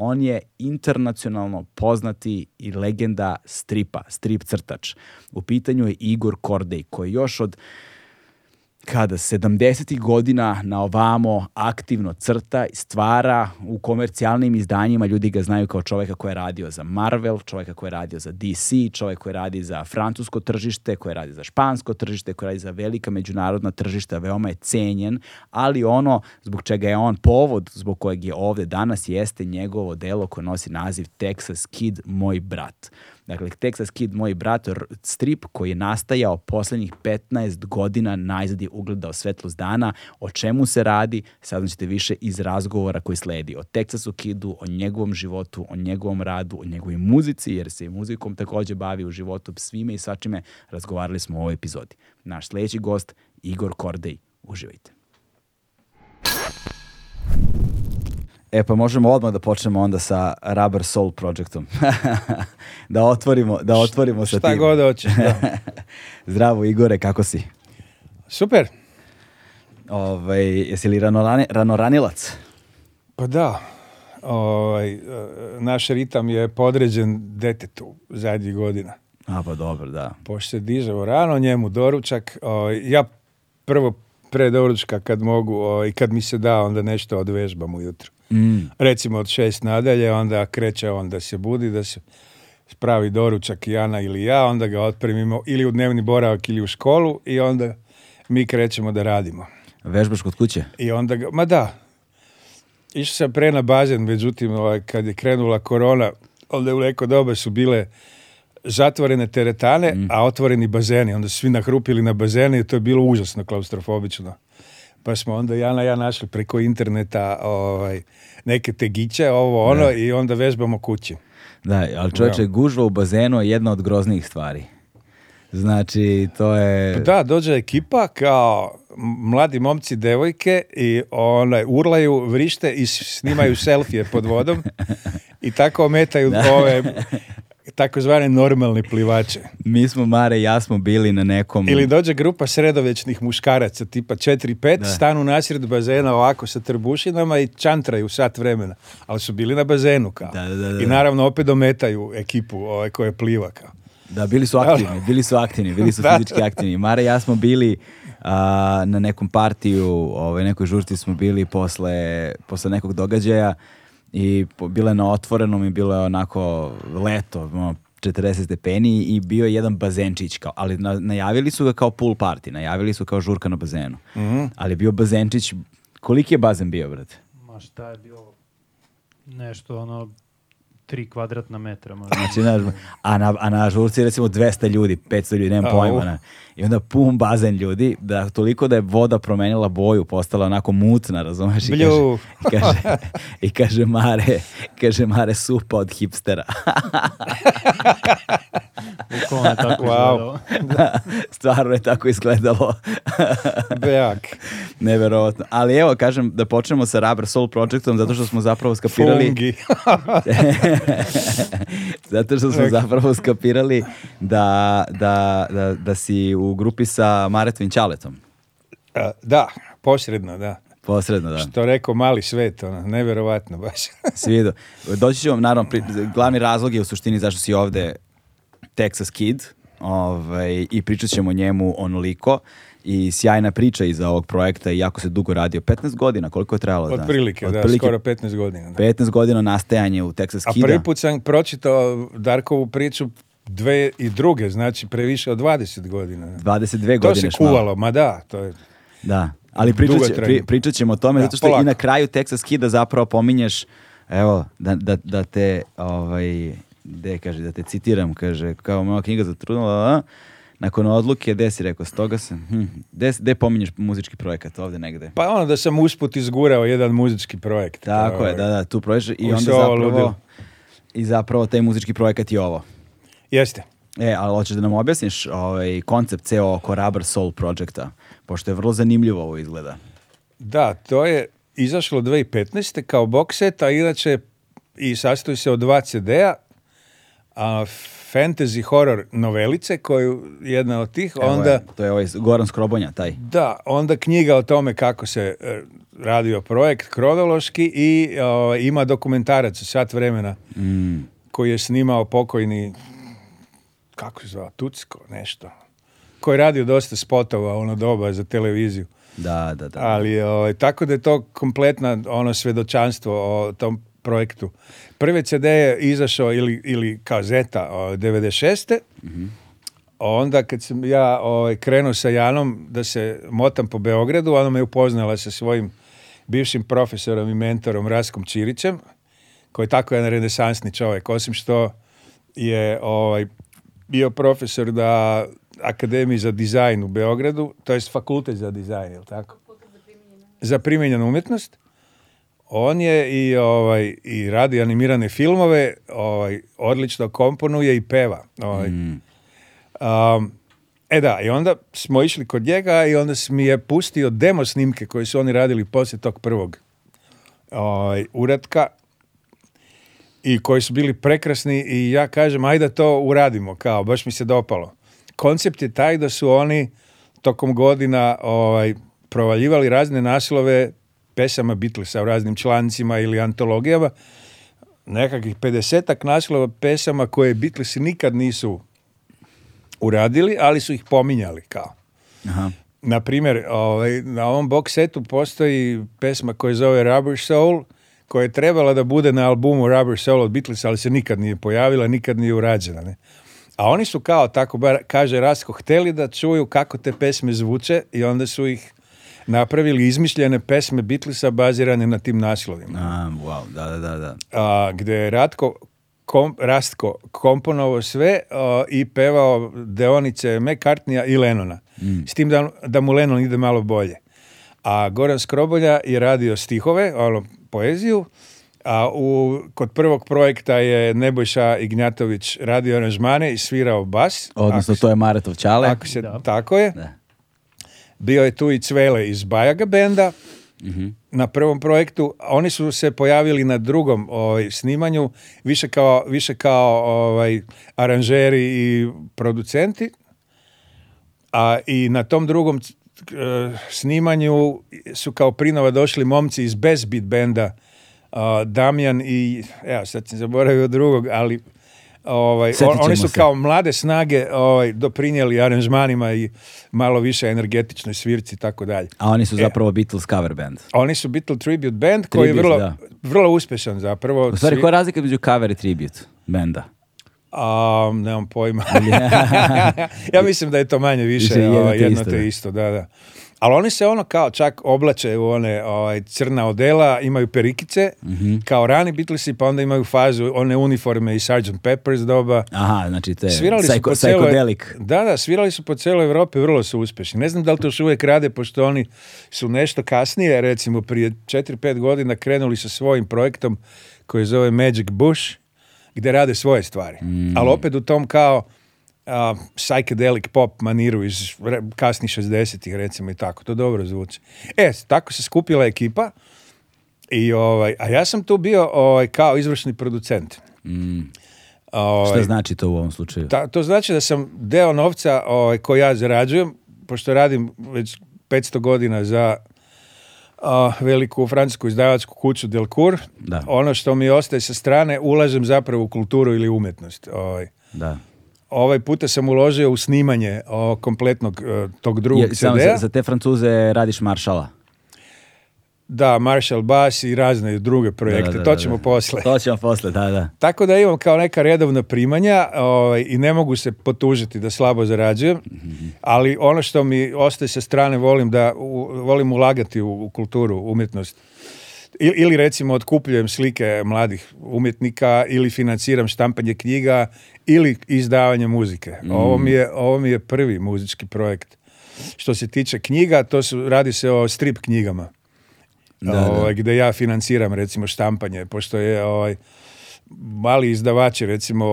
on je internacionalno poznati i legenda stripa, strip crtač. U pitanju je Igor Kordej, koji još od kada 70. godina na ovamo aktivno crta i stvara u komercijalnim izdanjima, ljudi ga znaju kao čovjeka koji je radio za Marvel, čovjeka koji je radio za DC, čovjek koji radi za francusko tržište, koji radi za špansko tržište, koji radi za velika međunarodna tržišta, veoma je cenjen, ali ono zbog čega je on povod, zbog kojeg je ovdje danas, jeste njegovo delo koje nosi naziv Texas Kid, moj brat. Dakle, Texas Kid, moj brat, strip koji je nastajao posljednjih 15 godina najzad je ugledao svetlost dana. O čemu se radi, sad ćete više iz razgovora koji sledi. O Texasu Kidu, o njegovom životu, o njegovom radu, o njegovoj muzici, jer se i muzikom također bavi u životu svime i svačime. Razgovarali smo u ovoj epizodi. Naš sljedeći gost, Igor Kordej. Uživajte. E pa možemo odmah da počnemo onda sa Rubber Soul Projectom. da otvorimo, da otvorimo sa Šta god hoćeš, Da. Zdravo Igore, kako si? Super. Ovaj, jesi li ranoranilac? Pa da. Ovaj, e, naš ritam je podređen detetu zadnjih godina. A pa dobro, da. Pošto se dižemo rano, njemu doručak. Ovaj, ja prvo pre doručka kad mogu i ovaj, kad mi se da onda nešto odvežbam ujutro. Mm. Recimo od šest nadalje, onda kreće on da se budi, da se spravi doručak i Ana ili ja, onda ga otpremimo ili u dnevni boravak ili u školu i onda mi krećemo da radimo. Vežbaš kod kuće? I onda ga, ma da, išao sam pre na bazen, međutim, ovaj, kad je krenula korona, onda u neko dobe su bile zatvorene teretane, mm. a otvoreni bazeni. Onda su svi nahrupili na bazeni i to je bilo užasno klaustrofobično pa smo onda na ja našli preko interneta ovaj, neke tegiće, ovo ono, i onda vežbamo kući. Da, ali čovječe, ja. gužva u bazenu je jedna od groznijih stvari. Znači, to je... Pa da, dođe ekipa kao mladi momci, devojke i onaj, urlaju, vrište i snimaju selfije pod vodom i tako ometaju ove takozvane normalni plivače. Mi smo, Mare, ja smo bili na nekom... Ili dođe grupa sredovečnih muškaraca, tipa 4-5, stanu nasred bazena ovako sa trbušinama i čantraju sat vremena. Ali su bili na bazenu, kao. Da, da, da, I naravno opet ometaju ekipu ovaj, koja pliva, kao. Da, bili su aktivni, bili su aktivni, bili su fizički aktivni. Mare, ja smo bili na nekom partiju, ovaj, nekoj žurti smo bili posle, posle nekog događaja i bilo je na otvorenom i bilo je onako leto, 40 ono, stepeni i bio je jedan bazenčić kao, ali najavili su ga kao pool party, najavili su kao žurka na bazenu. Mm -hmm. Ali bio bazenčić, koliki je bazen bio, brate? Ma šta je bilo? Nešto ono, tri kvadratna metra. Možda. Znači, a, na, a na žurci recimo 200 ljudi, 500 ljudi, nemam pojma. Na i onda pun bazen ljudi, da toliko da je voda promenila boju, postala onako mutna, razumeš? I kaže, i kaže, Mare, Mare supa od hipstera. stvarno je tako izgledalo. nevjerojatno, Neverovatno. Ali evo, kažem, da počnemo sa Rubber Soul Projectom, zato što smo zapravo skapirali... zato što smo zapravo skapirali da, da, da, da si u u grupi sa Maretvin Čaletom. Da, posredno, da. Posredno, da. Što rekao mali svet, ono, nevjerovatno baš. Svijedo. Doći ću vam, naravno, glavni razlog je u suštini zašto si ovde Texas Kid ovaj, i pričat ćemo njemu onoliko i sjajna priča iza ovog projekta i jako se dugo radio. 15 godina, koliko je trajalo? Od prilike, da, skoro 15 godina. Da. 15 godina nastajanje u Texas Kid-a. A prvi put sam pročitao Darkovu priču dve i druge, znači previše od 20 godina. 22 godine. To se kuvalo, ma da, to je... Da, ali pričat, ćemo o tome, zato što i na kraju Texas Kida zapravo pominješ, evo, da, te, ovaj, de, kaže, da te citiram, kaže, kao moja knjiga za trudno, nakon odluke, gde si rekao, stoga sam, hm, gde, pominješ muzički projekat ovde negde? Pa ono da sam usput izgurao jedan muzički projekt. Tako je, ovaj. da, da, tu proješ i onda zapravo, i zapravo taj muzički projekat je ovo. Jeste. E, ali hoćeš da nam objasniš ovaj koncept ceo oko Rubber Soul projekta, pošto je vrlo zanimljivo ovo izgleda. Da, to je izašlo 2015. kao box set, a inače i sastoji se od dva CD-a, a fantasy horror novelice koju jedna od tih onda to je ovaj Goran Skrobonja taj. Da, onda knjiga o tome kako se e, radio projekt kronološki i ima dokumentarac sat vremena mm. koji je snimao pokojni kako se zove, Tucko, nešto. Koji je radio dosta spotova ono doba za televiziju. Da, da, da. Ali, o, ovaj, tako da je to kompletno ono svedočanstvo o tom projektu. Prve CD je izašao ili, ili kazeta o, 96. Mhm. onda kad sam ja ovaj, krenuo sa Janom da se motam po Beogradu, ona me upoznala sa svojim bivšim profesorom i mentorom Raskom Čirićem, koji je tako jedan renesansni čovjek, osim što je ovaj, bio profesor na Akademiji za dizajn u Beogradu, to jest fakultet za dizajn, je tako? Za primijenjenu umjetnost. On je i, ovaj, i radi animirane filmove, ovaj, odlično komponuje i peva. Ovaj. Mm. Um, e da, i onda smo išli kod njega i onda mi je pustio demo snimke koje su oni radili poslije tog prvog ovaj, uratka i koji su bili prekrasni i ja kažem ajde da to uradimo kao baš mi se dopalo. Koncept je taj da su oni tokom godina ovaj provaljivali razne naslove pesama Beatlesa u raznim člancima ili antologijama nekakvih 50 naslova pesama koje Beatlesi nikad nisu uradili, ali su ih pominjali kao. Aha. Naprimjer, ovaj, na ovom box setu postoji pesma koja zove Rubber Soul, koja je trebala da bude na albumu Rubber Soul od Beatles, ali se nikad nije pojavila, nikad nije urađena. Ne? A oni su kao, tako kaže Rasko, hteli da čuju kako te pesme zvuče i onda su ih napravili izmišljene pesme Beatlesa bazirane na tim naslovima. A, wow, da, da, da. A, gde je Ratko Rastko komponovao sve i pevao deonice McCartneya i Lenona. Mm. S tim da, da mu Lenon ide malo bolje. A Goran Skrobolja je radio stihove, ono, poeziju, a u, kod prvog projekta je Nebojša Ignjatović radio aranžmane i svirao bas. Odnosno, to je Maretov Čale. Ako se, Tako je. Bio je tu i Cvele iz Bajaga benda mhm. na prvom projektu. Oni su se pojavili na drugom ovaj, snimanju, više kao, više kao ovaj, aranžeri i producenti. A i na tom drugom E, snimanju su kao prinova došli momci iz beat benda, e, Damjan i, evo sad sam zaboravio drugog, ali ovaj, oni su kao mlade snage ovaj, doprinijeli aranžmanima i malo više energetičnoj svirci i tako dalje. A oni su e, zapravo Beatles cover band. Oni su Beatles tribute band koji je vrlo, vrlo uspješan zapravo. U stvari, koja je razlika među cover i tribute benda? Um, nemam pojma. ja mislim da je to manje više, jedno, ovaj, jedno te isto, da, da. Ali oni se ono kao čak oblače u one ovaj, crna odela, imaju perikice, mhm. kao rani Beatlesi, pa onda imaju fazu one uniforme i Sgt. Peppers doba. Aha, znači te svirali psycho, su po Da, da, svirali su po cijeloj Europi, vrlo su uspješni. Ne znam da li to još uvijek rade, pošto oni su nešto kasnije, recimo prije 4-5 godina krenuli sa svojim projektom koji zove Magic Bush, gdje rade svoje stvari. Mm. Ali opet u tom kao uh, psychedelic pop maniru iz kasnih 60-ih recimo i tako. To dobro zvuči. E, tako se skupila ekipa i ovaj, a ja sam tu bio ovaj, kao izvršni producent. Mm. Ovaj, Što znači to u ovom slučaju? Ta, to znači da sam deo novca ovaj, koji ja zarađujem, pošto radim već 500 godina za a, veliku francusku izdavačku kuću Delcour. Da. Ono što mi ostaje sa strane, ulažem zapravo u kulturu ili umjetnost. Ovaj. Da. Ovaj puta sam uložio u snimanje kompletnog e, tog drugog CD-a. za, za te Francuze radiš maršala. Da, Marshall Bass i razne druge projekte, to ćemo da, posle. To ćemo posle, da, da. Tako da imam kao neka redovna primanja ovaj, i ne mogu se potužiti da slabo zarađujem, mhm. ali ono što mi ostaje sa strane, volim da volim ulagati u, kulturu, umjetnost. ili recimo otkupljujem slike mladih umjetnika ili financiram štampanje knjiga ili izdavanje muzike. Mhm. Ovo, mi je, ovo mi je prvi muzički projekt. Što se tiče knjiga, to su, radi se o strip knjigama da, ovaj, ja financiram recimo štampanje, pošto je ovaj, mali izdavači recimo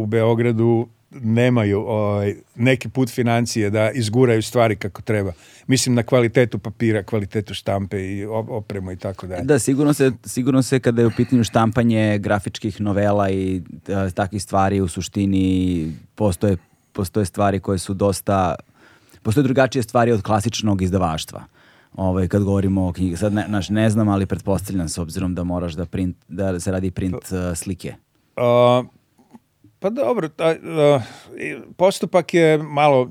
u, Beogradu nemaju ovaj, neki put financije da izguraju stvari kako treba. Mislim na kvalitetu papira, kvalitetu štampe i opremu i tako dalje. Da, sigurno se, sigurno se kada je u pitanju štampanje grafičkih novela i takih e, takvih stvari u suštini postoje, postoje stvari koje su dosta, postoje drugačije stvari od klasičnog izdavaštva ovaj, kad govorimo o knjigi. Sad ne, naš, ne znam, ali pretpostavljam s obzirom da moraš da, print, da se radi print pa- uh, slike. Uh, pa dobro, postupak je malo,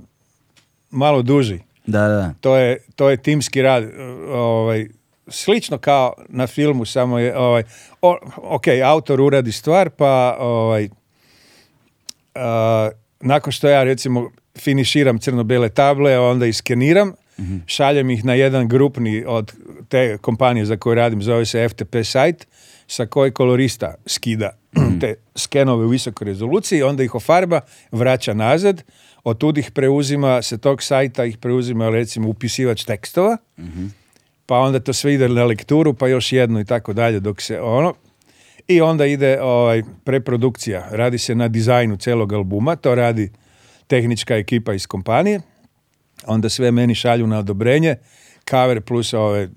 malo duži. Da, da. To je, to je timski rad. Ovaj, slično kao na filmu, samo je, ovaj, ok, autor uradi stvar, pa ovaj, nakon što ja recimo finiširam crno-bele table, onda iskeniram, Šaljem ih na jedan grupni od te kompanije za koju radim, zove se FTP site, sa koji kolorista skida te skenove u visokoj rezoluciji, onda ih ofarba, vraća nazad, od tud ih preuzima, se tog sajta ih preuzima recimo upisivač tekstova, pa onda to sve ide na lekturu, pa još jednu i tako dalje, dok se ono, i onda ide ovaj, preprodukcija. Radi se na dizajnu celog albuma, to radi tehnička ekipa iz kompanije onda sve meni šalju na odobrenje, cover plus ove e,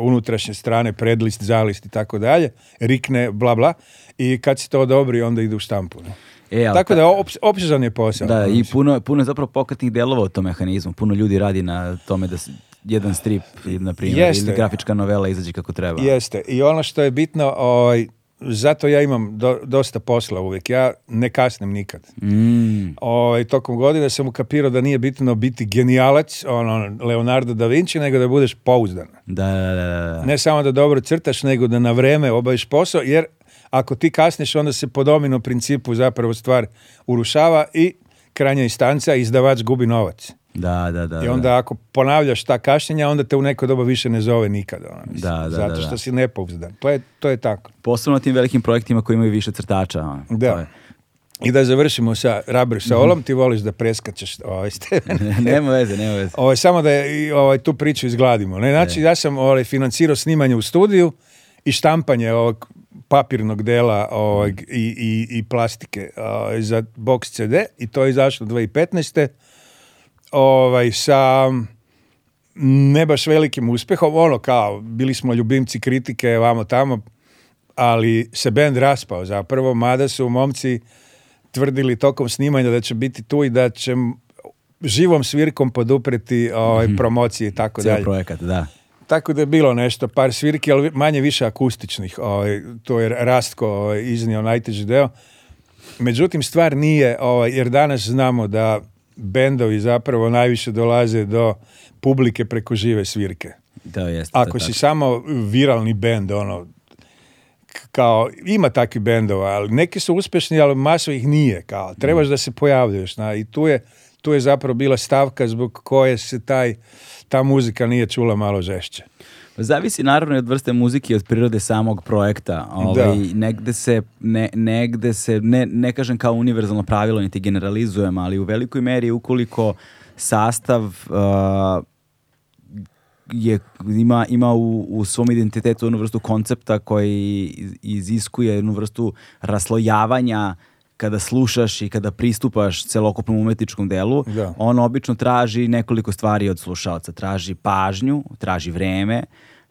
unutrašnje strane, predlist, zalist i tako dalje, rikne, bla, bla, i kad se to odobri, onda ide u štampu. E, tako da, op, opsežan je posao. Da, i puno, puno je zapravo pokretnih delova u tom mehanizmu. Puno ljudi radi na tome da se jedan strip, na primjer, ili grafička novela izađe kako treba. Jeste. I ono što je bitno, ovaj, zato ja imam dosta posla uvijek. Ja ne kasnem nikad. Mm. O, ovaj, tokom godine sam ukapirao da nije bitno biti genijalac, ono, Leonardo da Vinci, nego da budeš pouzdan. Da, Ne samo da dobro crtaš, nego da na vreme obaviš posao, jer ako ti kasneš, onda se po domino principu zapravo stvar urušava i krajnja istanca izdavač gubi novac. Da, da, da. I onda ako ponavljaš ta kašnjenja, onda te u neko doba više ne zove nikada. Ono, zato što si nepouzdan. To je, to je tako. Posebno tim velikim projektima koji imaju više crtača. Ono, da. I da završimo sa Rabir sa mhm. ti voliš da preskačeš ovaj nema veze, nema veze. samo da ovaj, tu priču izgladimo. Ne? Znači, ja sam ovaj, financirao snimanje u studiju i štampanje ovog papirnog dela mhm. i, i, i plastike ovaj, za box CD i to je izašlo 2015 ovaj, sa ne baš velikim uspjehom, ono kao, bili smo ljubimci kritike vamo tamo, ali se bend raspao zapravo, mada su momci tvrdili tokom snimanja da će biti tu i da će živom svirkom podupreti ovaj, mhm. promocije i tako dalje. projekat, da. Tako da je bilo nešto, par svirki, ali manje više akustičnih. Ovaj, to je Rastko ovaj, iznio najteži deo. Međutim, stvar nije, ovaj, jer danas znamo da bendovi zapravo najviše dolaze do publike preko žive svirke. jeste, Ako si samo viralni bend, ono, kao, ima takvi bendova, ali neki su uspješni, ali maso ih nije, kao, trebaš mm. da se pojavljuješ, na, i tu je, tu je zapravo bila stavka zbog koje se taj, ta muzika nije čula malo žešće. Zavisi naravno od vrste muzike i od prirode samog projekta. Ovaj, negde se, ne, negde se ne, ne kažem kao univerzalno pravilo, niti generalizujem, ali u velikoj meri ukoliko sastav uh, je, ima, ima u, u svom identitetu jednu vrstu koncepta koji iziskuje jednu vrstu raslojavanja kada slušaš i kada pristupaš celokopnom umetničkom delu, on obično traži nekoliko stvari od slušalca. Traži pažnju, traži vreme,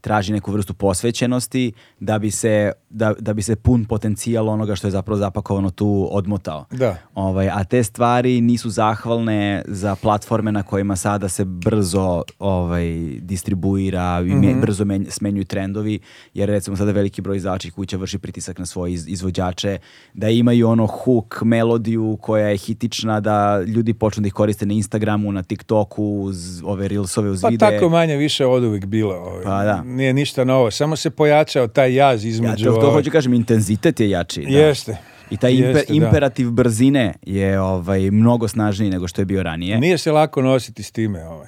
traži neku vrstu posvećenosti da bi se, da, da bi se pun potencijal onoga što je zapravo zapakovano tu odmotao. Da. Ovaj, a te stvari nisu zahvalne za platforme na kojima sada se brzo ovaj, distribuira i mhm. brzo smenjuju trendovi, jer recimo sada veliki broj izdavačih kuća vrši pritisak na svoje izvođače, da imaju ono hook, melodiju koja je hitična, da ljudi počnu da ih koriste na Instagramu, na TikToku, uz ove reelsove, uz pa, Pa tako manje više od uvijek bilo. Ovaj. Pa da nije ništa novo, samo se pojačao taj jaz između... Ja, to, hoću kažem, intenzitet je jači. Da. Jeste. I taj imperativ brzine je ovaj, mnogo snažniji nego što je bio ranije. Nije se lako nositi s time. Ovaj.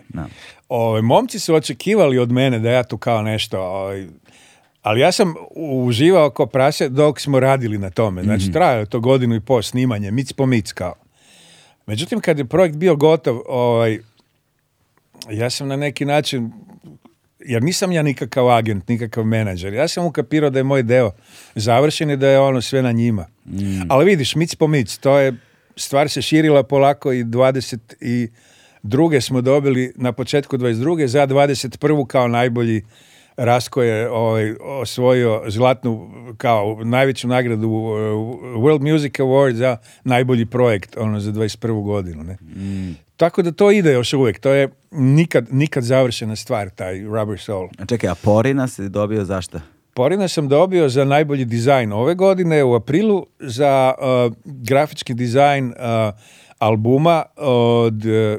ovaj momci su očekivali od mene da ja tu kao nešto... Ovaj, ali ja sam uživao kao prase dok smo radili na tome. Znači, mm je to godinu i pol snimanje, mic po mic kao. Međutim, kad je projekt bio gotov, ovaj, ja sam na neki način jer nisam ja nikakav agent, nikakav menadžer. Ja sam ukapirao da je moj deo završen i da je ono sve na njima. Mm. Ali vidiš, mic po mic, to je, stvar se širila polako i 20 i druge smo dobili na početku 22. za 21. kao najbolji Rasko je ovaj, osvojio zlatnu, kao najveću nagradu uh, World Music Award za najbolji projekt, ono, za 21. godinu, ne? Mm. Tako da to ide još uvijek, to je nikad, nikad završena stvar, taj Rubber Soul. A čekaj, a Porina si dobio zašto? Porina sam dobio za najbolji dizajn ove godine u aprilu, za uh, grafički dizajn uh, albuma od uh,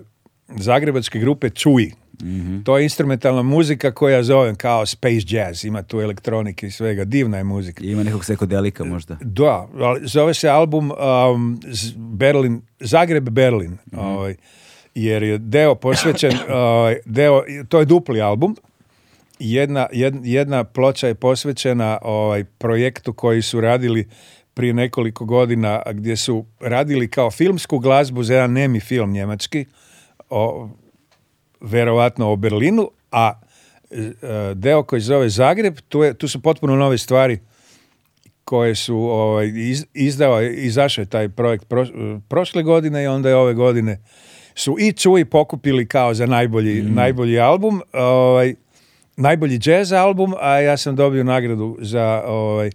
zagrebačke grupe Cui. Mhm. To je instrumentalna muzika koja zovem kao space jazz, ima tu elektronike i svega, divna je muzika. I ima nekog sekodelika možda. Uh, da, zove se album um, Berlin, Zagreb Berlin. Mhm. Ovaj jer je deo posvećen, ovaj, deo, to je dupli album, jedna, jedna ploča je posvećena ovaj, projektu koji su radili prije nekoliko godina gdje su radili kao filmsku glazbu za jedan nemi film njemački, o, verovatno o Berlinu, a e, deo koji zove Zagreb, tu, je, tu su potpuno nove stvari koje su ovaj, izdao, izašao je taj projekt prošle godine i onda je ove godine su i i pokupili kao za najbolji, mm. najbolji album, ovaj, najbolji jazz album, a ja sam dobio nagradu za, ovaj,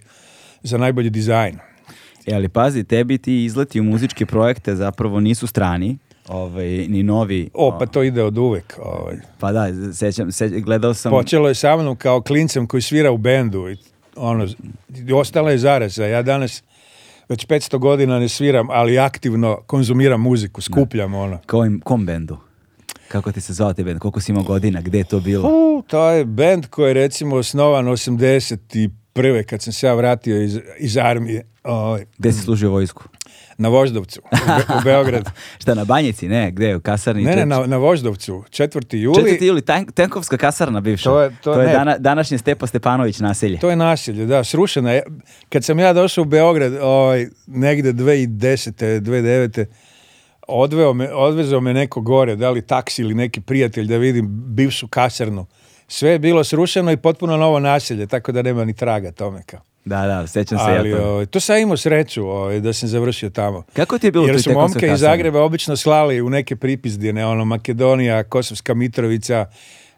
za najbolji dizajn. E, ali pazi, tebi ti izleti u muzičke projekte zapravo nisu strani, ovaj, ni novi. O, pa ovaj. to ide od uvek. Ovaj. Pa da, sećam, se gledao sam... Počelo je sa mnom kao klincem koji svira u bendu i ono, ostala je zaraza. Ja danas već 500 godina ne sviram, ali aktivno konzumiram muziku, skupljam ono. Kojim, kom bendu? Kako ti se zvao te bend? Koliko si imao godina? Gdje je to bilo? U, to je bend koji je recimo osnovan 81. kad sam se ja vratio iz, iz armije. Ovaj. Gde si služio vojsku? Na Voždovcu, u, Beograd. Šta, na Banjici, ne? Gde, u kasarni? Ne, na, Voždovcu, 4. juli. 4. juli, Tenkovska kasarna bivša. To je, to, današnje Stepo Stepanović naselje. To je naselje, da, srušena je. Kad sam ja došao u Beograd, ovaj, negde 2010. 2009 odveo me, odvezao me neko gore, da li taksi ili neki prijatelj da vidim bivšu kasarnu. Sve je bilo srušeno i potpuno novo naselje, tako da nema ni traga tome kao. Da, da, sećam se ja ovaj, to. O, to imao sreću ovaj, da sam završio tamo. Kako ti je bilo Jer su momke iz Zagreba obično slali u neke pripizdine, ono, Makedonija, Kosovska Mitrovica,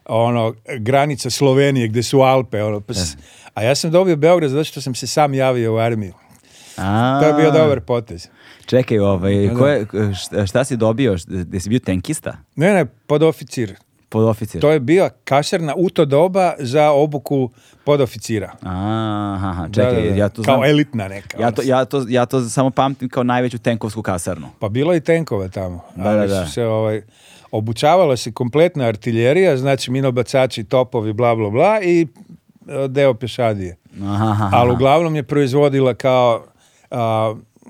ono, granica Slovenije gdje su Alpe, ono, pa, a ja sam dobio Beograd zato što sam se sam javio u armiju. to je bio dobar potez. Čekaj, ovaj, koje, šta, šta si dobio? Jesi bio tenkista? Ne, ne, podoficir podoficir. To je bila kašerna u to doba za obuku podoficira. Aha, čekaj, ja to znam. Kao elitna neka. Ja to, ono. ja, to, ja to samo pamtim kao najveću tenkovsku kasarnu. Pa bilo i tenkova tamo. su se ovaj, obučavala se kompletna artiljerija, znači minobacači, topovi, bla, bla, bla i e, deo pešadije. Aha, Ali uglavnom je proizvodila kao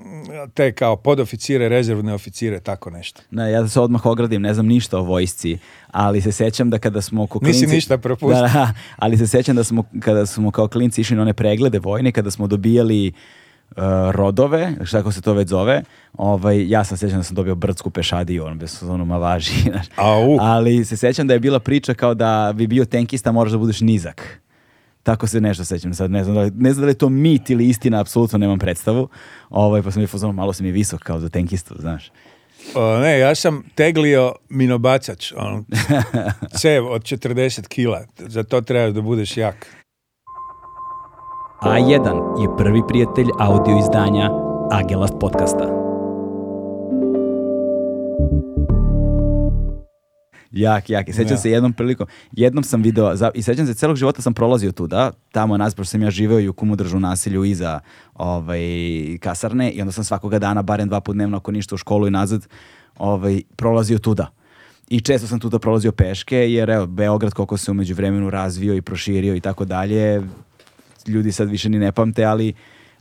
Mm, te kao podoficire, rezervne oficire, tako nešto. Ne, ja se odmah ogradim, ne znam ništa o vojsci, ali se sećam da kada smo kao klinci... Nisi ništa propustio. Da, ali se sećam da smo, kada smo kao klinci išli na one preglede vojne, kada smo dobijali e, rodove, šta se to već zove, ovaj, ja sam sećam da sam dobio brdsku pešadiju, on bez ono mavaži. Au. Ali se sećam da je bila priča kao da bi bio tenkista moraš da budeš nizak. Tako se nešto sećam sad, ne znam, da li, ne znam da li je to mit ili istina, apsolutno nemam predstavu. Ovaj, pa sam mi fuzonom, malo sam i visok kao za tenkistu, znaš. ne, ja sam teglio minobacač, on, cev od 40 kila, za to treba da budeš jak. A1 je prvi prijatelj audio izdanja Agelast podcasta. Jak, jak. I sećam ja. se jednom prilikom, jednom sam video, i sećam se celog života sam prolazio tuda, tamo je nas, pošto sam ja živeo i u Kumudržu nasilju iza ovaj, kasarne i onda sam svakoga dana, barem dva put dnevno, ako ništa u školu i nazad, ovaj, prolazio tuda. I često sam tuda prolazio peške, jer evo, Beograd koliko se umeđu vremenu razvio i proširio i tako dalje, ljudi sad više ni ne pamte, ali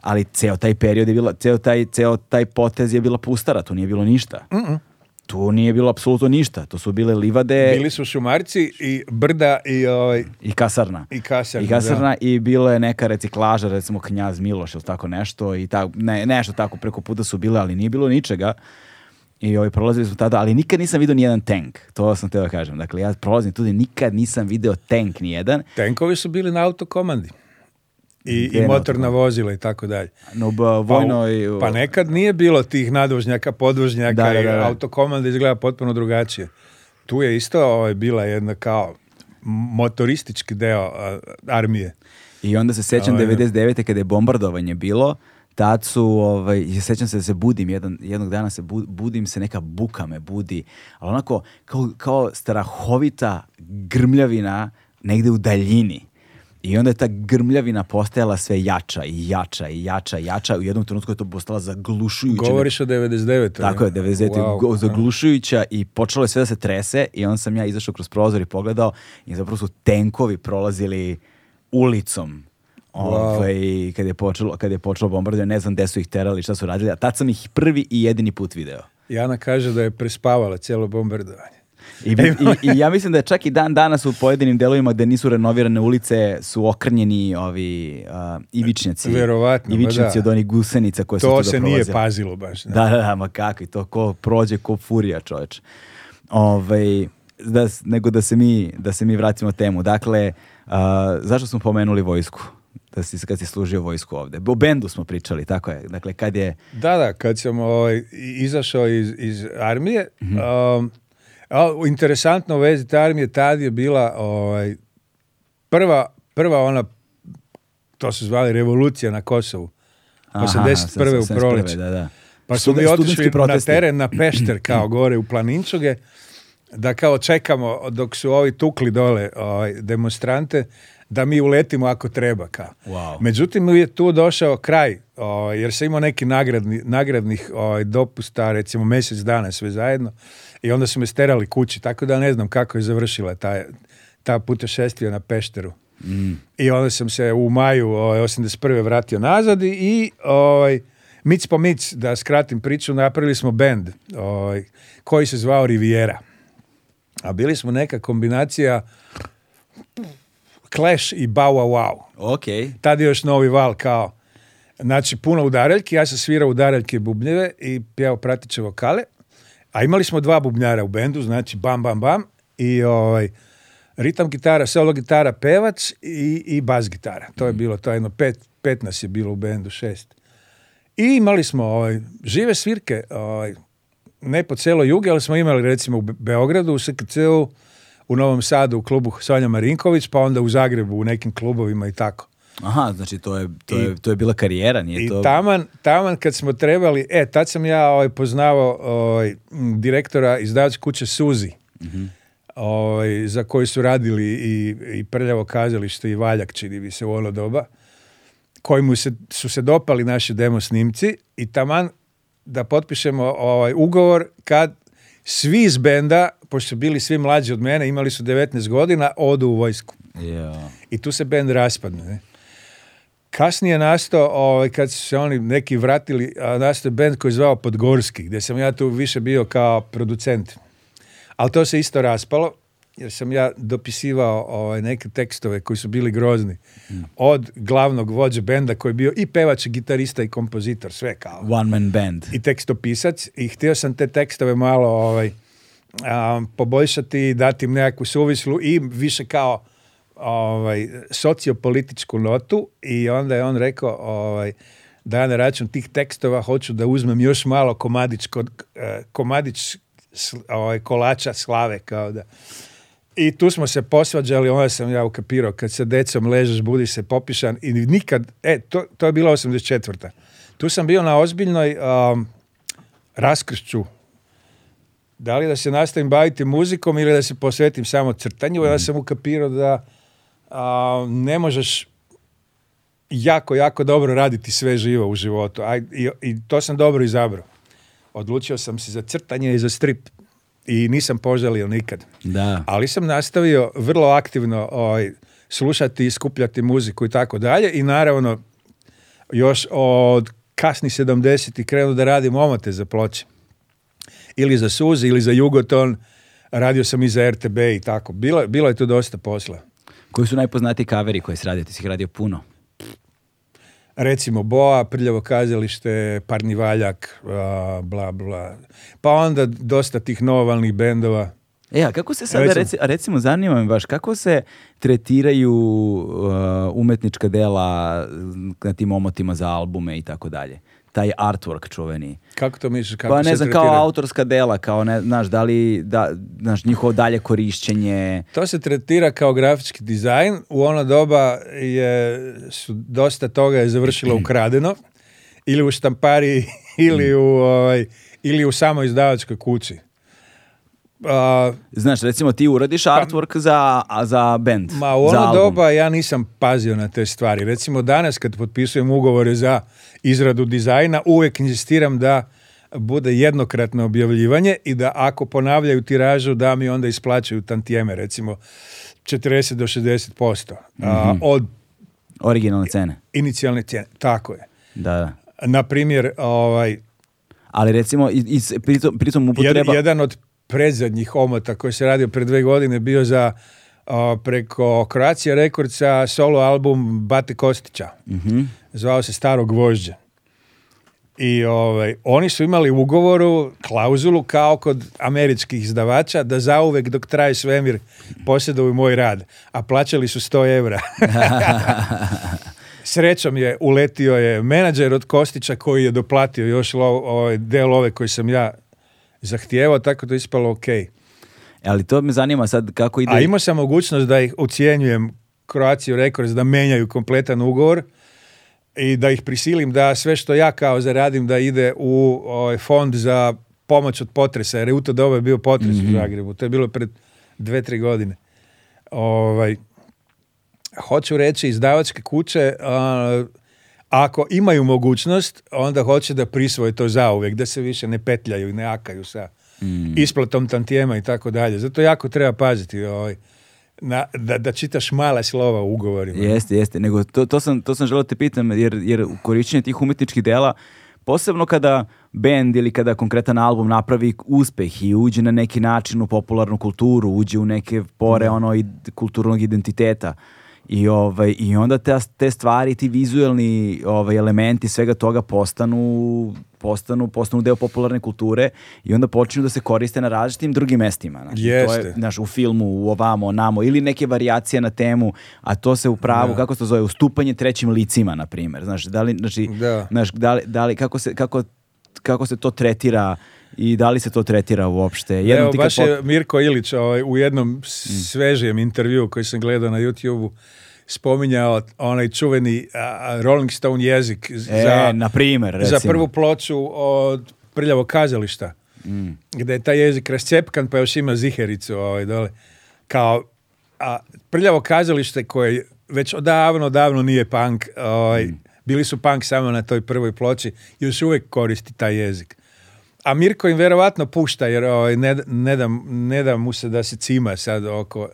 ali ceo taj period je bila, ceo taj, ceo taj potez je bila pustara, tu nije bilo ništa. Mm tu nije bilo apsolutno ništa. To su bile livade. Bili su šumarci i brda i... Ovaj... I kasarna. I kasarna, I, kasarna bilo je neka reciklaža, recimo Knjaz Miloš ili tako nešto. I ta, ne, nešto tako preko puta su bile, ali nije bilo ničega. I ovaj, prolazili smo tada, ali nikad nisam vidio nijedan tank. To sam teo da kažem. Dakle, ja prolazim tudi, nikad nisam video tank nijedan. Tenkovi su bili na autokomandi i, i motorna vozila i tako dalje. No, pa vojnoj... pa, nekad nije bilo tih nadvožnjaka, podvožnjaka da, da, da, i autokomanda izgleda potpuno drugačije. Tu je isto ovaj, bila jedna kao motoristički deo armije. I onda se sjećam ovaj, 99. kada je bombardovanje bilo, tad su, ovaj, sjećam se da se budim, jedan, jednog dana se budim se, neka buka me budi, ali onako kao, kao strahovita grmljavina negde u daljini i onda je ta grmljavina postajala sve jača i jača i jača i jača. U jednom trenutku je to postala zaglušujuća. Govoriš o 99. Tako je, 99. Zaglušujuća i počelo je sve da se trese i onda sam ja izašao kroz prozor i pogledao i zapravo su tenkovi prolazili ulicom. Ovaj, kad je počelo, kad je počelo ne znam gde su ih terali, šta su radili, a tad sam ih prvi i jedini put video. Jana kaže da je prespavala cijelo bombardovanje. I, i, ja mislim da je čak i dan danas u pojedinim delovima gde nisu renovirane ulice su okrnjeni ovi uh, ivičnjaci. Verovatno, Ivičnjaci od onih gusenica koje to To se nije pazilo baš. Da, da, da, ma i to ko prođe, ko furija čoveč. Ovaj, da, nego da se, mi, da se mi vratimo temu. Dakle, zašto smo pomenuli vojsku? da si, kad si služio vojsku ovde. O bendu smo pričali, tako je. Dakle, kad je... Da, da, kad sam ovaj, izašao iz, iz armije, mm um, interesantno u vezi Tarim je tad je bila ovaj, prva, prva ona, to se zvali revolucija na Kosovu. Aha, 81. u proljeće. Da, da. Pa su mi otišli na teren na Pešter kao gore u Planinčuge da kao čekamo dok su ovi tukli dole ovaj, demonstrante da mi uletimo ako treba kao. Wow. Međutim je tu došao kraj ovaj, jer se imao neki nagradni, nagradnih ovaj, dopusta recimo mjesec dana sve zajedno i onda su me sterali kući, tako da ne znam kako je završila ta, ta putešestvija na Pešteru. Mm. I onda sam se u maju ovaj, 81. vratio nazad i ovaj, mic po mic, da skratim priču, napravili smo bend ovaj, koji se zvao Riviera. A bili smo neka kombinacija Clash i Bow Wow Wow. Tad je još novi val kao. Znači, puno udareljki, ja sam svirao udareljke i bubnjeve i pjevao pratiće vokale. A imali smo dva bubnjara u bendu, znači bam, bam, bam i ovaj, ritam gitara, solo gitara, pevac i, i bas gitara. To je mm. bilo, to je jedno, pet, pet nas je bilo u bendu, šest. I imali smo ovaj, žive svirke, ovaj, ne po celo juge, ali smo imali recimo u Beogradu, u SKC-u, u Novom Sadu, u klubu Sonja Marinković, pa onda u Zagrebu, u nekim klubovima i tako. Aha, znači to je, to, je, to je bila karijera, nije to... I taman, taman kad smo trebali, e, tad sam ja ovaj, poznavao ovaj, direktora izdavač kuće Suzi, mhm. ovaj, za koji su radili i, i Prljavo kazalište i Valjak, čini bi se u ono doba, kojemu su se dopali naši demo snimci i taman da potpišemo ovaj, ugovor kad svi iz benda, pošto bili svi mlađi od mene, imali su 19 godina, odu u vojsku. I tu se bend raspadne, ne? Kasnije nastao, ovaj, kad su se oni neki vratili, nastao je band koji je zvao Podgorski, gdje sam ja tu više bio kao producent. Ali to se isto raspalo, jer sam ja dopisivao ovaj, neke tekstove koji su bili grozni. Hmm. Od glavnog vođe benda koji je bio i pevač, gitarista i kompozitor, sve kao. One man band. I tekstopisac. I htio sam te tekstove malo ovaj, poboljšati dati im nekakvu suvislu i više kao ovaj, sociopolitičku notu i onda je on rekao ovaj, da ja na račun tih tekstova hoću da uzmem još malo komadić, eh, komadić ovaj, kolača slave kao da i tu smo se posvađali, onda sam ja ukapirao, kad sa decom ležeš, budi se popišan i nikad, e, to, to je bila 84. Tu sam bio na ozbiljnoj um, raskršću. Da li da se nastavim baviti muzikom ili da se posvetim samo crtanju, ja sam ukapirao da a, ne možeš jako, jako dobro raditi sve živo u životu. A, i, to sam dobro izabrao. Odlučio sam se za crtanje i za strip. I nisam poželio nikad. Da. Ali sam nastavio vrlo aktivno ovaj, slušati i skupljati muziku i tako dalje. I naravno, još od kasnih 70-ih krenuo da radim omote za ploče. Ili za Suzi, ili za Jugoton. Radio sam i za RTB i tako. Bilo, bilo je tu dosta posla. Koji su najpoznatiji kaveri koji si radio? Ti si ih radio puno. Recimo Boa, Prljavo kazalište, Parnivaljak, bla, bla. Pa onda dosta tih novalnih bendova. E, a kako se sada, recimo, recimo zanima me baš, kako se tretiraju umetnička dela na tim omotima za albume i tako dalje? taj artwork čuveni. Kako to misliš? Kako pa ne znam, kao autorska dela, kao ne, znaš, da li, da, znaš, njihovo dalje korišćenje. To se tretira kao grafički dizajn. U ono doba je, dosta toga je završilo ukradeno. Ili u štampari, ili u, ovaj, ili u samoizdavačkoj kući. Znaš, recimo ti uradiš pa- artwork za, za band. Ma u ono doba ja nisam pazio na te stvari. Recimo danas kad potpisujem ugovore za izradu dizajna, uvijek insistiram da bude jednokratno objavljivanje i da ako ponavljaju tiražu da mi onda isplaćaju tantijeme, recimo 40 do 60% posto mhm. od originalne cene. Inicijalne cene, tako je. Da, da. Na primjer, ovaj ali recimo Jedan od predzadnjih omota koji se radio pre dve godine bio za preko Croatia rekordca solo album Bate Kostića. Mm Zvao se Staro gvožđe. I ovaj, oni su imali ugovoru klauzulu kao kod američkih izdavača da zauvek dok traje svemir posjeduju moj rad, a plaćali su 100 evra. Srećom je uletio je menadžer od Kostića koji je doplatio još lo, ovaj, deo koji sam ja zahtijevao, tako da je ispalo ok. Ali to me zanima sad kako ide... A imao sam mogućnost da ih ocjenjujem kroaciju Records, da menjaju kompletan ugovor i da ih prisilim da sve što ja kao zaradim da ide u ovaj, fond za pomoć od potresa, jer je u to doba je bio potres u mhm. Zagrebu. To je bilo pred dve, tri godine. Ovaj, hoću reći, izdavačke kuće ako imaju mogućnost, onda hoće da prisvoje to zauvijek, da se više ne petljaju i ne akaju sa mm. isplatom tantijema i tako dalje. Zato jako treba paziti ovaj, na, da, da čitaš mala slova u ugovorima. Jeste, jeste. Nego to, to sam, to sam te pitam, jer, jer korišćenju tih umjetničkih dela, posebno kada bend ili kada konkretan album napravi uspeh i uđe na neki način u popularnu kulturu, uđe u neke pore ono, i kulturnog identiteta, i, ovaj, I onda te, te stvari, ti vizuelni ovaj, elementi svega toga postanu postanu, postanu deo popularne kulture i onda počinju da se koriste na različitim drugim mestima. Znači, Jeste. To je, u filmu, u ovamo, namo, ili neke varijacije na temu, a to se u pravu, kako se to zove, ustupanje trećim licima, na primjer. znači da li, znači, da. da li, da li, kako, se, kako, kako se to tretira i da li se to tretira uopšte. Evo, baš je Mirko Ilić ovaj, u jednom mm. svežijem intervju koji sam gledao na YouTube-u spominjao onaj čuveni Rolling Stone jezik e, za, na primer, za prvu ploču od Prljavog kazališta. Mm. Gde je taj jezik razcepkan pa još ima zihericu ovaj, dole. Kao Prljavo kazalište koje već odavno, odavno nije punk. Ovaj, mm. Bili su punk samo na toj prvoj ploči. Još uvijek koristi taj jezik a Mirko im verovatno pušta jer ovaj, ne, ne, da, ne da mu se da se cima sad oko...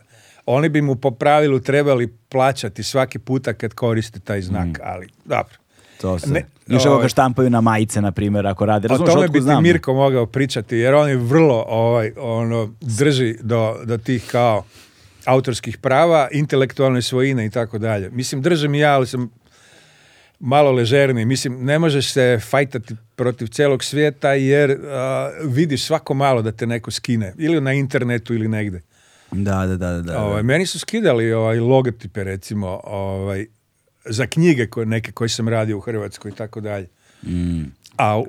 Oni bi mu po pravilu trebali plaćati svaki puta kad koriste taj znak, mm. ali dobro. To se. Ne, Još ovo ovaj, ga štampaju na majice, na primjer, ako rade. Razumiješ, o tome bi ti Mirko mogao pričati, jer on je vrlo ovaj, ono, drži do, do tih kao autorskih prava, intelektualne svojine i tako dalje. Mislim, držim i ja, ali sam malo ležerni. Mislim, ne možeš se fajtati protiv celog svijeta jer vidiš svako malo da te neko skine. Ili na internetu ili negdje. Da, da, da. da, ovaj, meni su skidali ovaj, logotipe recimo ovaj, za knjige koje, neke koje sam radio u Hrvatskoj i tako dalje. Mm. A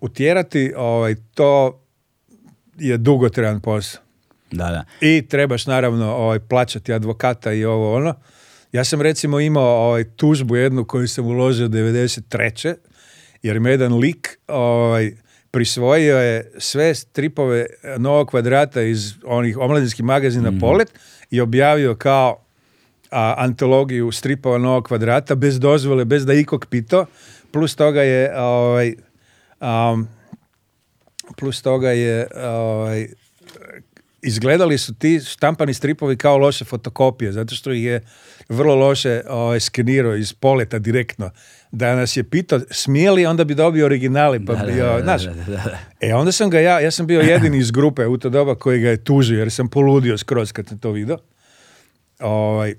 utjerati ovaj, to je dugotrajan posao. Da, da. I trebaš naravno ovaj, plaćati advokata i ovo ono. Ja sam recimo imao ovaj, tužbu jednu koju sam uložio 93. jer me jedan lik ovaj, prisvojio je sve stripove Novog kvadrata iz onih omladinskih magazina mm Polet i objavio kao antologiju stripova Novog kvadrata bez dozvole, bez da ikog pito. Plus toga je ovaj, plus toga je ovaj, izgledali su ti štampani stripovi kao loše fotokopije, zato što ih je vrlo loše ovaj, skenirao iz poleta direktno. Da nas je pitao, smije li, onda bi dobio originali, pa znaš. e, onda sam ga ja, ja sam bio jedini iz grupe u to doba koji ga je tužio, jer sam poludio skroz kad sam to vidio. Ovaj,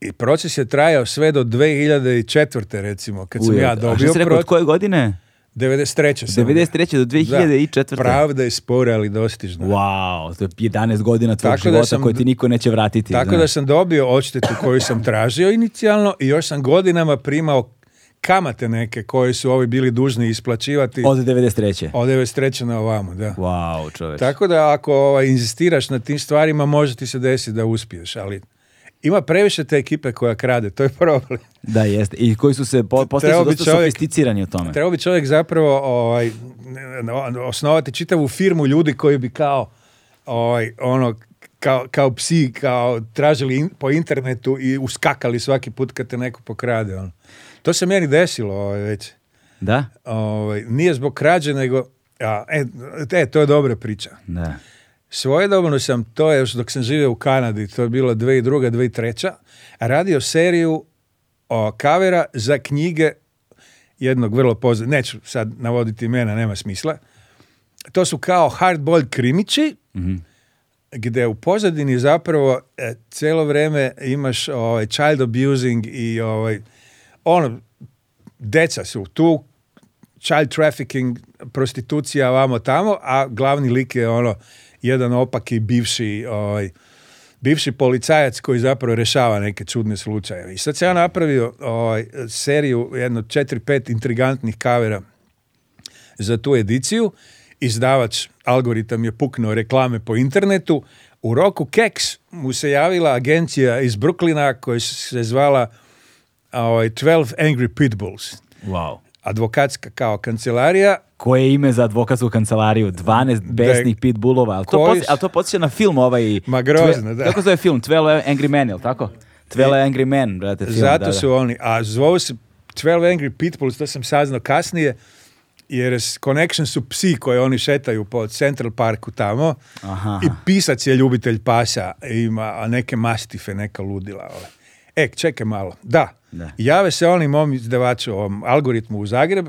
i proces je trajao sve do 2004. recimo, kad sam ja dobio... A koje godine? 93. Sam 93. do 2004. Pravda je spora, ali dostižna. Wow, to je 11 godina tvojeg tako života sam, koje ti niko neće vratiti. Tako da sam dobio odštetu koju sam tražio inicijalno i još sam godinama primao kamate neke koje su ovi bili dužni isplaćivati. Od 93. Od 93. na ovamo, da. Wow, čoveč. Tako da ako ovaj, inzistiraš na tim stvarima, može ti se desiti da uspiješ, ali ima previše te ekipe koja krade, to je problem. Da, jeste. I koji su se po, postali dosta sofisticirani u tome. Treba bi čovjek zapravo ovaj, osnovati čitavu firmu ljudi koji bi kao ovaj, ono, kao, kao psi, kao tražili po internetu i uskakali svaki put kad te neko pokrade. Ono. To se meni desilo ovaj, već. Da? Ovaj, nije zbog krađe, nego... E, e, to je dobra priča. Da. Svojedobno sam to, još dok sam živio u Kanadi, to je bilo 2002. 2003. radio seriju o kavera za knjige jednog vrlo poznog, neću sad navoditi imena, nema smisla. To su kao hardboiled krimići, mm-hmm. gdje u pozadini zapravo e, cijelo vrijeme imaš ovaj, child abusing i ovaj, ono, deca su tu, child trafficking, prostitucija, vamo tamo, a glavni lik je ono jedan opaki bivši ovaj, bivši policajac koji zapravo rješava neke čudne slučajeve. I sad sam ja napravio ovaj, seriju jedno četiri pet intrigantnih kavera za tu ediciju. Izdavač Algoritam je puknuo reklame po internetu. U roku Keks mu se javila agencija iz Brooklyna koja se zvala ovaj, 12 Angry Pitbulls. Wow advokatska kao kancelarija. Koje ime za advokatsku kancelariju? 12 besnih pitbullova. Ali to, podsjeća, to podsjeća na film ovaj... Ma grozno, da. Kako zove film? 12 Angry Men, jel tako? 12 Angry Men, brate. Film, zato da, da. su oni. A zvovo se 12 Angry Pitbulls, to sam saznao kasnije, jer Connection su psi koje oni šetaju po Central Parku tamo Aha. i pisac je ljubitelj pasa, ima neke mastife, neka ludila. Ovaj e, čekaj malo, da, jave se onim mom izdavaču, ovom algoritmu u Zagreb,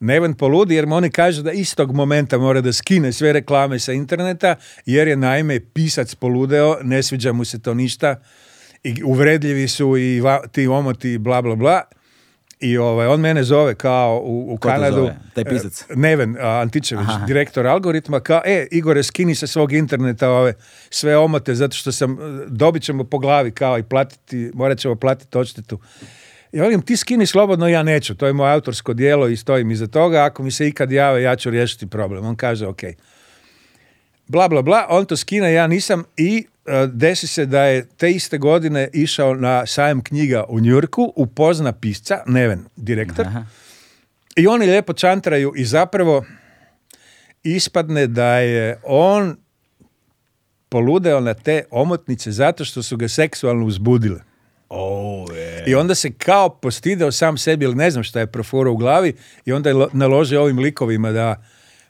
Neven poludi jer mu oni kažu da istog momenta mora da skine sve reklame sa interneta jer je naime pisac poludeo, ne sviđa mu se to ništa i uvredljivi su i ti omoti bla bla bla i ovaj, on mene zove kao u, u Kanadu. Taj pisac? Eh, Neven Antičević, direktor algoritma, kao, e, Igore, skini sa svog interneta ove sve omote, zato što sam, eh, dobit ćemo po glavi kao i platiti, morat ćemo platiti odštetu. Ja velim, ti skini slobodno, ja neću, to je moje autorsko dijelo i stojim iza toga, ako mi se ikad jave, ja ću riješiti problem. On kaže, ok. Bla, bla, bla, on to skina, ja nisam i desi se da je te iste godine išao na sajam knjiga u Njurku, upozna pisca, Neven, direktor, i oni lijepo čantraju i zapravo ispadne da je on poludeo na te omotnice zato što su ga seksualno uzbudile. I onda se kao postideo sam sebi, ili ne znam šta je proforo u glavi, i onda je naložio ovim likovima da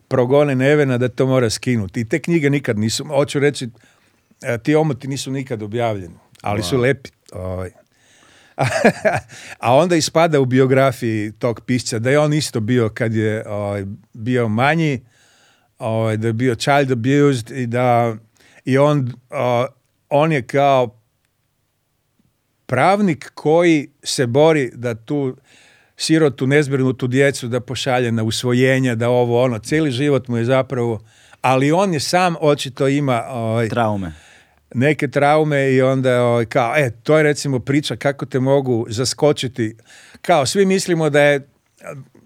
progone Nevena da to mora skinuti. I te knjige nikad nisu, hoću reći, E, ti omoti nisu nikad objavljeni, ali su lepi. Ovaj. a onda ispada u biografiji tog pisca da je on isto bio kad je ovaj, bio manji, ovaj, da je bio child abused i da i on, on je kao pravnik koji se bori da tu sirotu, nezbrinutu djecu da pošalje na usvojenje, da ovo ono, cijeli život mu je zapravo, ali on je sam očito ima... Ovaj, Traume neke traume i onda ovaj, kao, e, to je recimo priča kako te mogu zaskočiti. Kao, svi mislimo da je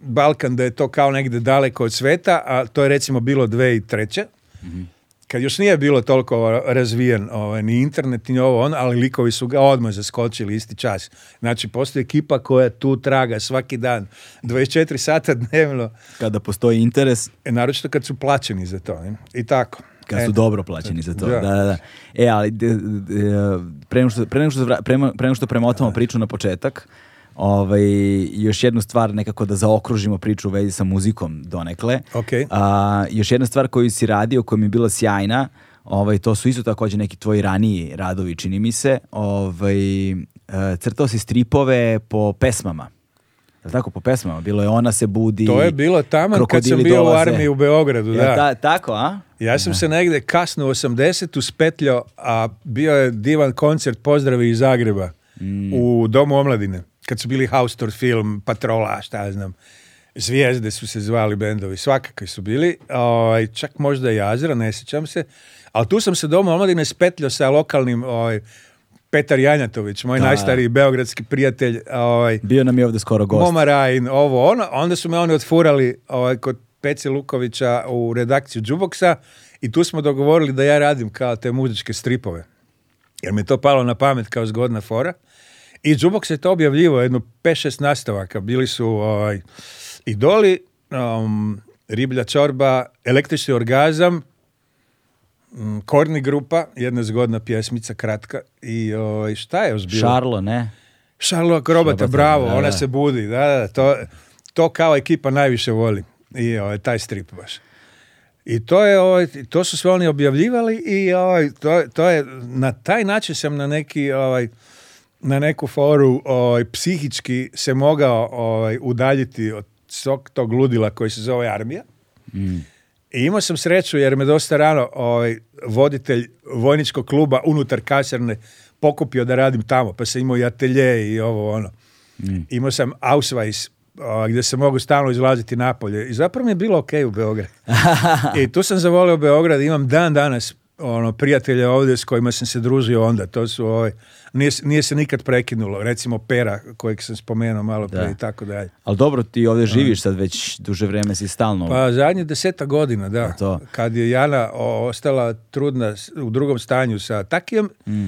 Balkan, da je to kao negdje daleko od sveta, a to je recimo bilo treće. Mm -hmm. Kad još nije bilo toliko ovaj, razvijen ovaj, ni internet, ni ovo ono, ali likovi su ga odmah zaskočili isti čas. Znači, postoji ekipa koja tu traga svaki dan, 24 sata dnevno. Kada postoji interes. E, naročito kad su plaćeni za to. I tako. Kad su e, dobro plaćeni za to. Da, da, da. E, ali e, pre nego što, pre premotamo e. priču na početak, ovaj, još jednu stvar nekako da zaokružimo priču u vezi sa muzikom donekle. Okay. A, još jedna stvar koju si radio, koja mi je bila sjajna, ovaj, to su isto takođe neki tvoji raniji radovi, čini mi se. Ovaj, crtao si stripove po pesmama. Jel tako po pesmama? Bilo je Ona se budi. To je bilo tamo kad sam bio u armiji u Beogradu, da. tako, a? Ja sam se negde kasno u 80 spetljo, a bio je divan koncert Pozdravi iz Zagreba mm. u Domu omladine. Kad su bili Haustor film, Patrola, šta ja znam. Zvijezde su se zvali bendovi, svakakvi su bili. Ovaj, čak možda i Azra, ne sjećam se. Ali tu sam se Domu omladine spetljao sa lokalnim... O, ovaj, Petar Janjatović, moj da. najstariji beogradski prijatelj. Ovaj, Bio nam je ovdje skoro gost. Moma ovo, ono, onda su me oni otfurali ovaj, kod Peci Lukovića u redakciju Džuboksa i tu smo dogovorili da ja radim kao te muzičke stripove. Jer mi je to palo na pamet kao zgodna fora. I Džuboks je to objavljivo, jedno 5-6 nastavaka. Bili su ovaj, idoli, um, riblja čorba, električni orgazam, Mm, Korni grupa, jedna zgodna pjesmica, kratka. I ovaj, šta je još Šarlo, ne? Šarlo akrobata, bravo, ona se budi. Da, da, to, to kao ekipa najviše voli. I ovaj, taj strip baš. I to, ovaj, to su sve oni objavljivali i to, je, na taj način sam na neki, na neku foru psihički se mogao ovaj, udaljiti od tog ludila koji se zove armija. Mm. I imao sam sreću jer me dosta rano ovaj, voditelj vojničkog kluba unutar kasarne pokupio da radim tamo, pa sam imao i atelje i ovo ono. Mm. Imao sam Ausweis ovaj, gdje se mogu stalno izlaziti napolje. I zapravo mi je bilo ok u Beogradu. I tu sam zavolio Beograd, imam dan danas ono, prijatelja ovdje s kojima sam se družio onda. To su, ove nije, se nikad prekinulo. Recimo Pera, kojeg sam spomenuo malo da. i tako dalje. Ali dobro, ti ovdje živiš sad već duže vrijeme si stalno. Pa zadnje deseta godina, da. to. Kad je Jana ostala trudna u drugom stanju sa Takijem, mm.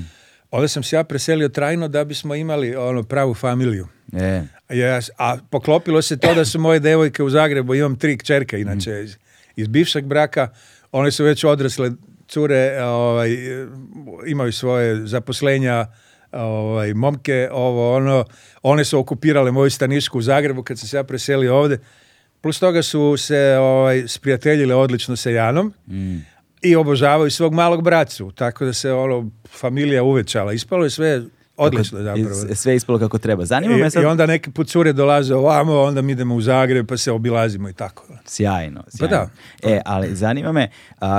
Onda sam se ja preselio trajno da bismo imali ono pravu familiju. E. Ja, a poklopilo se to da su moje devojke u Zagrebu, imam tri kćerke mm. inače, iz, iz bivšeg braka, one su već odrasle cure ovaj, imaju svoje zaposlenja, ovaj, momke, ovo, ono, one su okupirale moju stanišku u Zagrebu kad sam se ja preselio ovdje. Plus toga su se ovaj, sprijateljile odlično sa Janom mm. i obožavaju svog malog bracu, tako da se ono, familija uvećala. Ispalo je sve Odlično zapravo. je sve ispalo kako treba. Zanima me sad... I onda neki put cure dolaze ovamo, onda mi idemo u Zagreb pa se obilazimo i tako. Sjajno. Pa sjajno. Pa da. E, ali zanima me,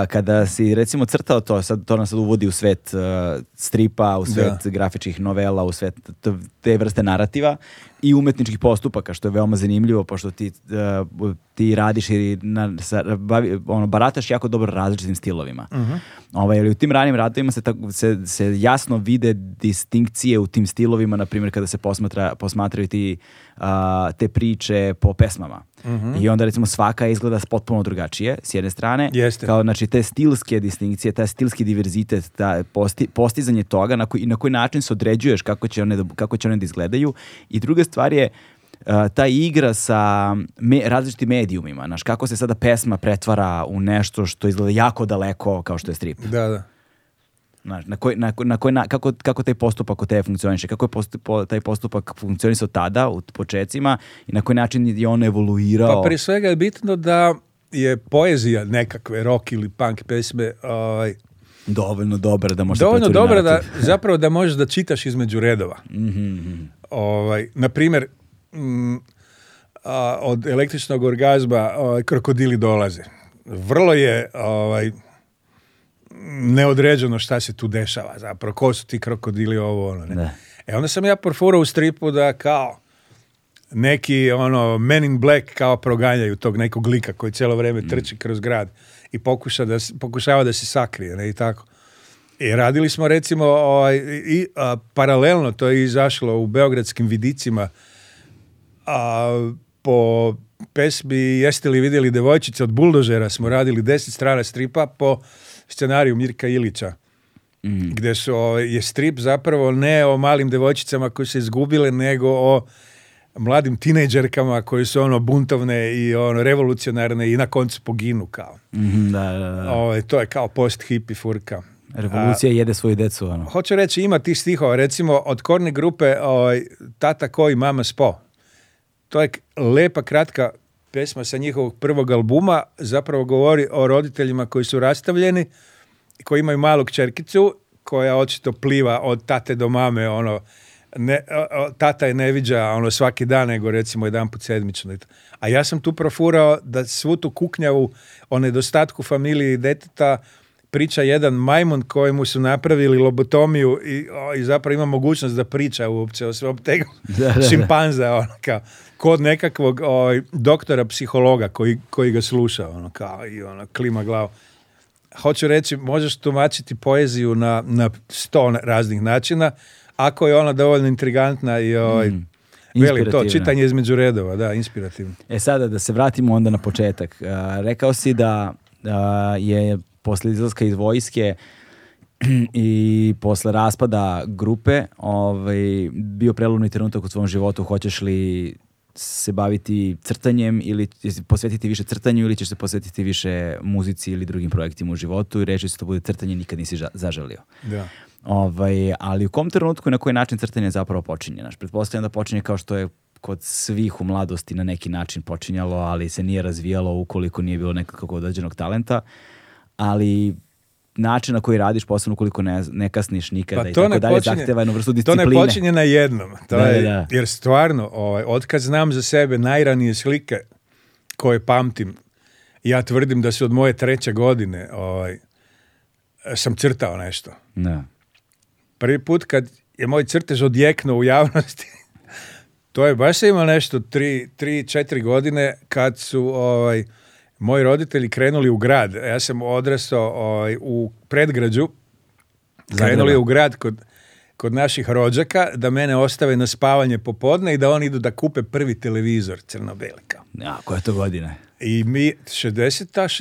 kada si recimo crtao to, sad, to nas sad uvodi u svet stripa, u svet da. grafičkih novela, u svet te vrste narativa, i umetničkih postupaka, što je veoma zanimljivo, pošto ti, eh, ti radiš i na, sa, bavi, ono, barataš jako dobro različitim stilovima. Uh mhm. -huh. ovaj, u tim ranim radovima se, tako, se, se jasno vide distinkcije u tim stilovima, na primjer kada se posmatra, posmatraju ti, ah, te priče po pesmama. Mhm. I onda recimo svaka izgleda potpuno drugačije s jedne strane. Jeste. Kao znači te stilske distinkcije, taj stilski diverzitet, ta posti, postizanje toga na koji, i na koji način se određuješ kako će one kako će one izgledaju. I druga stvar je ta igra sa me, različitim medijumima, znaš, kako se sada pesma pretvara u nešto što izgleda jako daleko kao što je strip. Da, da. Znaš, na na, na na, kako, kako taj postupak u tebe funkcioniše, kako je taj postupak funkcionisao tada u početcima i na koji način je on evoluirao? Pa prije svega je bitno da je poezija nekakve rock ili punk pesme ovaj, dovoljno dobra da možeš dovoljno dobra da zapravo da možeš da čitaš između redova. Mm Ovaj na primjer mm, od električnog orgazma ovaj, krokodili dolaze. Vrlo je ovaj neodređeno šta se tu dešava zapravo, ko su ti krokodili ovo ono, ne. E onda sam ja porfurao u stripu da kao neki ono men in black kao proganjaju tog nekog lika koji cijelo vrijeme mm. trči kroz grad i da, pokušava da se sakrije ne, i tako. I radili smo recimo ovaj, i paralelno to je izašlo u beogradskim vidicima po pesmi Jeste li vidjeli devojčice od buldožera smo radili deset strana stripa po scenariju Mirka Ilića. Mm. Gde su, je strip zapravo ne o malim devojčicama koje se izgubile, nego o mladim tinejdžerkama koje su ono buntovne i ono revolucionarne i na koncu poginu kao. Mhm, e, to je kao post hippie furka. Revolucija jede svoju decu. Ono. Hoću reći, ima tih stihova. Recimo, od korne grupe o, Tata koji, mama spo. To je lepa, kratka pesma sa njihovog prvog albuma zapravo govori o roditeljima koji su rastavljeni, koji imaju malog čerkicu, koja očito pliva od tate do mame, ono, ne, tata je ne viđa ono, svaki dan, nego recimo jedan put sedmično. A ja sam tu profurao da svu tu kuknjavu o nedostatku familije i deteta priča jedan majmun kojemu su napravili lobotomiju i, i zapravo ima mogućnost da priča uopće o svom tegu da, da, šimpanza, ono kao, kod nekakvog o, ovaj, doktora psihologa koji, koji ga sluša, ono kao, i ono, klima glavu. Hoću reći, možeš tumačiti poeziju na, na sto raznih načina, ako je ona dovoljno intrigantna i o, ovaj, mm. to čitanje između redova, da, inspirativno. E sada da se vratimo onda na početak. rekao si da je posle izlaska iz vojske i posle raspada grupe ovaj, bio prelomni trenutak u svom životu, hoćeš li se baviti crtanjem ili posvetiti više crtanju ili ćeš se posvetiti više muzici ili drugim projektima u životu i reći se to bude crtanje nikad nisi ža zaželio. Da. Ovaj, ali u kom trenutku i na koji način crtanje zapravo počinje? Naš, pretpostavljam da počinje kao što je kod svih u mladosti na neki način počinjalo, ali se nije razvijalo ukoliko nije bilo nekakvog određenog talenta ali način na koji radiš posebno ukoliko ne, ne kasniš nikada pa i tako dalje zahteva jednu vrstu discipline. To ne počinje na jednom. To je, Jer stvarno, ovaj, otkad znam za sebe najranije slike koje pamtim, ja tvrdim da se od moje treće godine ovaj, sam crtao nešto. Da. Prvi put kad je moj crtež odjeknuo u javnosti, to je baš imao nešto tri, tri, četiri godine kad su ovaj, moji roditelji krenuli u grad. Ja sam odrastao ovaj, u predgrađu, krenuli u grad kod, kod naših rođaka da mene ostave na spavanje popodne i da oni idu da kupe prvi televizor crno-belika. Ja, koja to godina? I mi, 60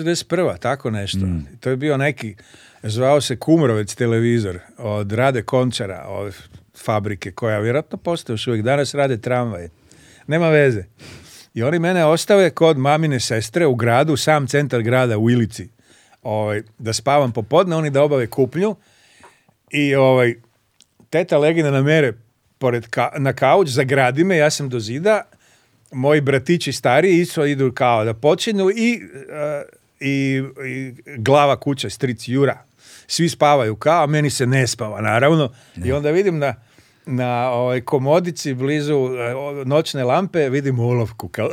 61 tako nešto. Mm. To je bio neki, zvao se Kumrovec televizor od Rade Končara, od fabrike koja vjerojatno postoje još uvijek. Danas rade tramvaje. Nema veze. I oni mene ostave kod mamine sestre u gradu, sam centar grada u Ilici. Ovaj, da spavam popodne, oni da obave kupnju. I ovaj, teta legina na mere pored na kauč, zagradi me, ja sam do zida. Moji bratići stari isto idu kao da počinu eh, i, i, glava kuća, stric Jura. Svi spavaju kao, a meni se ne spava, naravno. I onda vidim da na ovaj, komodici blizu eh, noćne lampe vidim olovku. Kao,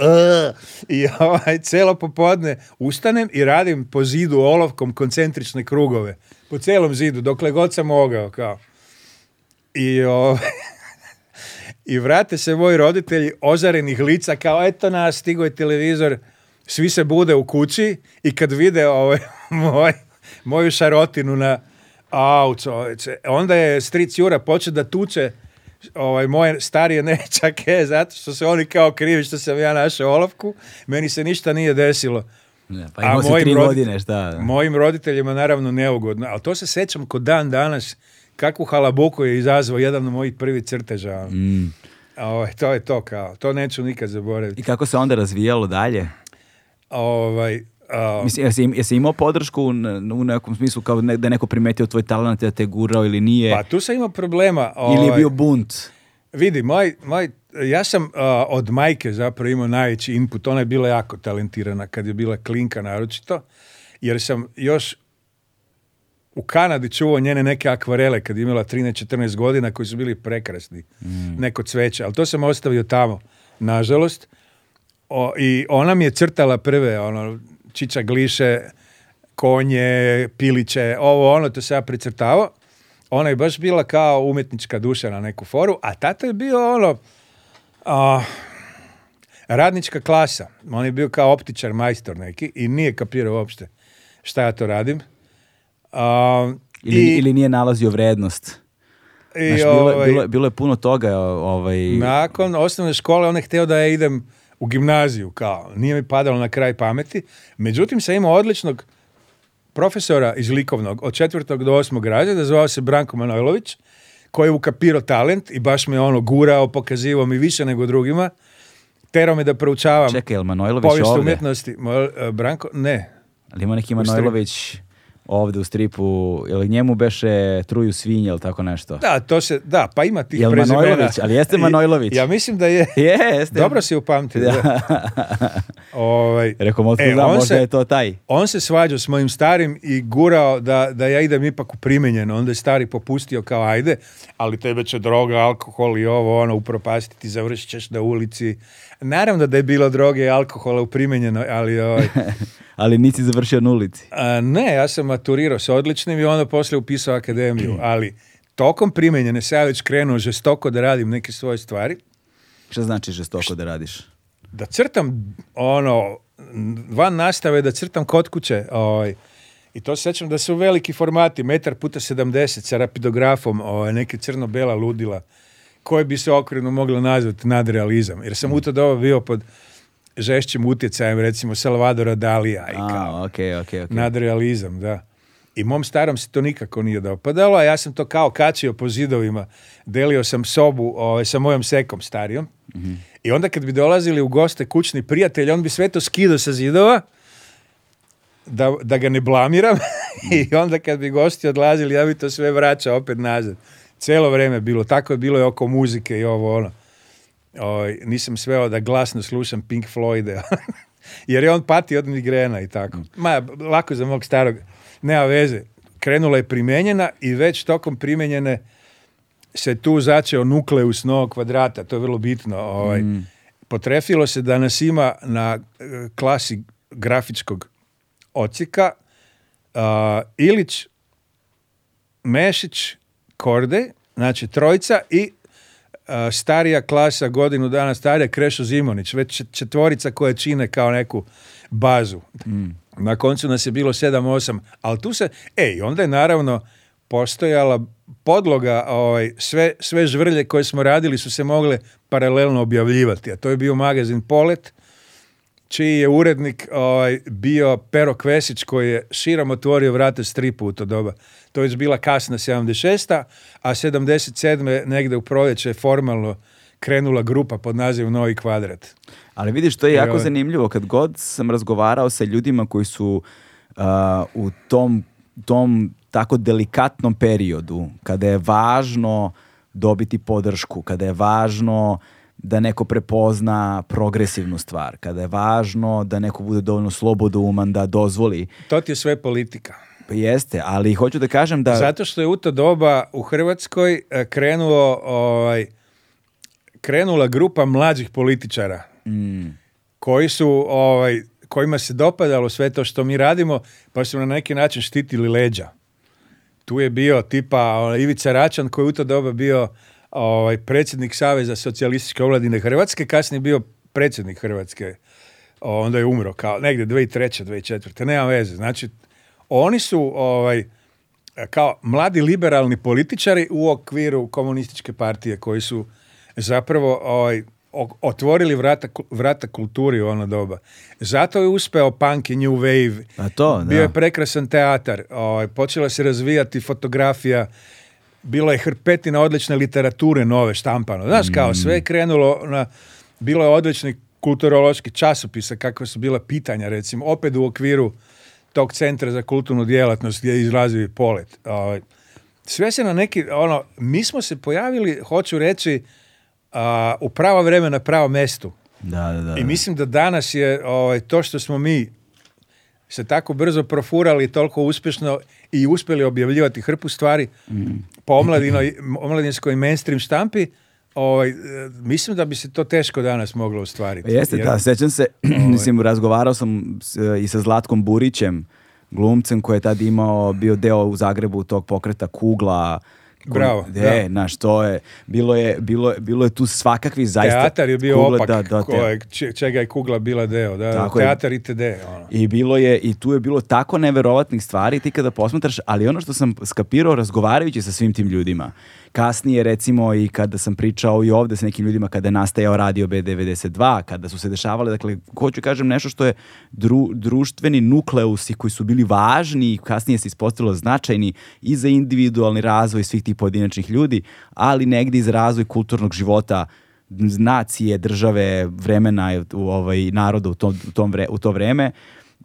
I ovaj, celo popodne ustanem i radim po zidu olovkom koncentrične krugove. Po celom zidu, dokle god sam mogao. Kao. I ovaj, i vrate se moji roditelji ozarenih lica kao eto nas, stigao je televizor, svi se bude u kući i kad vide ovaj, moj, moju šarotinu na au, Onda je stric Jura počet da tuče ovaj, moje starije nečake, zato što se oni kao krivi što sam ja našao olovku, meni se ništa nije desilo. Ne, pa mojim, tri godine, mojim roditeljima naravno neugodno, ali to se sećam kod dan danas, kakvu halabuku je izazvao jedan od mojih prvih crteža. Ono. Mm. Ovaj, to je to kao, to neću nikad zaboraviti. I kako se onda razvijalo dalje? Ovaj, Uh, Mislim, jesi, imao podršku u nekom smislu kao da je neko primetio tvoj talent da te gurao ili nije? Pa tu sam imao problema. Ovaj, ili je ovaj, bio bunt? Vidi, moj, ja sam uh, od majke zapravo imao najveći input. Ona je bila jako talentirana kad je bila klinka naročito. Jer sam još u Kanadi čuo njene neke akvarele kad je imala 13-14 godina koji su bili prekrasni. Mm. Neko cveće. Ali to sam ostavio tamo, nažalost. I ona mi je crtala prve ono, čiča gliše, konje, piliće, ovo ono, to se ja precrtavao. Ona je baš bila kao umjetnička duša na neku foru, a tata je bio ono, a, radnička klasa. On je bio kao optičar, majstor neki i nije kapirao uopšte šta ja to radim. ili, ili nije nalazio vrednost. I, ovaj- bilo, je puno toga. Ovaj... Nakon osnovne škole on je htio da ja idem u gimnaziju, kao, nije mi padalo na kraj pameti. Međutim, sam imao odličnog profesora iz likovnog od četvrtog do osmog razreda, zvao se Branko Manojlović, koji je ukapirao talent i baš me ono gurao, pokazivao mi više nego drugima. tero me da proučavam Čekaj, umjetnosti. E, Branko, ne. Ali ima neki Manojlović ovdje u stripu, ili njemu beše truju svinje ili tako nešto. Da, to se, da, pa ima tih Jel prezimena. ali jeste Manojlović? Ja mislim da je. jeste. Dobro si upamtio. Da. ovaj, Rekom, e, možda se, je to taj. On se svađao s mojim starim i gurao da, da ja idem ipak u primenjeno. Onda je stari popustio kao ajde, ali tebe će droga, alkohol i ovo, ono, upropastiti, završit ćeš na ulici Naravno da je bilo droge i alkohola u ali... ali nisi završio na ulici. ne, ja sam maturirao s odličnim i onda poslije upisao akademiju, ali tokom primjenjene se ja već krenuo žestoko da radim neke svoje stvari. Šta znači žestoko da radiš? Da crtam, ono, van nastave da crtam kod kuće, i to sećam da su veliki formati, metar puta 70 sa rapidografom, ovaj, neke crno-bela ludila koje bi se okrenu moglo nazvati nadrealizam. Jer sam u to doba bio pod žešćim utjecajem recimo Salvadora Dalija i kao nadrealizam, da. I mom starom se to nikako nije dopadalo, a ja sam to kao kačio po zidovima. Delio sam sobu ovaj, sa mojom sekom starijom. Mhm. I onda kad bi dolazili u goste kućni prijatelj, on bi sve to skido sa zidova da, ga ne blamiram. I mhm. onda kad bi gosti odlazili, ja bi to sve vraćao opet nazad. Cijelo vrijeme bilo. Tako je bilo i oko muzike i ovo ono. O, nisam sveo da glasno slušam Pink Floyd Jer je on pati od migrena i tako. Ma, lako za mog starog. Nema veze. Krenula je primijenjena i već tokom primijenjene se tu začeo nukleus novog kvadrata. To je vrlo bitno. Ovaj. Mm. Potrefilo se da nas ima na eh, klasi grafičkog ocika Ilić, Mešić, Korde, znači trojca i e, starija klasa, godinu dana starija, Krešo Zimonić, već četvorica koja čine kao neku bazu. Mm. Na koncu nas je bilo 7-8, ali tu se, ej, onda je naravno postojala podloga, ovaj, sve, sve žvrlje koje smo radili su se mogle paralelno objavljivati, a to je bio magazin Polet, čiji je urednik ovaj, bio Pero Kvesić koji je širom otvorio vrate stripu u to doba. To je bila kasna 76. a 77. negde u proljeće formalno krenula grupa pod nazivom Novi kvadrat. Ali vidiš, to je jako ovaj- zanimljivo. Kad god sam razgovarao sa ljudima koji su uh, u tom, tom tako delikatnom periodu, kada je važno dobiti podršku, kada je važno da neko prepozna progresivnu stvar, kada je važno da neko bude dovoljno slobodouman da dozvoli. To ti je sve politika. Pa jeste, ali hoću da kažem da... Zato što je u to doba u Hrvatskoj e, krenuo, ovaj, krenula grupa mlađih političara mm. koji su, ovaj, kojima se dopadalo sve to što mi radimo, pa su na neki način štitili leđa. Tu je bio tipa ovaj, Ivica Račan koji u to doba bio ovaj, predsjednik Saveza socijalističke omladine Hrvatske, kasnije bio predsjednik Hrvatske, onda je umro kao negdje 2003. 2004. Nema veze. Znači, oni su ovaj, kao mladi liberalni političari u okviru komunističke partije koji su zapravo ovaj, otvorili vrata, vrata kulturi u ono doba. Zato je uspeo punk i new wave. A to, Bio je prekrasan teatar. Ovaj, počela se razvijati fotografija bila je hrpetina odlične literature nove štampano. Znaš, kao mm. sve je krenulo na... Bilo je odlični kulturološki časopisa, kakva su bila pitanja, recimo, opet u okviru tog centra za kulturnu djelatnost gdje je izlazio i polet. Ovaj. Sve se na neki, ono, mi smo se pojavili, hoću reći, u pravo vreme na pravo mestu. Da, da, da. I mislim da danas je ovaj, to što smo mi se tako brzo profurali, toliko uspješno i uspjeli objavljivati hrpu stvari po omladinoj, omladinskoj mainstream štampi, ovaj, mislim da bi se to teško danas moglo ostvariti. Pa jeste, da, sećam se, ovaj. mislim, razgovarao sam i sa Zlatkom Burićem, glumcem koji je tad imao, bio deo u Zagrebu tog pokreta Kugla, Bravo. Ne, to je bilo, je, bilo, bilo je tu svakakvi zaista... Teatar je bio opak, da, čega je kugla bila deo, da, tako teatar i ono. I bilo je, i tu je bilo tako neverovatnih stvari, ti kada posmatraš, ali ono što sam skapirao razgovarajući sa svim tim ljudima, Kasnije recimo i kada sam pričao i ovde sa nekim ljudima kada je nastajao radio B92, kada su se dešavale, dakle, hoću kažem nešto što je društveni nukleusi koji su bili važni i kasnije se ispostavilo značajni i za individualni razvoj svih tih pojedinačnih ljudi, ali negde i za razvoj kulturnog života nacije, države, vremena, ovaj, naroda u, tom, u, tom u to vreme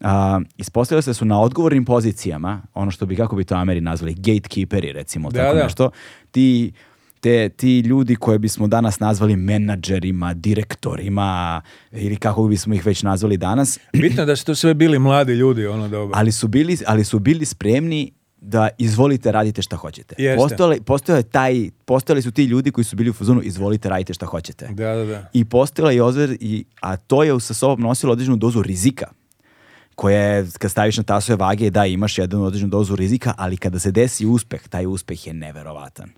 a, ispostavio se su na odgovornim pozicijama, ono što bi, kako bi to Ameri nazvali, gatekeeperi recimo, da, tako nešto, ti te, ti ljudi koje bismo danas nazvali menadžerima, direktorima ili kako bismo ih već nazvali danas. Bitno da su to sve bili mladi ljudi, ono dobro. Ali su bili, ali su bili spremni da izvolite, radite šta hoćete. Postojali, taj, postojali su ti ljudi koji su bili u fazonu izvolite, radite šta hoćete. Da, da, da. I postojala je a to je sa sobom nosilo određenu dozu rizika koje kad staviš na tasove vage da imaš jednu određenu dozu rizika, ali kada se desi uspeh, taj uspeh je neverovatan.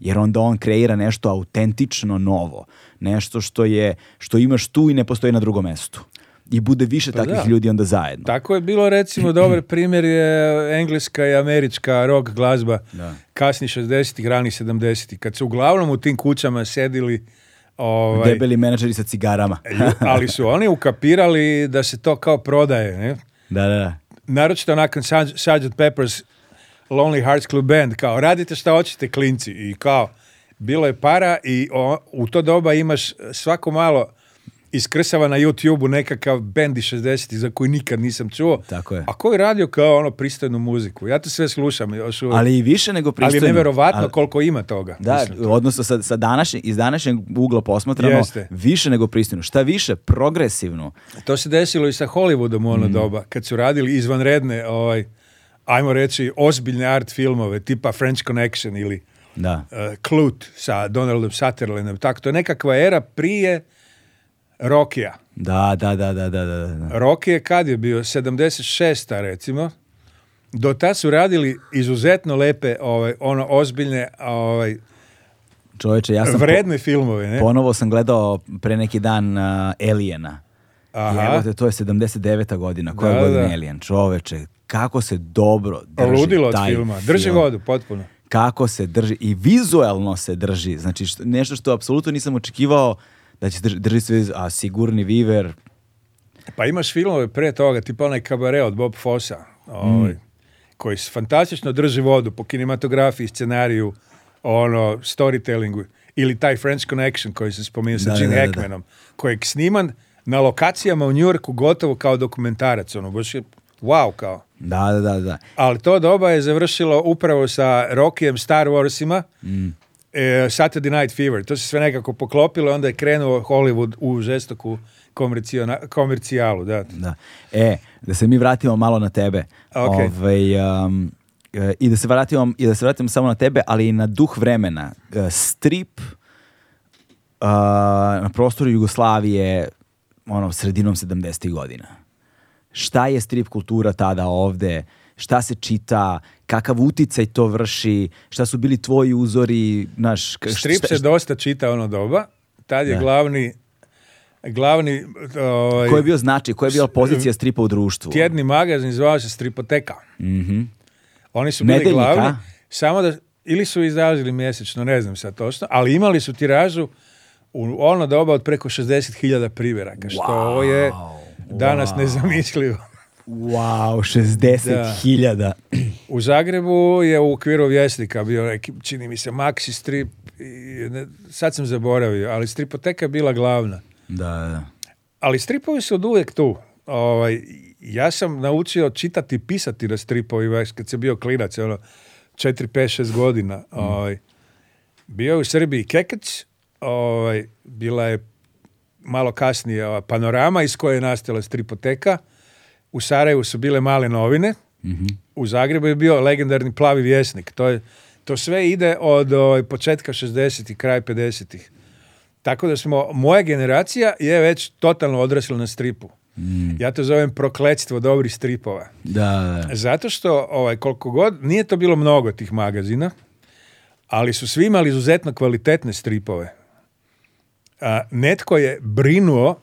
Jer onda on kreira nešto autentično novo, nešto što je što imaš tu i ne postoji na drugom mestu. I bude više pa takvih da. ljudi onda zajedno. Tako je bilo recimo dobar primjer je engleska i američka rock glazba da. kasni 60-ih, rani 70-ih kad su uglavnom u tim kućama sedili Ovaj, Debeli menadžeri sa cigarama. ali su oni ukapirali da se to kao prodaje. Ne? Da, da, Naročito nakon Sgt. Peppers Lonely Hearts Club Band, kao radite šta hoćete klinci i kao bilo je para i u to doba imaš svako malo iskrsava na YouTube-u nekakav bendi 60 za koji nikad nisam čuo. Tako je. A koji radio kao ono pristojnu muziku. Ja to sve slušam. Još Ali i više nego pristojno. Ali koliko ima toga. Da, odnosno sa, sa današnje, iz današnjeg ugla posmatramo Jeste. više nego pristojno. Šta više, progresivno. To se desilo i sa Hollywoodom u ono mm. doba, kad su radili izvanredne, ovaj, ajmo reći, ozbiljne art filmove, tipa French Connection ili da. Uh, eh, Clute sa Donaldom Sutherlandom. Tako, to je nekakva era prije Rokija. Da, da, da, da, da, da. je kad je bio? 76. recimo. Do ta su radili izuzetno lepe, ovaj, ono, ozbiljne, ovaj, Čovječe, ja sam vredne filmove, ne? Ponovo sam gledao pre neki dan uh, Aliena. Aha. Te, to je 79. godina. Koja da, godina da. Alien? Čoveče, kako se dobro drži Oludilo od filma. Drži film. potpuno. Kako se drži i vizualno se drži. Znači, nešto što apsolutno nisam očekivao da će drži, drži a sigurni viver. Pa imaš filmove pre toga, tipa onaj kabare od Bob Fossa, ovaj, mm. koji fantastično drži vodu po kinematografiji, scenariju, ono, storytellingu, ili taj French Connection koji se spominje sa da, Gene Hackmanom, kojeg sniman na lokacijama u New Yorku gotovo kao dokumentarac, ono, je wow kao. Da, da, da, Ali to doba je završilo upravo sa Rokijem Star Warsima, mm. E, Saturday Night Fever, to se sve nekako poklopilo, onda je krenuo Hollywood u žestoku komercijalu. Da. da. E, da se mi vratimo malo na tebe. Ovaj, um, e, i da se vratimo i da se samo na tebe, ali i na duh vremena. E, strip uh, na prostoru Jugoslavije ono sredinom 70. godina. Šta je strip kultura tada ovde? šta se čita, kakav uticaj to vrši, šta su bili tvoji uzori, naš... Strip se dosta čita ono doba, tad je glavni glavni... Ovaj, koji je bio značaj, koja je bila pozicija stripa u društvu? Tjedni magazin zvao se Stripoteka. Mhm. Oni su bili glavni, samo da, ili su izrazili mjesečno, ne znam sad točno, ali imali su tiražu u ono doba od preko 60.000 primjeraka, što je danas nezamislivo. Wow, 60.000. U Zagrebu je u okviru vjesnika bio neki, čini mi se, maxi strip, ne, sad sam zaboravio, ali stripoteka je bila glavna. Da, da. Ali stripovi su od uvijek tu. Ovaj, ja sam naučio čitati i pisati na stripovima kad sam bio klinac, ono, 4, 5, 6 godina. Mm. Ovaj. bio je u Srbiji kekeć. ovaj, bila je malo kasnije panorama iz koje je nastala stripoteka u Sarajevu su bile male novine, mhm. u Zagrebu je bio legendarni plavi vjesnik. To, sve ide od ovaj, početka 60-ih, kraj 50-ih. Tako da smo, moja generacija je već totalno odrasla na stripu. Mm. Ja to zovem prokletstvo dobrih stripova. da. Zato što, ovaj, koliko god, nije to bilo mnogo tih magazina, ali su svi imali izuzetno kvalitetne stripove. A, netko je brinuo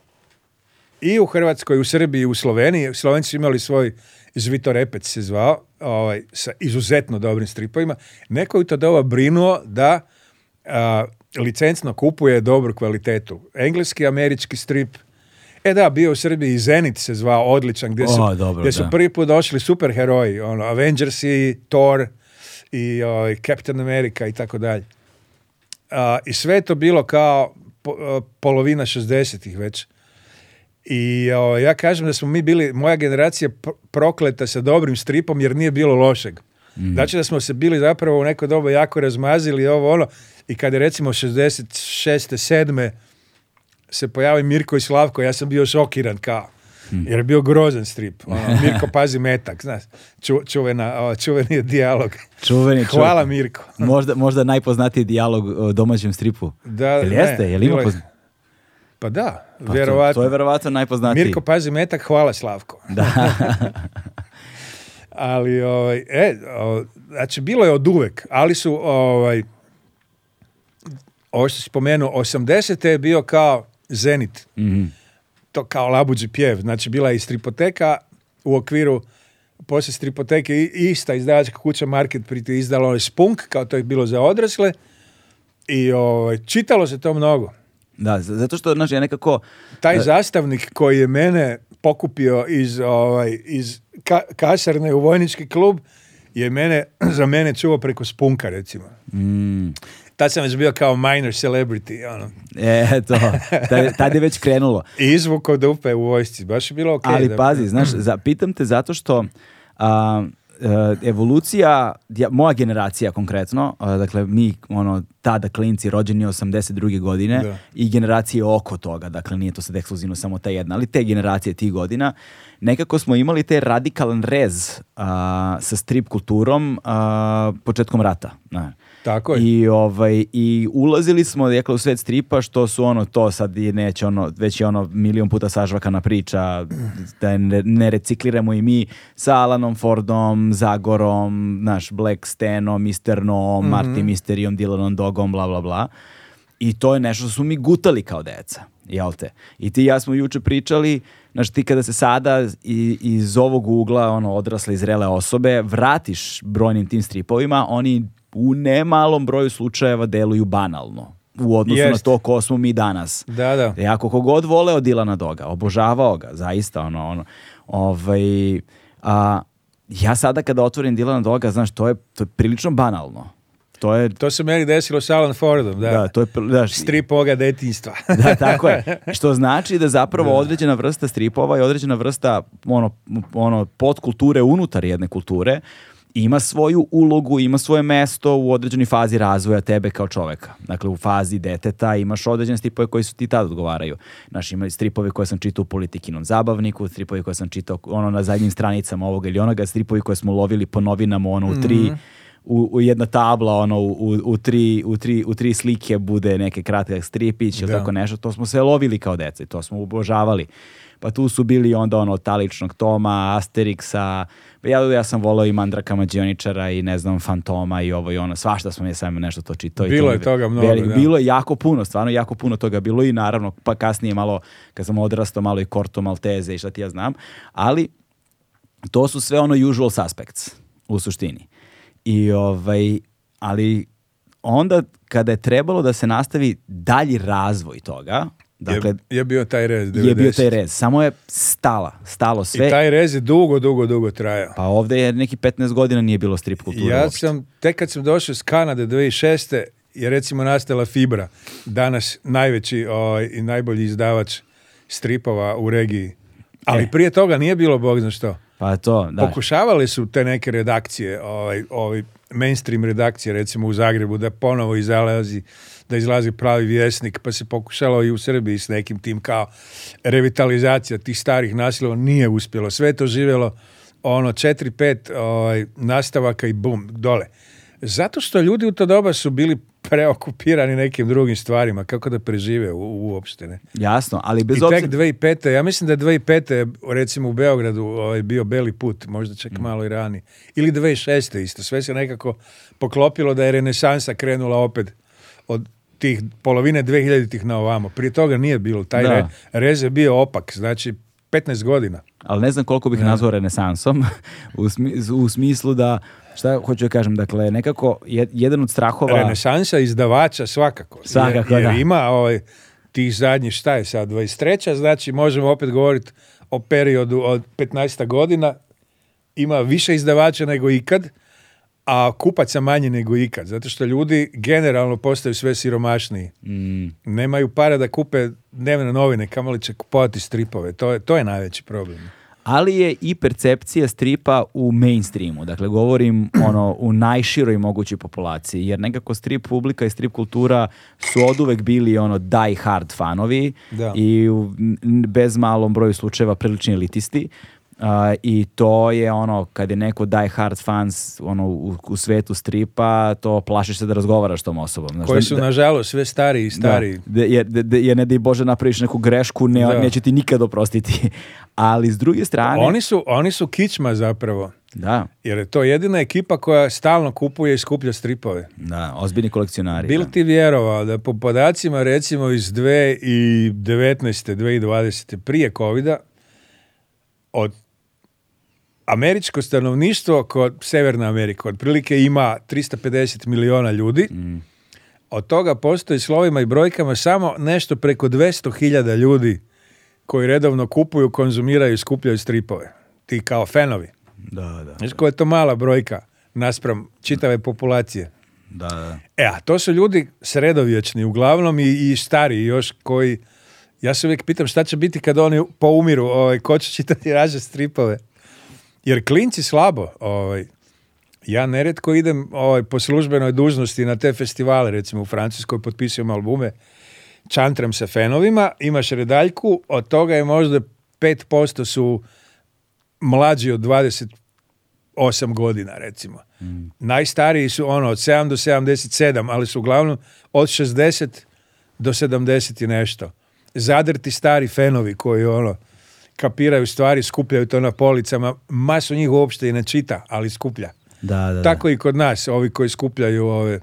i u Hrvatskoj, u Srbiji, u Sloveniji. Slovenci su imali svoj Zvito Repet se zvao, ovaj, sa izuzetno dobrim stripovima. Neko je to doba brinuo da a, licencno kupuje dobru kvalitetu. Engleski, američki strip. E da, bio u Srbiji i Zenit se zvao odličan, gdje su, su prvi put došli superheroji, ono, Avengers i Thor i ovaj, Captain America i tako dalje. I sve to bilo kao polovina 60-ih već. I o, ovaj, ja kažem da smo mi bili, moja generacija prokleta sa dobrim stripom jer nije bilo lošeg. Mm. Znači da smo se bili zapravo u neko doba jako razmazili ovo ono i kada je recimo 66. 7. se pojavi Mirko i Slavko, ja sam bio šokiran kao. Mhm. Jer je bio grozan strip. Ono, Mirko pazi metak, znaš. Ču, čuvena, čuveni je dijalog. Čuveni Hvala Mirko. možda, možda najpoznatiji dijalog o domaćem stripu. Da, jel jeste? jel ima Pa da, pa vjerovatno. To, je vjerovatno najpoznatiji. Mirko, pazi metak, hvala Slavko. Da. ali, ovaj, e, znači, bilo je od uvek, ali su, ovaj, ovo što si spomenuo, 80. je bio kao Zenit. Mhm. To kao labuđi pjev. Znači, bila je i stripoteka u okviru poslije stripoteke ista izdavačka kuća Market priti je izdala Spunk, kao to je bilo za odrasle. I ovaj, čitalo se to mnogo. Da, zato što, znaš, ja nekako... Taj e, zastavnik koji je mene pokupio iz, ovaj, iz ka kasarne u vojnički klub je mene, za mene čuo preko spunka, recimo. Mm. Tad sam već bio kao minor celebrity, ono. E, Tad je već krenulo. I izvuk od upe u vojsci. Baš je bilo okej. Okay Ali pazi, znaš, te zato što... Eh, evolucija, moja generacija konkretno, eh, dakle mi ono tada klinci rođeni 82. godine i generacije oko toga, dakle nije to sad ekskluzivno samo ta jedna, ali te generacije tih godina, nekako smo imali te radikalan rez eh, sa strip kulturom početkom rata. ne. Tako I, ovaj, I ulazili smo dakle, u svet stripa što su ono to sad je neće ono, već je ono milion puta sažvakana priča da ne, ne recikliramo i mi sa Alanom Fordom, Zagorom, naš Black Stanom, No, mm -hmm. Martin Misterijom, Dylanom Dogom, bla bla bla. I to je nešto što su mi gutali kao deca, jel te? I ti i ja smo juče pričali, znaš ti kada se sada iz ovog ugla ono, odrasle i zrele osobe vratiš brojnim tim stripovima, oni u nemalom broju slučajeva deluju banalno u odnosu na to ko smo mi danas. Da, da. E, ako kogod voleo Dilana Doga, obožavao ga, zaista, ono, ono, ovaj, a, ja sada kada otvorim Dilana Doga, znaš, to je, to je prilično banalno. To, je, to se meni desilo s Alan Fordom, da. da to je, da, Strip ovoga detinjstva. da, tako je. Što znači da zapravo određena vrsta stripova i određena vrsta ono, ono, podkulture unutar jedne kulture ima svoju ulogu, ima svoje mesto u određenoj fazi razvoja tebe kao čoveka. Dakle, u fazi deteta imaš određene stripove koji su ti tad odgovaraju. Znaš, ima stripove koje sam čitao u politikinom zabavniku, stripove koje sam čitao ono na zadnjim stranicama ovoga ili onoga, stripovi koje smo lovili po novinama ono u tri... Mhm. U, jedna tabla ono u, u, tri, u, tri, u tri slike bude neke kratke stripić ili tako nešto, to smo sve lovili kao deca i to smo obožavali pa tu su bili onda ono Taličnog Toma, Asterixa, ja, ja sam volao i Mandraka Mađioničara i ne znam Fantoma i ovo i ono, svašta smo mi sami nešto to čitao. Bilo je toga mnogo. Bilo je jako puno, stvarno jako puno toga bilo i naravno pa kasnije malo, kad sam odrastao malo i Korto Malteze i šta ti ja znam, ali to su sve ono usual suspects u suštini. I ovaj, ali onda kada je trebalo da se nastavi dalji razvoj toga, Dakle, je, bio taj rez. 90. Je bio taj rez. Samo je stala. Stalo sve. I taj rez je dugo, dugo, dugo trajao. Pa ovdje je neki 15 godina nije bilo strip kulture. Ja sam, tek kad sam došao iz Kanade 2006. je recimo nastala Fibra. Danas najveći ovaj, i najbolji izdavač stripova u regiji. Ali e. prije toga nije bilo bog zna što. Pa to, da. Pokušavali su te neke redakcije, ovaj, mainstream redakcije recimo u Zagrebu da ponovo izalazi da izlazi pravi vjesnik, pa se pokušalo i u Srbiji s nekim tim kao revitalizacija tih starih nasilova, nije uspjelo. Sve to živjelo ono četiri, pet ovaj, nastavaka i bum, dole. Zato što ljudi u to doba su bili preokupirani nekim drugim stvarima, kako da prežive u, uopšte. Jasno, ali bez I tek 2005. Ja mislim da 2005. recimo u Beogradu ovaj, bio Beli put, možda čak mm. malo i rani. Ili 2006. isto. Sve se nekako poklopilo da je renesansa krenula opet od tih polovine 2000-ih na ovamo. Prije toga nije bilo. Taj da. rez je bio opak, znači 15 godina. Ali ne znam koliko bih nazvao renesansom u, smislu, u smislu da Šta hoću da kažem, dakle, nekako jedan od strahova... Renesansa izdavača svakako. Svakako, jer, da. ima ovaj, tih zadnjih, šta je sad, 23. Znači, možemo opet govoriti o periodu od 15. godina. Ima više izdavača nego ikad a kupaca manje nego ikad, zato što ljudi generalno postaju sve siromašniji. Mm. Nemaju para da kupe dnevne novine, kamoli će kupovati stripove. To je, najveći problem. Ali je i percepcija stripa u mainstreamu, dakle govorim ono u najširoj mogućoj populaciji, jer nekako strip publika i strip kultura su oduvek bili ono die hard fanovi i u bez malom broju slučajeva prilični elitisti i to je ono, kad je neko die hard fans ono, u, u svetu stripa, to plašiš se da razgovaraš s tom osobom. Znaš, Koji su, nažalost, sve stariji i stariji. Da, jer, jer ne i Bože napraviš neku grešku, ne, neće ti nikad oprostiti. Ali s druge strane... Oni su, oni su kičma zapravo. Da. Jer je to jedina ekipa koja stalno kupuje i skuplja stripove. Da, ozbiljni kolekcionari. Bil ti vjerovao da po podacima recimo iz 2019. 2020. prije covid od američko stanovništvo kod Severna Amerika otprilike ima 350 miliona ljudi. Od toga postoji slovima i brojkama samo nešto preko 200.000 ljudi koji redovno kupuju, konzumiraju i skupljaju stripove. Ti kao fenovi. Da, da. Znaš koja je to mala brojka naspram čitave populacije. Da, da. E, a to su ljudi sredovječni uglavnom i, i stari još koji... Ja se uvijek pitam šta će biti kad oni poumiru, ovaj, ko će čitati raže stripove jer klinci slabo, ovaj, ja neretko idem ovaj, po službenoj dužnosti na te festivale, recimo u Francuskoj potpisujem albume, čantram sa fenovima, imaš redaljku, od toga je možda 5% su mlađi od 28 godina, recimo. Mm. Najstariji su ono od 7 do 77, ali su uglavnom od 60 do 70 i nešto. Zadrti stari fenovi koji ono, kapiraju stvari, skupljaju to na policama. Masu njih uopšte i ne čita, ali skuplja. Da, da, Tako i kod nas, ovi koji skupljaju ove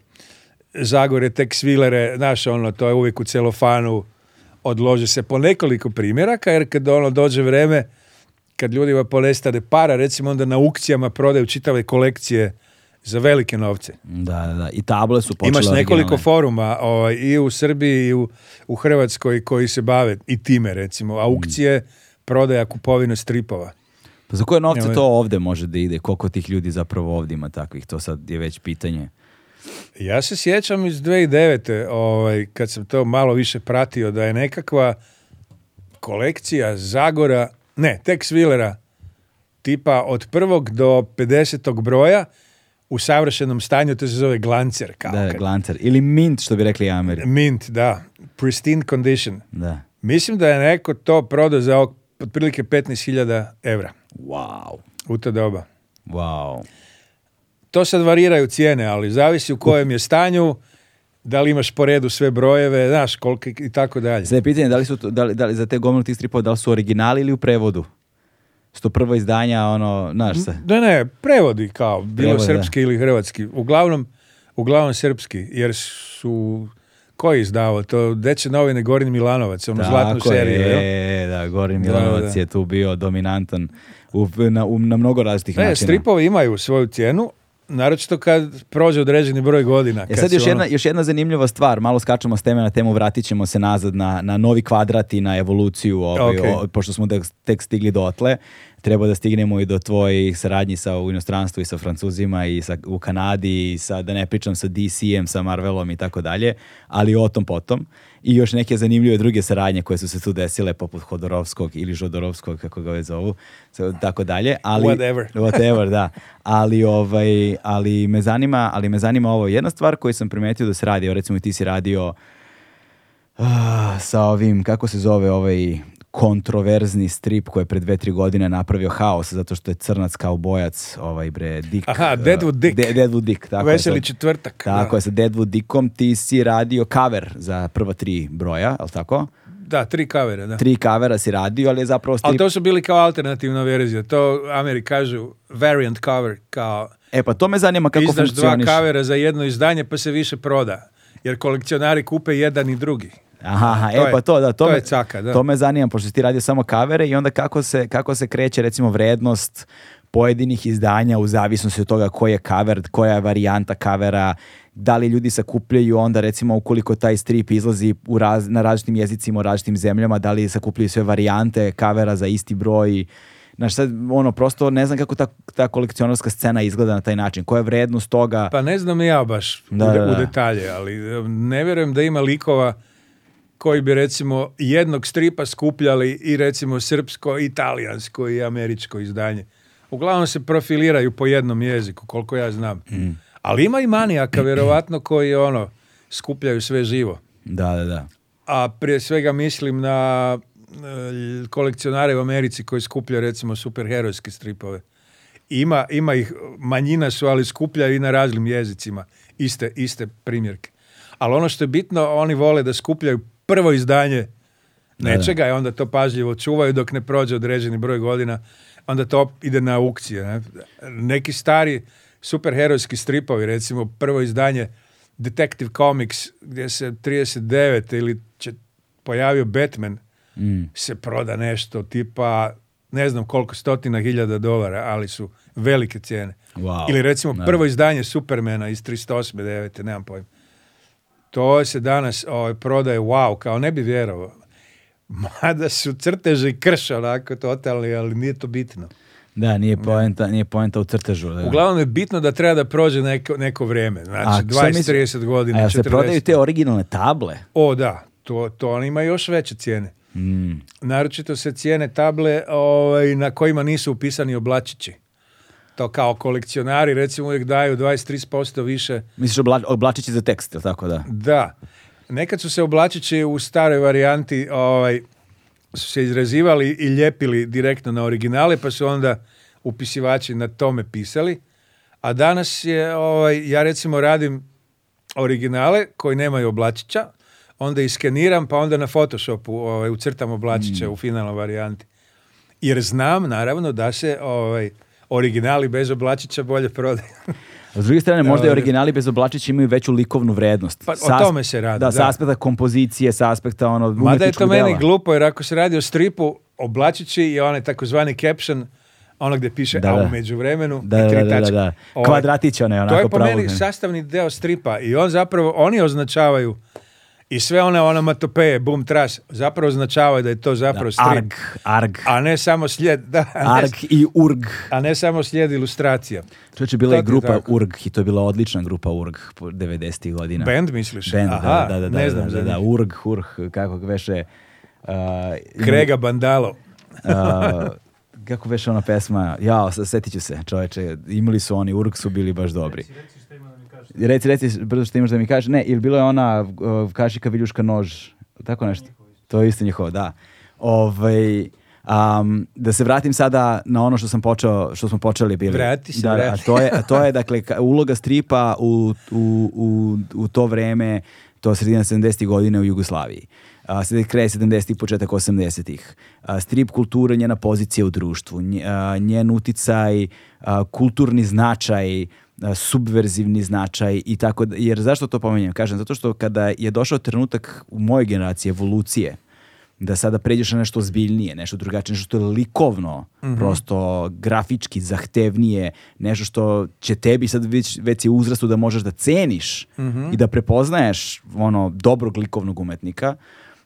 Zagore, tek svilere, znaš ono, to je uvijek u celofanu, odlože se po nekoliko primjeraka, jer kad ono dođe vreme, kad ljudima ponestade para, recimo onda na aukcijama prodaju čitave kolekcije za velike novce. Da, da, da. I table su počele. Imaš nekoliko foruma ovaj, i u Srbiji i u, Hrvatskoj koji se bave i time recimo. Aukcije mm prodaja kupovine stripova. Pa za koje novce to ovdje može da ide? Koliko tih ljudi zapravo ovdje ima takvih? To sad je već pitanje. Ja se sjećam iz 2009. Ovaj, kad sam to malo više pratio, da je nekakva kolekcija Zagora, ne, tek Willera, tipa od prvog do 50. broja, u savršenom stanju, to se zove glancer. Kao da, glancer. Ili mint, što bi rekli Ameri. Mint, da. Pristine condition. Da. Mislim da je neko to prodao za ok otprilike 15.000 evra. Wow. U te doba. Wow. To sad variraju cijene, ali zavisi u kojem je stanju, da li imaš po redu sve brojeve, znaš, koliko i tako dalje. Sada je pitanje, da li su, da li, da li za te gomilu tih stripova, da li su originali ili u prevodu? Sto prvo izdanja, ono, znaš se. Ne, ne, prevodi kao, bilo srpski ili hrvatski. Uglavnom, uglavnom srpski, jer su koji je izdavao to? Deće novine Gorin Milanovac, ono zlatnu seriju. Je, da, Gorin Milanovac je tu bio dominantan na, mnogo različitih ne, Stripovi imaju svoju cijenu, naročito kad prođe određeni broj godina. E sad ono- još, jedna, zanimljiva stvar, malo skačemo s teme na temu, vratit ćemo se nazad na, novi kvadrat i na evoluciju, ovaj, pošto smo tek, tek stigli dotle treba da stignemo i do tvojih saradnji sa u inostranstvu i sa Francuzima i sa, u Kanadi i sa, da ne pričam sa DC-em, sa Marvelom i tako dalje, ali o tom potom. I još neke zanimljive druge saradnje koje su se tu desile, poput Hodorovskog ili Žodorovskog, kako ga već zovu, tako dalje. Ali, whatever. whatever, da. Ali, ovaj, ali, me zanima, ali me zanima ovo. Jedna stvar koju sam primetio da se radi, recimo ti si radio Uh, sa ovim, kako se zove ovaj kontroverzni strip koji je pred dve, tri godine napravio haos zato što je crnac kao bojac, ovaj bre, Dick. Aha, Deadwood eh, Dick. De, Deadwood tako Veseli četvrtak. Tako je, sa Deadwood Dickom ti si radio cover za prva tri broja, je tako? Da, tri kavera, da. Tri kavera si radio, ali je zapravo... Ali to su bili kao alternativna verzija. To Ameri kažu variant cover, kao... E pa to me zanima kako funkcioniš. Izdaš dva kavera za jedno izdanje pa se više proda. Jer kolekcionari kupe jedan i drugi. Aha, to e pa to, da, to, to, me, je caka, da. to me zanima, pošto ti radio samo kavere i onda kako se, kako se kreće recimo vrednost pojedinih izdanja u zavisnosti od toga koji je kaver koja je varijanta kavera, da li ljudi sakupljaju onda recimo ukoliko taj strip izlazi u na različitim jezicima u različitim zemljama, da li sakupljaju sve varijante kavera za isti broj Znaš, sad, ono, prosto ne znam kako ta, ta kolekcionarska scena izgleda na taj način. Koja je vrednost toga? Pa ne znam ja baš da, u detalje, ali e, ne vjerujem da ima likova koji bi recimo jednog stripa skupljali i recimo srpsko, italijansko i američko izdanje. Uglavnom se profiliraju po jednom jeziku, koliko ja znam. Mm. Ali ima i manijaka, vjerovatno, koji ono, skupljaju sve živo. Da, da, da. A prije svega mislim na e, kolekcionare u Americi koji skupljaju recimo superherojske stripove. Ima, ima ih, manjina su, ali skupljaju i na raznim jezicima. Iste, iste primjerke. Ali ono što je bitno, oni vole da skupljaju prvo izdanje nečega i onda to pažljivo čuvaju dok ne prođe određeni broj godina, onda to ide na aukcije. Ne? Neki stari superherojski stripovi, recimo prvo izdanje Detective Comics gdje se 39 ili će pojavio Batman mm. se proda nešto tipa ne znam koliko stotina hiljada dolara, ali su velike cijene. Ili recimo prvo izdanje Supermana iz 389 nemam pojma to se danas ovaj, prodaje wow, kao ne bi vjerovao. Mada su crteži krša onako totalni, ali nije to bitno. Da, nije poenta, nije poenta u crtežu. Uglavnom je bitno da treba da prođe neko, neko vrijeme. Znači, 20-30 godina, a se prodaju te originalne table? O, da. To, to on ima još veće cijene. Mm. Naročito se cijene table ovaj, na kojima nisu upisani oblačići to kao kolekcionari recimo uvijek daju 23% više. Misliš oblačići za tekst, tako da? Da. Nekad su se oblačići u staroj varijanti ovaj, su se izrazivali i ljepili direktno na originale, pa su onda upisivači na tome pisali. A danas je, ovaj, ja recimo radim originale koji nemaju oblačića, onda iskeniram pa onda na Photoshopu ovaj, ucrtam oblačiće mm. u finalnoj varijanti. Jer znam naravno da se ovaj, originali bez oblačića bolje prodaju. S druge strane, možda i originali bez oblačića imaju veću likovnu vrednost. Pa, o tome se radi. Da, da. aspekta kompozicije, sa aspekta ono, Mada je to meni glupo, jer ako se radi o stripu, oblačići i onaj takozvani caption, ono gdje piše da, a u međuvremenu da, i tri tačke. Da, ovaj, Kvadratić onaj, onako To je po meni sastavni deo stripa i on zapravo, oni označavaju i sve one onomatopeje, boom, tras, zapravo označavaju da je to zapravo da, arg, arg. A ne samo slijed... Da, arg i urg. A ne samo slijed ilustracija. Čovječe, bila je grupa Urg i to je bila odlična grupa Urg 90-ih godina. Band misliš? Aha, da, da, da, ne znam da, da, Urg, Urg, kako veše... Uh, Krega Bandalo. kako veše ona pesma, ja, sjetit ću se čovječe. imali su oni, Urg su bili baš dobri. Reci, reci brzo što imaš da mi kaže. Ne, ili bilo je ona uh, kašika, viljuška, nož, tako nešto. To je isto njihovo, da. um, da se vratim sada na ono što sam počeo, što smo počeli bili. Vrati se, da, vrati. A to je, a to je dakle uloga stripa u, u, u, u to vreme, to sredina 70. godine u Jugoslaviji. sada je kraj 70. početak 80. strip kultura, njena pozicija u društvu, njen uticaj, kulturni značaj, subverzivni značaj i tako jer zašto to pominjem kažem zato što kada je došao trenutak u mojoj generacije evolucije da sada pređeš na nešto zbiljnije, nešto drugačije, nešto što je likovno, mhm. prosto grafički, zahtevnije, nešto što će tebi sad već, već je uzrastu da možeš da ceniš mhm. i da prepoznaješ ono dobrog likovnog umetnika,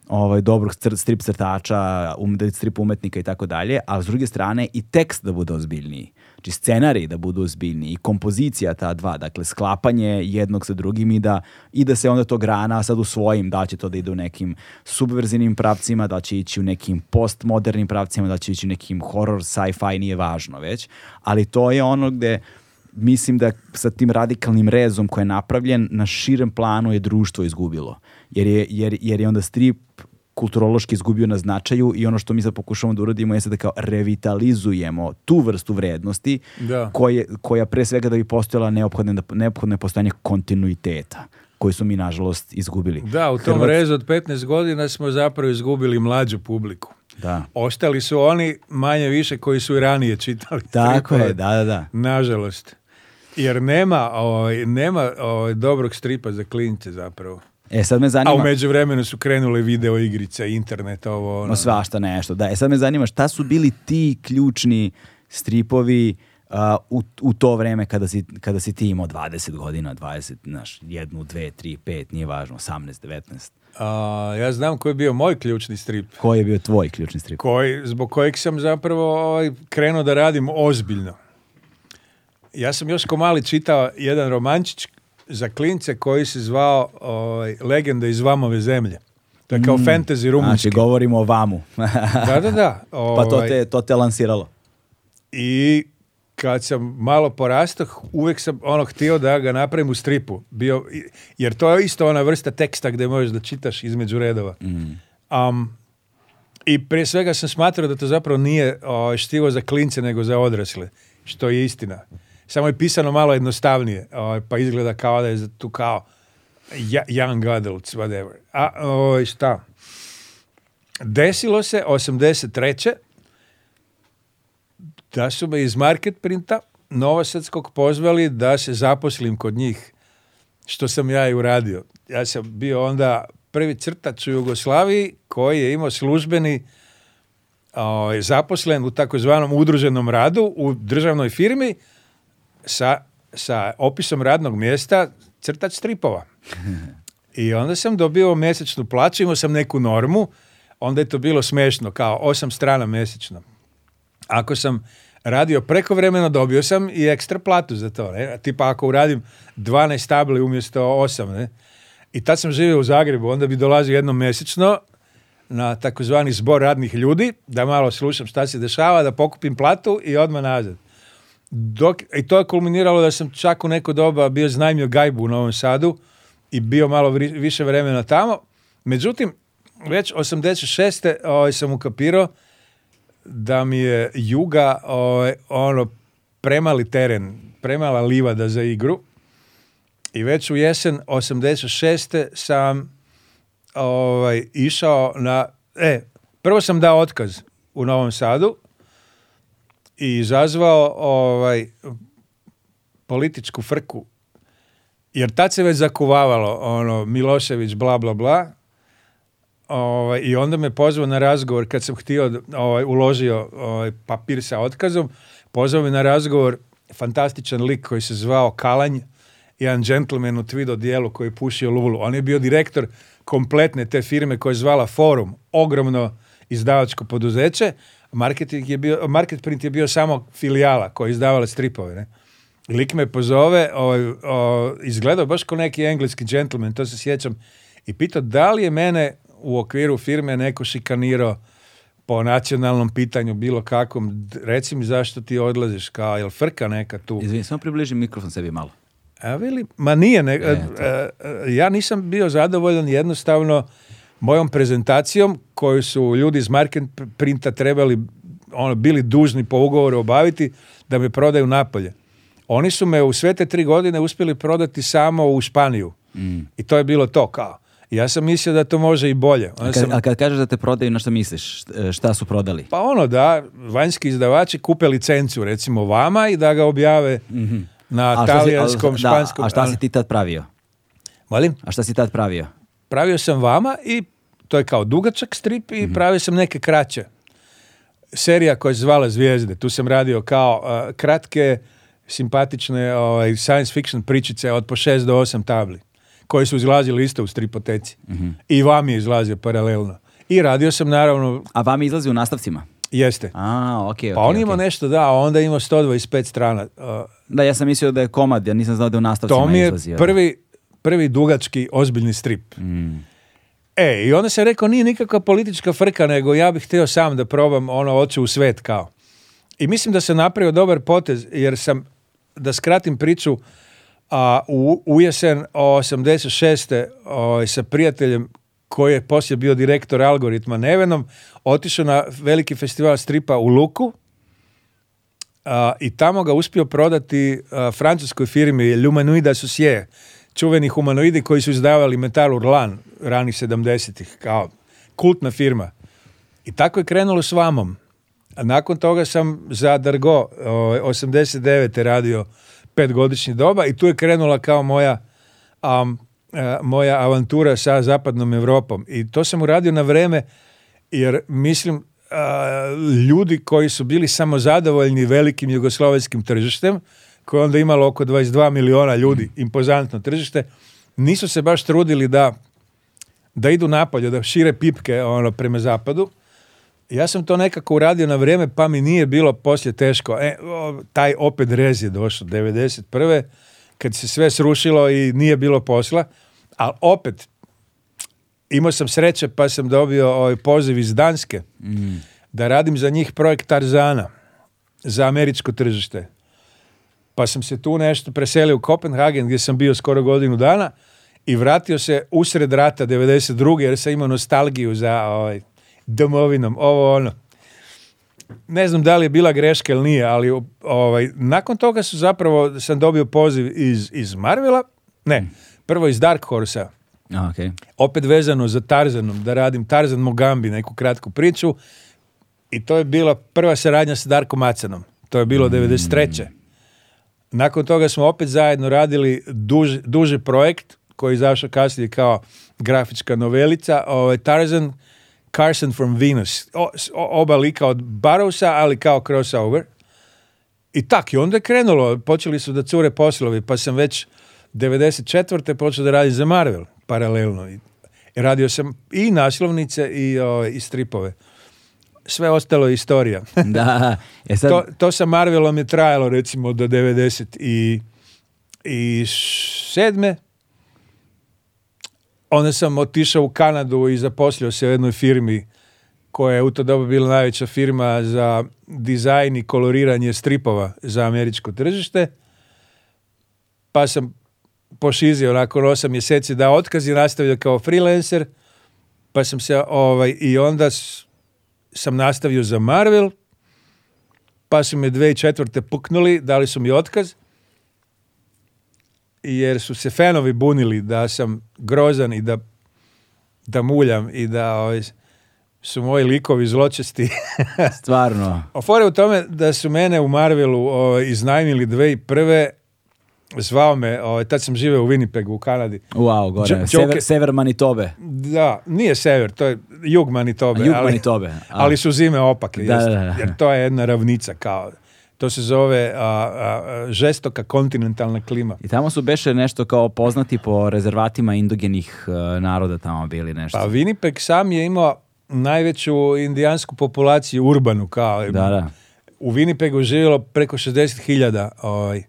ovaj, dobrog strip crtača, um, strip umetnika i tako dalje, a s druge strane i tekst da bude ozbiljniji. Znači scenarij da budu ozbiljni i kompozicija ta dva, dakle sklapanje jednog sa drugim i da, i da se onda to grana sad u svojim, da će to da ide u nekim subverzinim pravcima, da će ići u nekim postmodernim pravcima, da će ići u nekim horror, sci-fi, nije važno već, ali to je ono gde mislim da sa tim radikalnim rezom koji je napravljen na širem planu je društvo izgubilo. Jer je, jer, jer je onda strip kulturološki izgubio na značaju i ono što mi sad pokušamo da uradimo jeste da kao revitalizujemo tu vrstu vrednosti Koje, koja pre svega da bi postojala neophodne, neophodne postojanje kontinuiteta koji su mi nažalost izgubili. Da, u tom rezu od 15 godina smo zapravo izgubili mlađu publiku. Da. Ostali su oni manje više koji su i ranije čitali. Tako je, da, da, da. Nažalost. Jer nema, ovaj, nema ovaj, dobrog stripa za klince zapravo. E sad me zanima... A u međuvremenu su krenule video igrice, internet, ovo... Ono... No, svašta nešto, da. E sad me zanima šta su bili ti ključni stripovi u, to vreme kada si, kada si ti imao 20 godina, 20, znaš, jednu, dve, tri, pet, nije važno, 18, 19. ja znam koji je bio moj ključni strip. Koji je bio tvoj ključni strip? Koji, zbog kojeg sam zapravo ovaj, krenuo da radim ozbiljno. Ja sam još ko mali čitao jedan romančić za klince koji se zvao ovaj, Legenda iz Vamove zemlje. To je kao mm. fantasy rumunski. Znači, govorimo o Vamu. da, da, da. pa to te, ovaj. to te lansiralo. I kad sam malo porastao, uvek sam ono htio da ga napravim u stripu. Bio, jer to je isto ona vrsta teksta gdje možeš da čitaš između redova. Um, I prije svega sam smatrao da to zapravo nije o, ovaj, štivo za klince nego za odrasle, što je istina samo je pisano malo jednostavnije, ovaj, pa izgleda kao da je tu kao young adults, whatever. A ovaj, šta? Desilo se 83. da su me iz market printa Novosadskog pozvali da se zaposlim kod njih, što sam ja i uradio. Ja sam bio onda prvi crtac u Jugoslaviji koji je imao službeni o, ovaj, zaposlen u takozvanom udruženom radu u državnoj firmi, sa, sa opisom radnog mjesta crtač stripova. I onda sam dobio mjesečnu plaću, imao sam neku normu, onda je to bilo smešno, kao osam strana mjesečno. Ako sam radio prekovremeno, dobio sam i ekstra platu za to. Ne? Tipa ako uradim 12 tabli umjesto 8, ne? I tad sam živio u Zagrebu, onda bi dolazio jednom mjesečno na takozvani zbor radnih ljudi, da malo slušam šta se dešava, da pokupim platu i odmah nazad. Dok, I to je kulminiralo da sam čak u neko doba bio znajmio gajbu u Novom Sadu i bio malo više vremena tamo. Međutim, već 86. Ovaj, sam ukapirao da mi je Juga ovaj, ono, premali teren, premala livada za igru. I već u jesen 86. sam ovaj, išao na... E, prvo sam dao otkaz u Novom Sadu i izazvao ovaj, političku frku. Jer tad se već zakuvavalo, ono, Milošević, bla, bla, bla. Ovaj, I onda me pozvao na razgovor kad sam htio, ovaj, uložio ovaj, papir sa otkazom. Pozvao me na razgovor fantastičan lik koji se zvao Kalanj, jedan džentlmen u tvido dijelu koji je pušio lulu. On je bio direktor kompletne te firme koja je zvala Forum, ogromno izdavačko poduzeće, Marketing je bio, market print je bio samo filijala koja je izdavala stripove, ne? Lik me pozove, ovaj, o, izgledao baš kao neki engleski gentleman, to se sjećam, i pitao da li je mene u okviru firme neko šikanirao po nacionalnom pitanju, bilo kakvom, reci mi zašto ti odlaziš, kao, jel frka neka tu? Izvini, samo približi mikrofon sebi malo. A ma nije, e, e, e, ja nisam bio zadovoljan jednostavno mojom prezentacijom koju su ljudi iz Market Printa trebali, ono, bili dužni po ugovoru obaviti da me prodaju napolje. Oni su me u sve te tri godine uspjeli prodati samo u Španiju. Mm. I to je bilo to kao. Ja sam mislio da to može i bolje. a, kad, sam... a kad kažeš da te prodaju, na što misliš? E, šta su prodali? Pa ono da, vanjski izdavači kupe licencu recimo vama i da ga objave mhm. na talijanskom, španskom. a šta si ti tad pravio? Molim? A šta si tad pravio? Pravio sam vama i to je kao dugačak strip i mhm. pravio sam neke kraće. Serija koja se zvala Zvijezde, tu sam radio kao kratke, simpatične ovaj, science fiction pričice od po šest do 8 tabli, koje su izlazili isto u stripoteci. Mhm. I vam je izlazio paralelno. I radio sam naravno... A vam izlazi u nastavcima? Jeste. A, okay, okay, pa on okay. nešto, da, onda imao 125 strana. da, ja sam mislio da je komad, ja nisam znao da je u nastavcima izlazio. To mi je prvi, prvi dugački ozbiljni strip. Mm. E, i onda sam rekao, nije nikakva politička frka, nego ja bih htio sam da probam ono oče u svet kao. I mislim da sam napravio dobar potez, jer sam, da skratim priču, u, jesen 86. Ovaj, sa prijateljem koji je poslije bio direktor algoritma Nevenom, otišao na veliki festival stripa u Luku i tamo ga uspio prodati francuskoj firmi Lumenuida Associé čuveni humanoidi koji su izdavali metal Urlan ranih 70-ih, kao kultna firma. I tako je krenulo s Vamom. A nakon toga sam za Dargo 89. Ovaj, radio petgodišnji doba i tu je krenula kao moja eh, moja avantura sa zapadnom Evropom I to sam uradio na vreme jer mislim eh, ljudi koji su bili samozadovoljni velikim jugoslovenskim tržištem koje je onda imalo oko 22 miliona ljudi, mm. impozantno tržište, nisu se baš trudili da, da idu napolje, da šire pipke ono, prema zapadu. Ja sam to nekako uradio na vrijeme, pa mi nije bilo poslije teško. E, taj opet rez je došao, 91. kad se sve srušilo i nije bilo posla, ali opet imao sam sreće pa sam dobio ovaj poziv iz Danske mm. da radim za njih projekt Tarzana za američko tržište pa sam se tu nešto preselio u Kopenhagen gdje sam bio skoro godinu dana i vratio se usred rata 92. jer sam imao nostalgiju za ovaj, domovinom, ovo ono. Ne znam da li je bila greška ili nije, ali ovaj, nakon toga su zapravo, sam dobio poziv iz, iz Marvela, ne, prvo iz Dark Horsa, a, okay. Opet vezano za Tarzanom, da radim Tarzan Mogambi, neku kratku priču. I to je bila prva saradnja sa Darkom Macanom. To je bilo mm. 93. Nakon toga smo opet zajedno radili duži, duži projekt koji je izašao kasnije kao grafička novelica, ovaj, Tarzan Carson from Venus. oba lika od Barrowsa, ali kao crossover. I tak, i onda je krenulo. Počeli su da cure poslovi, pa sam već 94. počeo da radim za Marvel paralelno. I radio sam i naslovnice i, ovaj, i stripove sve ostalo je istorija. da, e to, to sa Marvelom je trajalo recimo do 90 i, i sedme. Onda sam otišao u Kanadu i zaposlio se u jednoj firmi koja je u to doba bila najveća firma za dizajn i koloriranje stripova za američko tržište. Pa sam pošizio nakon osam mjeseci da otkazi, nastavio kao freelancer. Pa sam se ovaj, i onda sam nastavio za Marvel, pa su me četvrte puknuli, dali su mi otkaz, jer su se fenovi bunili da sam grozan i da, da muljam i da ovaj, su moji likovi zločesti. Stvarno. Ofore u tome da su mene u Marvelu ovaj, iznajmili prve zvao me, o, ovaj, tad sam živio u Winnipegu u Kanadi. Wow, gore, sever, sever Manitobe. Da, nije sever, to je jug Manitobe. Jug ali, Manitobe. Ali su zime opake, jer to je jedna ravnica kao... To se zove a, a, žestoka kontinentalna klima. I tamo su beše nešto kao poznati po rezervatima indogenih e, naroda tamo bili nešto. Pa Winnipeg sam je imao najveću indijansku populaciju urbanu kao. Da, da. U Winnipegu živjelo preko 60.000 ovaj,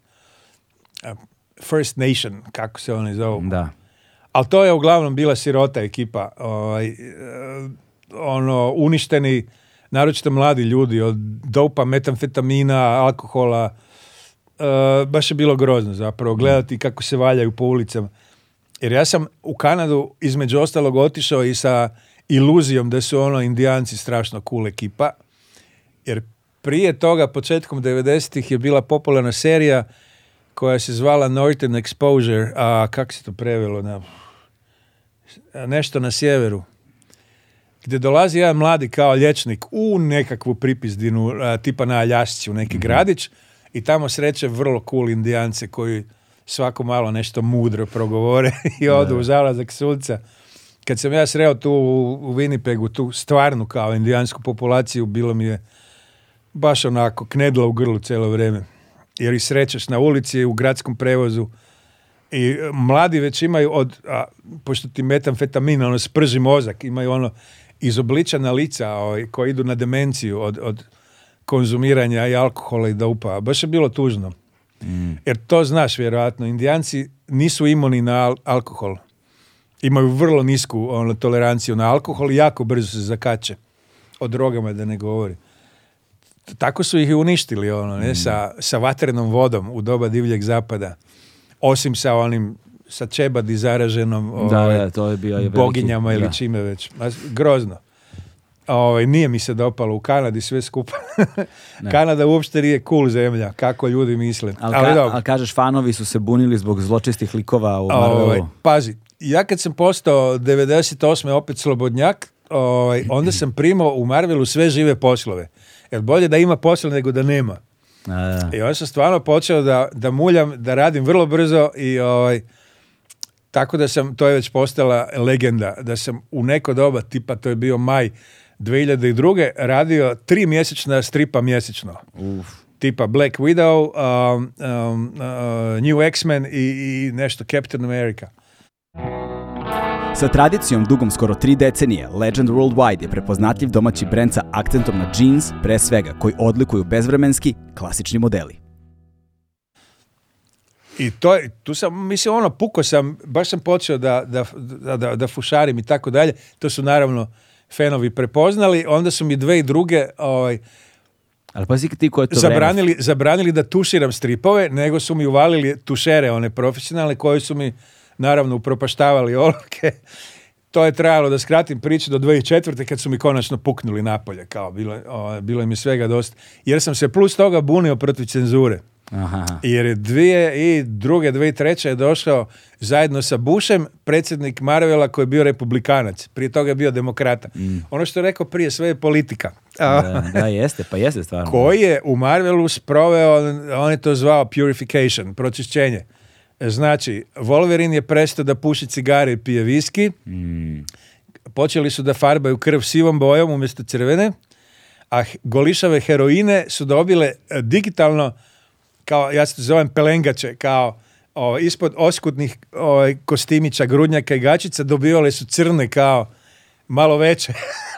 First Nation, kako se oni zovu. Da. Ali to je uglavnom bila sirota ekipa. Ovaj, e, ono, uništeni, naročito mladi ljudi od dopa, metamfetamina, alkohola. E, baš je bilo grozno zapravo gledati kako se valjaju po ulicama. Jer ja sam u Kanadu između ostalog otišao i sa iluzijom da su ono indijanci strašno cool ekipa. Jer prije toga, početkom 90-ih je bila popularna serija koja se zvala Northern Exposure, a kak se to prevelo na nešto na sjeveru, gdje dolazi jedan mladi kao lječnik u nekakvu pripizdinu, e, tipa na Aljasci u neki mhm. gradić, i tamo sreće vrlo cool indijance koji svako malo nešto mudro progovore i odu u zalazak sunca. Kad sam ja sreo tu u Winnipegu, tu stvarnu kao indijansku populaciju, bilo mi je baš onako knedlo u grlu cijelo vrijeme jer ih srećeš na ulici, u gradskom prevozu. I e, mladi već imaju od, a, pošto ti metamfetamin, ono sprži mozak, imaju ono izobličana lica ovaj, koji idu na demenciju od, od konzumiranja i alkohola i upa. Baš je bilo tužno. Mm. Jer to znaš vjerojatno, indijanci nisu imuni na alkohol. Imaju vrlo nisku ono, toleranciju na alkohol i jako brzo se zakače. O drogama da ne govorim tako su ih i uništili ono, ne, sa, sa vatrenom vodom u doba divljeg zapada. Osim sa onim sa čebadi zaraženom ovaj, to je bio boginjama ili čime već. Grozno. Ovaj, nije mi se dopalo u Kanadi sve skupa. Kanada uopšte nije cool zemlja, kako ljudi misle. Ali, kažeš, fanovi su se bunili zbog zločistih likova u ovaj, Pazi, ja kad sam postao 98. opet slobodnjak, ovaj, onda sam primao u Marvelu sve žive poslove jer bolje da ima posla nego da nema. I onda sam stvarno počeo da, da muljam, da radim vrlo brzo i ovaj, tako da sam, to je već postala legenda, da sam u neko doba, tipa to je bio maj 2002. radio tri mjesečna stripa mjesečno. Uf. Tipa Black Widow, um, um, uh, New X-Men i, i nešto Captain America. Sa tradicijom dugom skoro tri decenije, Legend Worldwide je prepoznatljiv domaći brend sa akcentom na jeans, pre svega, koji odlikuju bezvremenski, klasični modeli. I to je, tu sam, mislim, ono, puko sam, baš sam počeo da, da, da, da fušarim i tako dalje. To su naravno fenovi prepoznali. Onda su mi dve i druge, ovaj, ali pazi ti koje to zabranili, zabranili da tuširam stripove, nego su mi uvalili tušere, one profesionalne, koje su mi naravno upropaštavali olovke. To je trajalo, da skratim priču, do 2004. kad su mi konačno puknuli napolje. Kao, bilo, o, bilo mi svega dosta. Jer sam se plus toga bunio protiv cenzure. Aha. Jer je dvije i druge, dvije i treće je došao zajedno sa bušem predsjednik Marvela koji je bio republikanac. Prije toga je bio demokrata. Mm. Ono što je rekao prije, sve je politika. Da, da, jeste, pa jeste stvarno. Koji je u Marvelu sproveo, on je to zvao purification, pročišćenje. Znači, Wolverine je prestao da puši cigare i pije viski. Mm. Počeli su da farbaju krv sivom bojom umjesto crvene. A golišave heroine su dobile e, digitalno, kao ja se zovem pelengače, kao ispod oskutnih o, kostimića, grudnjaka i gačica dobivale su crne kao malo veće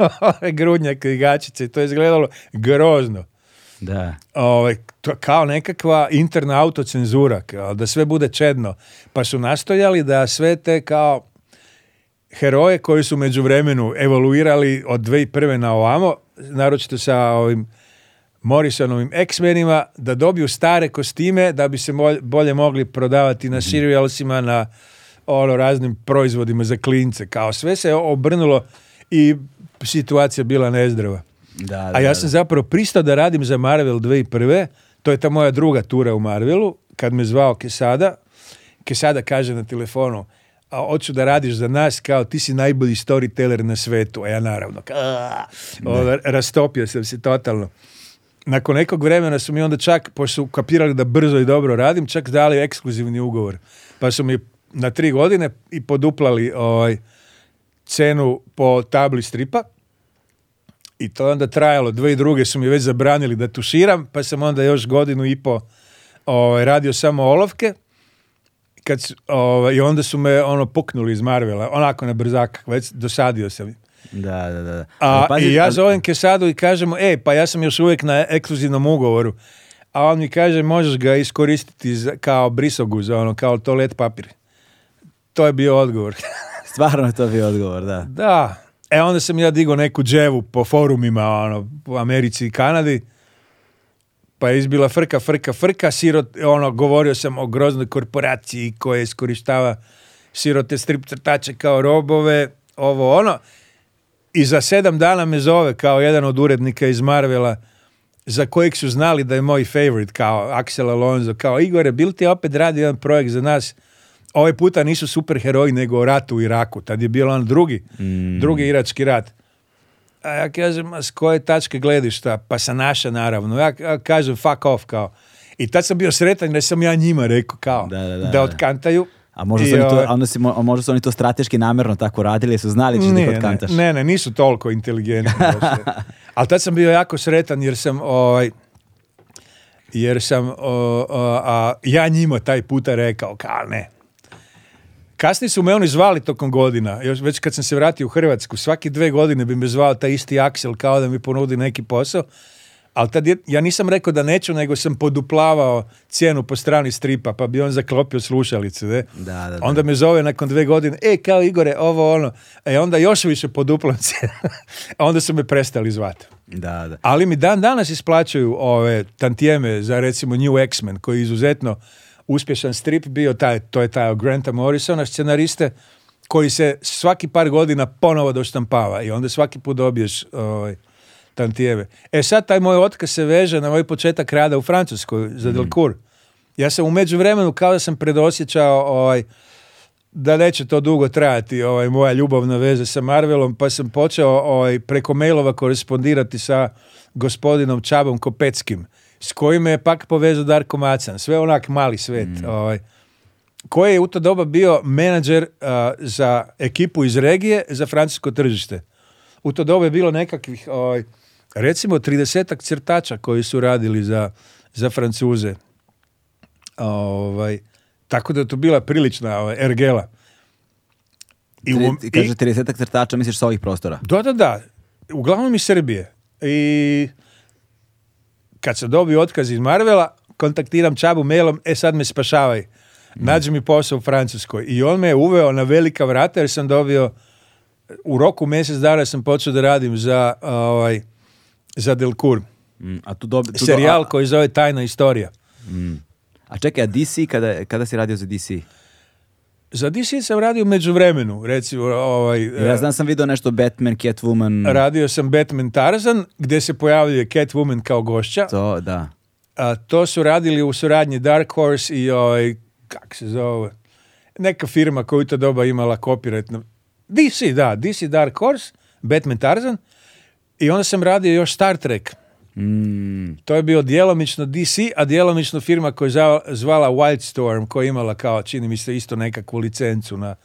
grudnjaka i gačice. To je izgledalo grozno. Da. Ovaj, kao nekakva interna autocenzura, kao, da sve bude čedno. Pa su nastojali da sve te kao heroje koji su među vremenu evoluirali od 2001. na ovamo, naročito sa ovim Morrisonovim X-menima, da dobiju stare kostime da bi se bolje mogli prodavati na mhm. serialsima, na ono raznim proizvodima za klince. Kao sve se obrnulo i situacija bila nezdrava. Da, A ja sam zapravo pristao da radim za Marvel 2001. To je ta moja druga tura u Marvelu, kad me zvao Kesada. Kesada kaže na telefonu, a hoću da radiš za nas kao ti si najbolji storyteller na svetu. A ja naravno, a ono, rastopio sam se totalno. Nakon nekog vremena su mi onda čak, pošto su kapirali da brzo i dobro radim, čak dali ekskluzivni ugovor. Pa su mi na tri godine i poduplali ovaj, cenu po tabli stripa i to je onda trajalo. Dve i druge su mi već zabranili da tuširam, pa sam onda još godinu i po ovaj, radio samo olovke. Kad ovaj, I onda su me ono puknuli iz Marvela, onako na brzak, već dosadio sam Da, da, da. A, ja zovem Kesadu i kažem, e, pa ja sam još uvijek na ekskluzivnom ugovoru. A on mi kaže, možeš ga iskoristiti kao brisogu, za ono, kao toalet papir. To je bio odgovor. Stvarno je to bio odgovor, da. Da, E onda sam ja digao neku dževu po forumima ono, u Americi i Kanadi. Pa je izbila frka, frka, frka. Sirot, ono, govorio sam o groznoj korporaciji koja iskorištava sirote strip crtače kao robove, ovo ono. I za sedam dana me zove kao jedan od urednika iz Marvela za kojeg su znali da je moj favorite, kao Axel Alonso, kao Igore, bil ti opet radi jedan projekt za nas ovaj puta nisu heroji nego rat u Iraku. Tad je bio on drugi, mm. drugi irački rat. A ja kažem, s koje tačke gledišta? Pa sa naša, naravno. Ja, kažem, fuck off, kao. I tad sam bio sretan da sam ja njima rekao, kao, da, otkantaju. A možda, su to, ovaj, možda su oni to strateški namjerno tako radili, jer su znali da ih otkantaš. Ne, ne, nisu toliko inteligentni. Ali tad sam bio jako sretan jer sam, ovaj, jer sam ja njima taj puta rekao, kao ne, Kasnije su me oni zvali tokom godina, još već kad sam se vratio u Hrvatsku, svaki dve godine bi me zvao taj isti Aksel kao da mi ponudi neki posao, ali tad ja nisam rekao da neću, nego sam poduplavao cijenu po strani stripa, pa bi on zaklopio slušalice. Da, da, Onda me zove nakon dve godine, e, kao Igore, ovo ono. E, onda još više poduplam cijenu. onda su me prestali zvati. Da, da. Ali mi dan danas isplaćaju ove tantijeme za recimo New X-Men, koji je izuzetno uspješan strip bio, taj, to je taj Granta Morrisona, scenariste, koji se svaki par godina ponovo doštampava i onda svaki put dobiješ ovaj, tantijeve. E sad taj moj otkaz se veže na moj početak rada u Francuskoj za mm. Delcour. Ja sam u međuvremenu kao da sam predosjećao ovaj, da neće to dugo trajati ovaj, moja ljubavna veza sa Marvelom, pa sam počeo ovaj, preko mailova korespondirati sa gospodinom Čabom Kopeckim, s kojim je pak povezao Darko Macan. Sve onak mali svet. Mm. Ovaj, koji je u to doba bio menadžer uh, za ekipu iz regije za francusko tržište. U to doba je bilo nekakvih, ovaj, recimo, 30 crtača koji su radili za, za francuze. Ovaj, tako da je to bila prilična ovaj, ergela. I, kaže 30 crtača, misliš sa ovih prostora? Da, da, da. Uglavnom iz Srbije. I kad se dobio otkaz iz Marvela, kontaktiram Čabu mailom, e sad me spašavaj. nađe mi posao u Francuskoj. I on me je uveo na velika vrata jer sam dobio, u roku mjesec dana sam počeo da radim za, ovaj, za delkur. Mm, a tu dobi, tu Serijal do, koji zove Tajna istorija. Mm. A čekaj, a DC, kada, kada si radio za DC? Za DC sam radio u vremenu, recimo. Ovaj, ja eh, znam sam vidio nešto Batman, Catwoman. Radio sam Batman Tarzan, gdje se pojavljuje Catwoman kao gošća. To, da. A, to su radili u suradnji Dark Horse i ovaj, kak se zove, neka firma koja u to doba imala copyright. DC, da, DC Dark Horse, Batman Tarzan. I onda sam radio još Star Trek. Mm, to je bio djelomično DC, a djelomično firma koja je zvala Wildstorm, koja je imala kao, čini mi se, isto nekakvu licencu na,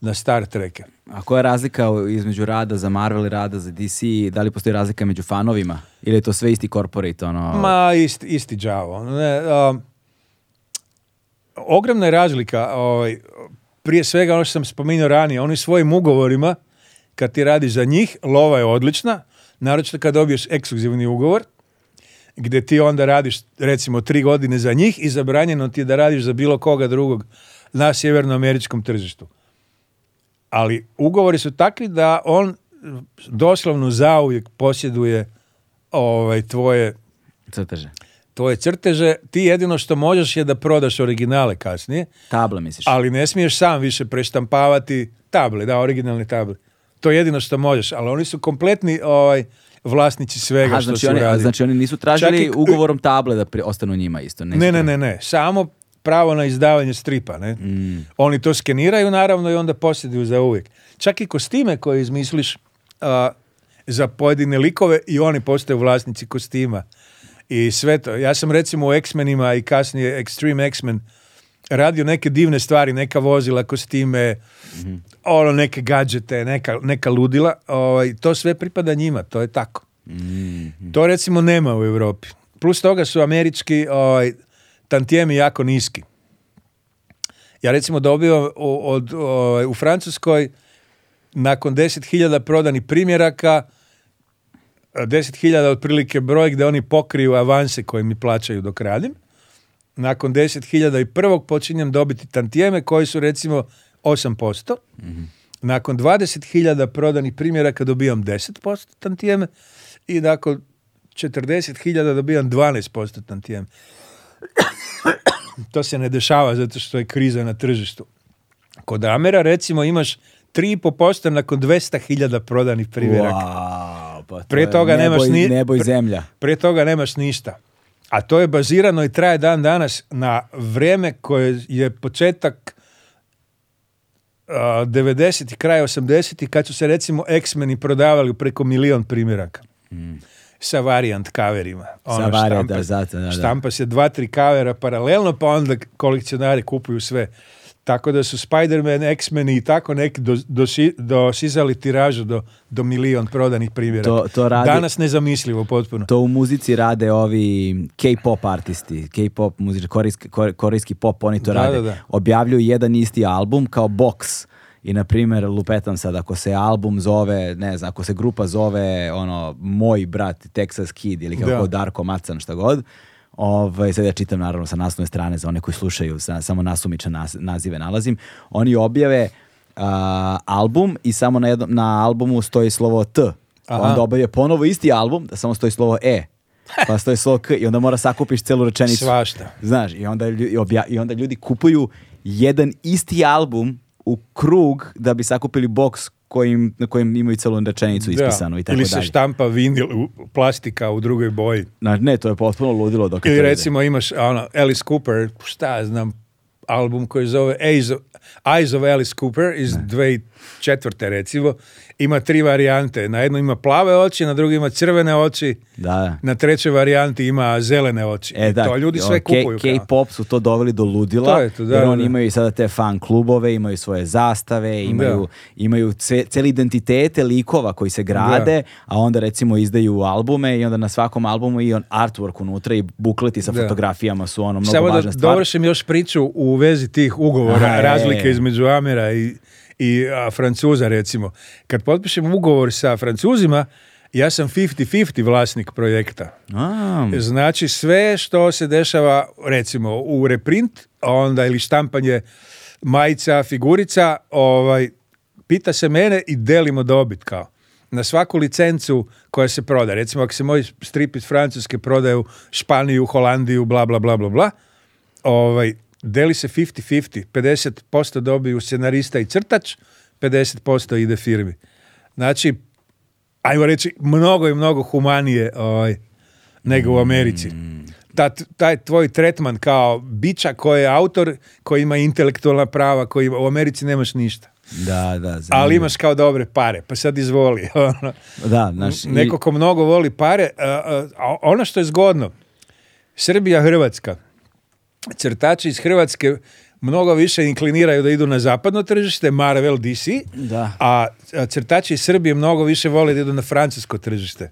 na Star Trek. A koja je razlika između rada za Marvel i rada za DC? Da li postoji razlika među fanovima? Ili je to sve isti corporate? Ono... Ma, isti, isti um, ogromna je razlika. Ovaj, prije svega ono što sam spominjao ranije, oni svojim ugovorima, kad ti radi za njih, lova je odlična, naročito kad dobiješ ekskluzivni ugovor, gdje ti onda radiš recimo tri godine za njih i zabranjeno ti je da radiš za bilo koga drugog na sjevernoameričkom tržištu. Ali ugovori su takvi da on doslovno zauvijek posjeduje ovaj, tvoje crteže. Tvoje crteže. Ti jedino što možeš je da prodaš originale kasnije. Table misliš? Ali ne smiješ sam više preštampavati table, da, originalne table. To je jedino što možeš, ali oni su kompletni ovaj, vlasnici svega što znači su oni, Znači oni nisu tražili ugovorom table da pri, ostanu njima isto. Ne, ne, ne, ne, ne. Samo pravo na izdavanje stripa. Ne? Mm. Oni to skeniraju naravno i onda posjeduju za uvijek. Čak i kostime koje izmisliš za pojedine likove i oni postaju vlasnici kostima. I sve to. Ja sam recimo u X-menima i kasnije Extreme X-men radio neke divne stvari, neka vozila kostime, mm time, ono neke gađete, neka, neka ludila, ovaj, to sve pripada njima, to je tako. Mhm. To recimo nema u Europi. Plus toga su američki ovaj, tantijemi jako niski. Ja recimo dobivam od, ovaj, u Francuskoj nakon 10.000 prodanih primjeraka 10.000 otprilike broj da oni pokriju avanse koje mi plaćaju dok radim nakon 10.000 i prvog počinjem dobiti tantijeme koji su recimo 8%. mm Nakon 20.000 prodanih primjeraka dobijam 10% tantijeme i nakon 40.000 dobijam 12% tantijeme. to se ne dešava zato što je kriza na tržištu. Kod Amera recimo imaš 3,5% nakon 200.000 prodanih primjeraka. Wow, pa to prije toga nemaš ni, zemlja. Prije toga nemaš ništa a to je bazirano i traje dan danas na vrijeme koje je početak uh, 90. i kraj 80. kad su se recimo X-meni prodavali preko milion primjeraka. Mm. Sa variant kaverima. Ono, štampa, štampa se dva, tri kavera paralelno, pa onda kolekcionari kupuju sve. Tako da su Spider-Man, X-Men i tako neki dosizali do, tiražu do, do milion prodanih primjera. Danas nezamislivo potpuno. To u muzici rade ovi K-pop artisti, K-pop muzici, korejski, pop, oni to rade. Objavljuju jedan isti album kao box. I na primjer, lupetam sad, ako se album zove, ne znam, ako se grupa zove ono, Moj brat, Texas Kid ili Darko Macan, šta god, Ovaj, sad ja čitam naravno sa naslovne strane za one koji slušaju, sa, samo nasumične nazive nalazim. Oni objave album i samo na, na albumu stoji slovo T. Aha. Onda objave ponovo isti album, da samo stoji slovo E. Pa stoji slovo K i onda mora sakupiš celu rečenicu. Svašta. Znaš, i onda, ljudi, i onda ljudi kupuju jedan isti album u krug da bi sakupili boks kojim, na kojem imaju celu rečenicu ispisanu da. i tako Ili se štampa vinil, plastika u drugoj boji. Na, ne, to je potpuno ludilo. Dok Ili recimo ide. imaš ono, Alice Cooper, šta znam, album koji zove Eyes of, Alice Cooper iz ne. 2004. recimo ima tri varijante. Na jednom ima plave oči, na drugu ima crvene oči, da. na trećoj varijanti ima zelene oči. E, da, to ljudi ono, sve kupuju. K-pop su to doveli do ludila, to oni imaju sada te fan klubove, imaju svoje zastave, imaju, imaju identitete likova koji se grade, a onda recimo izdaju albume i onda na svakom albumu i on artwork unutra i bukleti sa fotografijama su ono mnogo važna stvar. Samo da dovršim još priču u vezi tih ugovora, e. razlike između Amera i i a, Francuza recimo. Kad potpišem ugovor sa Francuzima, ja sam 50-50 vlasnik projekta. A. Znači sve što se dešava recimo u reprint, onda ili štampanje majica, figurica, ovaj, pita se mene i delimo dobit kao na svaku licencu koja se proda. Recimo, ako se moj strip iz Francuske prodaje u Španiju, Holandiju, bla, bla, bla, bla, bla, ovaj, deli se 50-50, 50% dobiju scenarista i crtač, 50% ide firmi. Znači, ajmo reći, mnogo i mnogo humanije ovaj, nego u mm. Americi. Ta, taj tvoj tretman kao bića koji je autor, koji ima intelektualna prava, koji u Americi nemaš ništa. Da, da. Ali imaš kao dobre pare, pa sad izvoli. Ono. da, naš, Neko ko mnogo voli pare, a, ono što je zgodno, Srbija, Hrvatska, crtači iz Hrvatske mnogo više inkliniraju da idu na zapadno tržište, Marvel, DC, a crtači iz Srbije mnogo više vole da idu na francusko tržište.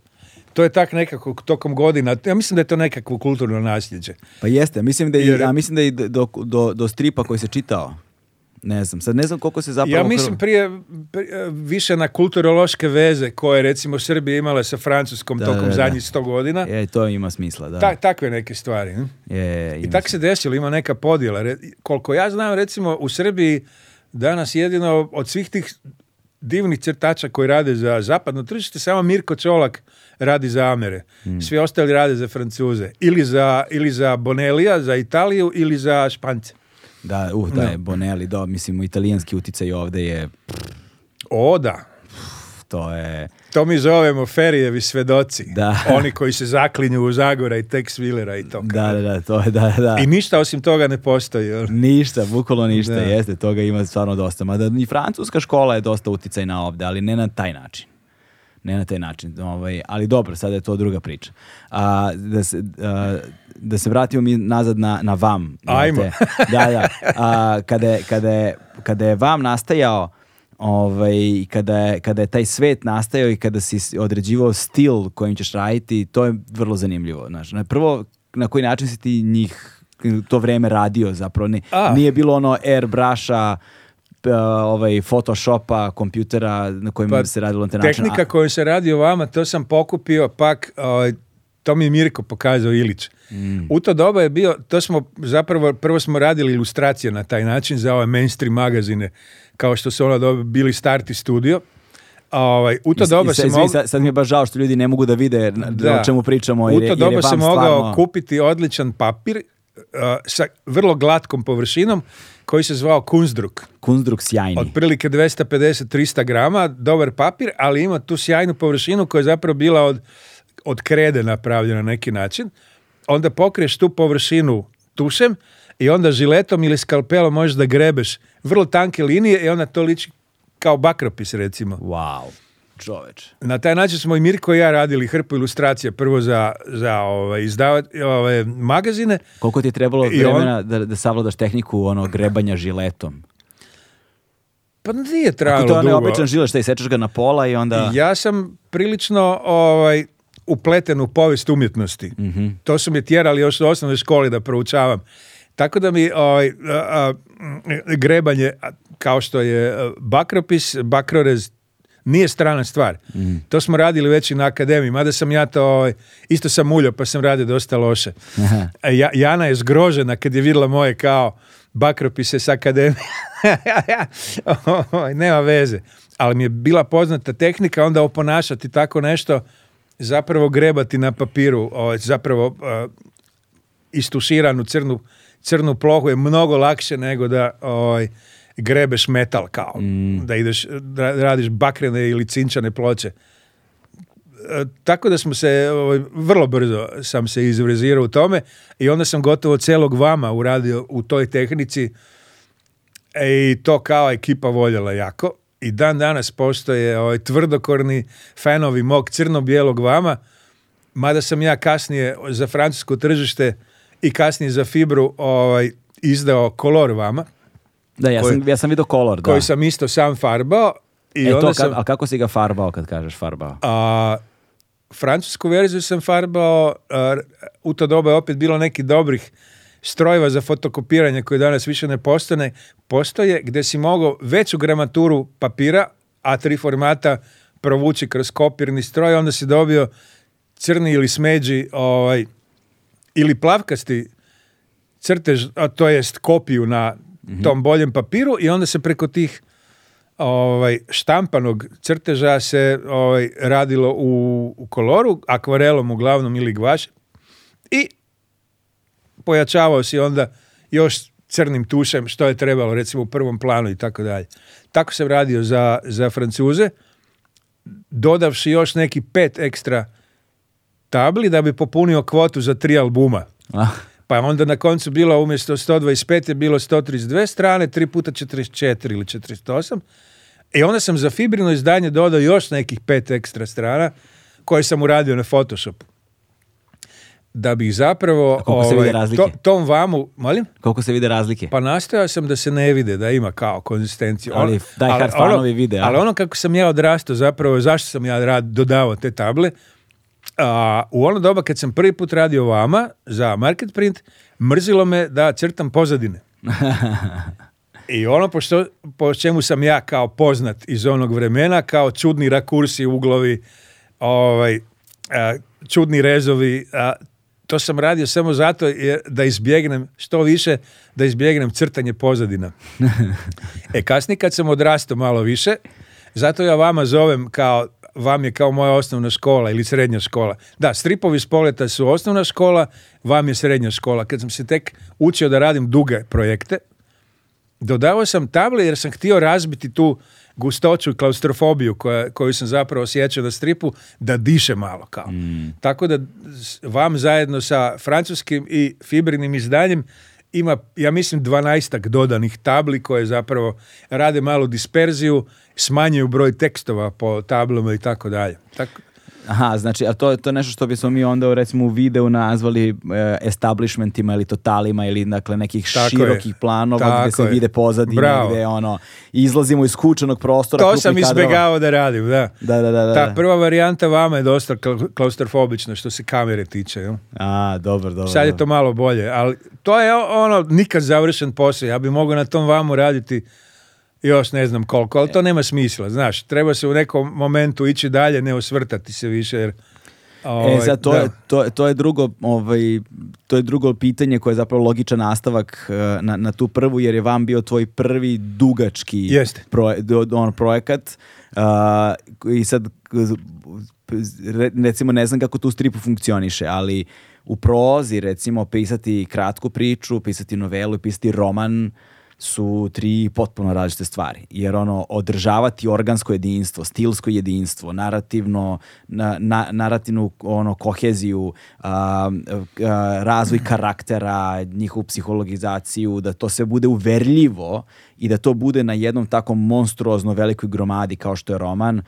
To je tak nekako tokom godina. Ja mislim da je to nekakvo kulturno nasljeđe. Pa jeste, mislim da ja mislim da je do, do, do stripa koji se čitao ne znam, sad ne znam koliko se zapravo... Ja mislim prije, više na kulturološke veze koje recimo Srbije imala sa Francuskom tokom zadnjih sto godina. Je, to ima smisla, da. Ta, takve neke stvari. Hm? Je, I tako se desilo, ima neka podjela. koliko ja znam, recimo u Srbiji danas jedino od svih tih divnih crtača koji rade za zapadno tržište, samo Mirko Čolak radi za Amere. Hmm. Svi ostali rade za Francuze. Ili za, ili za Bonelija, za Italiju, ili za Špance. Da, uh, da je Bonelli, da, mislim, italijanski uticaj ovde je... O, da. To je... To mi zovemo Ferijevi svedoci. Da. Oni koji se zaklinju u Zagora i Tex Willera i to. Da, da, da, to je, da, da. I ništa osim toga ne postoji. Ništa, bukvalo ništa, jeste, toga ima stvarno dosta. Mada i francuska škola je dosta na ovde, ali ne na taj način ne na taj način. Ovaj, ali dobro, sada je to druga priča. A, da, se, a, da se vratimo mi nazad na, na vam. Ajmo. da, da. A, kada, je, kada, kada je vam nastajao ovaj, kada, je, kada je taj svet nastajao i kada si određivao stil kojim ćeš raditi, to je vrlo zanimljivo. Znaš. Ono prvo, na koji način si ti njih to vrijeme radio zapravo. Nije, nije bilo ono airbrusha, E, ovaj, Photoshopa, kompjutera na kojima pa, se radilo na te Tehnika koju se radi o vama, to sam pokupio, pak ovaj, to mi je Mirko pokazao Ilić. Mm. U to doba je bio, to smo zapravo, prvo smo radili ilustracije na taj način za ove mainstream magazine, kao što su ono doba bili Starti studio. Ovaj, u to doba se mogu... sad, mi je baš žao što ljudi ne mogu da vide da. o čemu pričamo. U to doba se mogao kupiti odličan papir uh, sa vrlo glatkom površinom koji se zvao Kunzdruk. Kunzdruk sjajni. Otprilike 250-300 grama, dobar papir, ali ima tu sjajnu površinu koja je zapravo bila od, od krede napravljena na neki način. Onda pokriješ tu površinu tušem i onda žiletom ili skalpelom možeš da grebeš vrlo tanke linije i onda to liči kao bakropis recimo. Wow čoveč. Na taj način smo i Mirko i ja radili hrpu ilustracija prvo za, za ovaj, ovaj, magazine. Koliko ti je trebalo vremena on... da, da savladaš tehniku ono grebanja žiletom? Pa nije trajalo dugo. to je onaj običan žilet, što i ga na pola i onda... Ja sam prilično ovaj, upleten u povijest umjetnosti. Mhm. To su mi tjerali još u osnovnoj školi da proučavam. Tako da mi ovaj, grebanje, kao što je bakropis, bakrorez, nije strana stvar. To smo radili već i na akademiji, mada sam ja to, ovaj, isto sam uljo pa sam radio dosta loše. E, ja, Jana je zgrožena kad je vidjela moje kao bakropise s akademije. Ovaj, nema veze. Ali mi je bila poznata tehnika onda oponašati tako nešto, zapravo grebati na papiru, ovaj, zapravo eh, istuširanu crnu, crnu plohu je mnogo lakše nego da... Oj, grebeš metal kao, mm. da ideš, da radiš bakrene ili cinčane ploče. E, tako da smo se, ovaj, vrlo brzo sam se izvrezirao u tome i onda sam gotovo celog vama uradio u toj tehnici e, i to kao ekipa voljela jako. I dan danas postoje ovaj, tvrdokorni fanovi mog crno-bijelog vama, mada sam ja kasnije za francusko tržište i kasnije za fibru ovaj, izdao kolor vama da, ja, sam, ja sam vidio kolor, da. Koji sam isto sam farbao. I e to, sam, a kako si ga farbao kad kažeš farbao? A, francusku verziju sam farbao, u to doba je opet bilo nekih dobrih strojeva za fotokopiranje koje danas više ne postane, postoje gdje si mogao veću gramaturu papira, a tri formata provući kroz kopirni stroj, onda si dobio crni ili smeđi ovaj, ili plavkasti crtež, a to jest kopiju na Mhm. tom boljem papiru i onda se preko tih ovaj, štampanog crteža se ovaj, radilo u, u koloru, akvarelom uglavnom ili gvašem i pojačavao si onda još crnim tušem što je trebalo recimo u prvom planu i tako dalje. Tako sam radio za, za Francuze, dodavši još neki pet ekstra tabli da bi popunio kvotu za tri albuma. Ah. Pa onda na koncu bilo umjesto 125 je bilo 132 strane, 3 puta 44 ili 48. I onda sam za fibrino izdanje dodao još nekih pet ekstra strana koje sam uradio na Photoshopu. Da bih zapravo... koliko ovaj, se vide ovaj, razlike? To, tom vamu, molim? Koliko se vide razlike? Pa nastojao sam da se ne vide, da ima kao konzistenciju. Ali daj hard ono, ono- vide. Ali. ali ono kako sam ja odrastao zapravo, zašto sam ja rad dodavao te table, a, u ono doba kad sam prvi put radio vama za Market Print, mrzilo me da crtam pozadine. I ono po, po čemu sam ja kao poznat iz onog vremena, kao čudni rakursi, uglovi, ovaj, čudni rezovi, to sam radio samo zato jer da izbjegnem što više, da izbjegnem crtanje pozadina. e kasnije kad sam odrastao malo više, zato ja vama zovem kao vam je kao moja osnovna škola ili srednja škola. Da, stripovi spoleta su osnovna škola, vam je srednja škola. Kad sam se tek učio da radim duge projekte, dodao sam table jer sam htio razbiti tu gustoću i klaustrofobiju koju sam zapravo osjećao na stripu, da diše malo kao. Mm. Tako da vam zajedno sa francuskim i fibrinim izdanjem ima, ja mislim, 12 dodanih tabli koje zapravo rade malu disperziju, smanjuju broj tekstova po tablama i tako dalje. Tako, Aha, znači, a to, to nešto što bismo mi onda recimo u videu nazvali e, establishmentima ili totalima ili dakle nekih Tako širokih planova gdje se vide pozadine, Bravo. gdje ono, izlazimo iz kućenog prostora. To sam izbjegavao da radim, da. Da, da, da. Ta prva varijanta vama je dosta klaustrofobična što se kamere tiče. Jel? A, dobro, dobro. Sad je to malo bolje, ali to je ono nikad završen posao. Ja bi mogao na tom vamu raditi još ne znam koliko, ali to e. nema smisla, znaš, treba se u nekom momentu ići dalje, ne osvrtati se više, jer e, ovaj, za to, je, to, je drugo, ovaj, to je drugo pitanje koje je zapravo logičan nastavak e, na, na, tu prvu, jer je vam bio tvoj prvi dugački Jeste. on, projekat uh, i sad recimo ne znam kako tu stripu funkcioniše, ali u prozi recimo pisati kratku priču, pisati novelu, pisati roman, su tri potpuno različite stvari. Jer ono, održavati organsko jedinstvo, stilsko jedinstvo, narativno, na, narativnu ono, koheziju, razvoj karaktera, njihovu psihologizaciju, da to se bude uverljivo i da to bude na jednom tako monstruozno velikoj gromadi kao što je roman,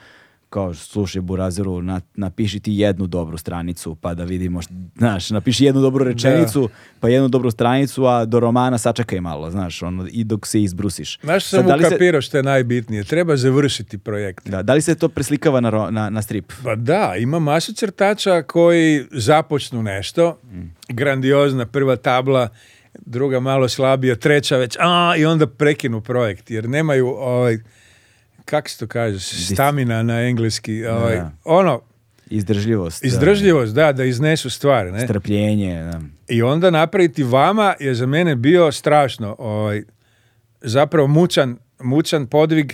kao slušaj Buraziru, napiši ti jednu dobru stranicu, pa da vidimo, znaš, napiši jednu dobru rečenicu, pa jednu dobru stranicu, a do romana sačekaj malo, znaš, ono, i dok se izbrusiš. Znaš, sam Sad, ukapirao što je najbitnije, treba završiti projekt. Da, da li se to preslikava na, na, strip? Pa da, ima masu crtača koji započnu nešto, mm. grandiozna prva tabla, druga malo slabija, treća već, a, i onda prekinu projekt, jer nemaju, ovaj, kak se to kaže, stamina na engleski, ovaj, ono... Izdržljivost. Izdržljivost, da, da iznesu stvari Ne? Strpljenje, I onda napraviti vama je za mene bio strašno, ovaj, zapravo mučan, mučan podvig,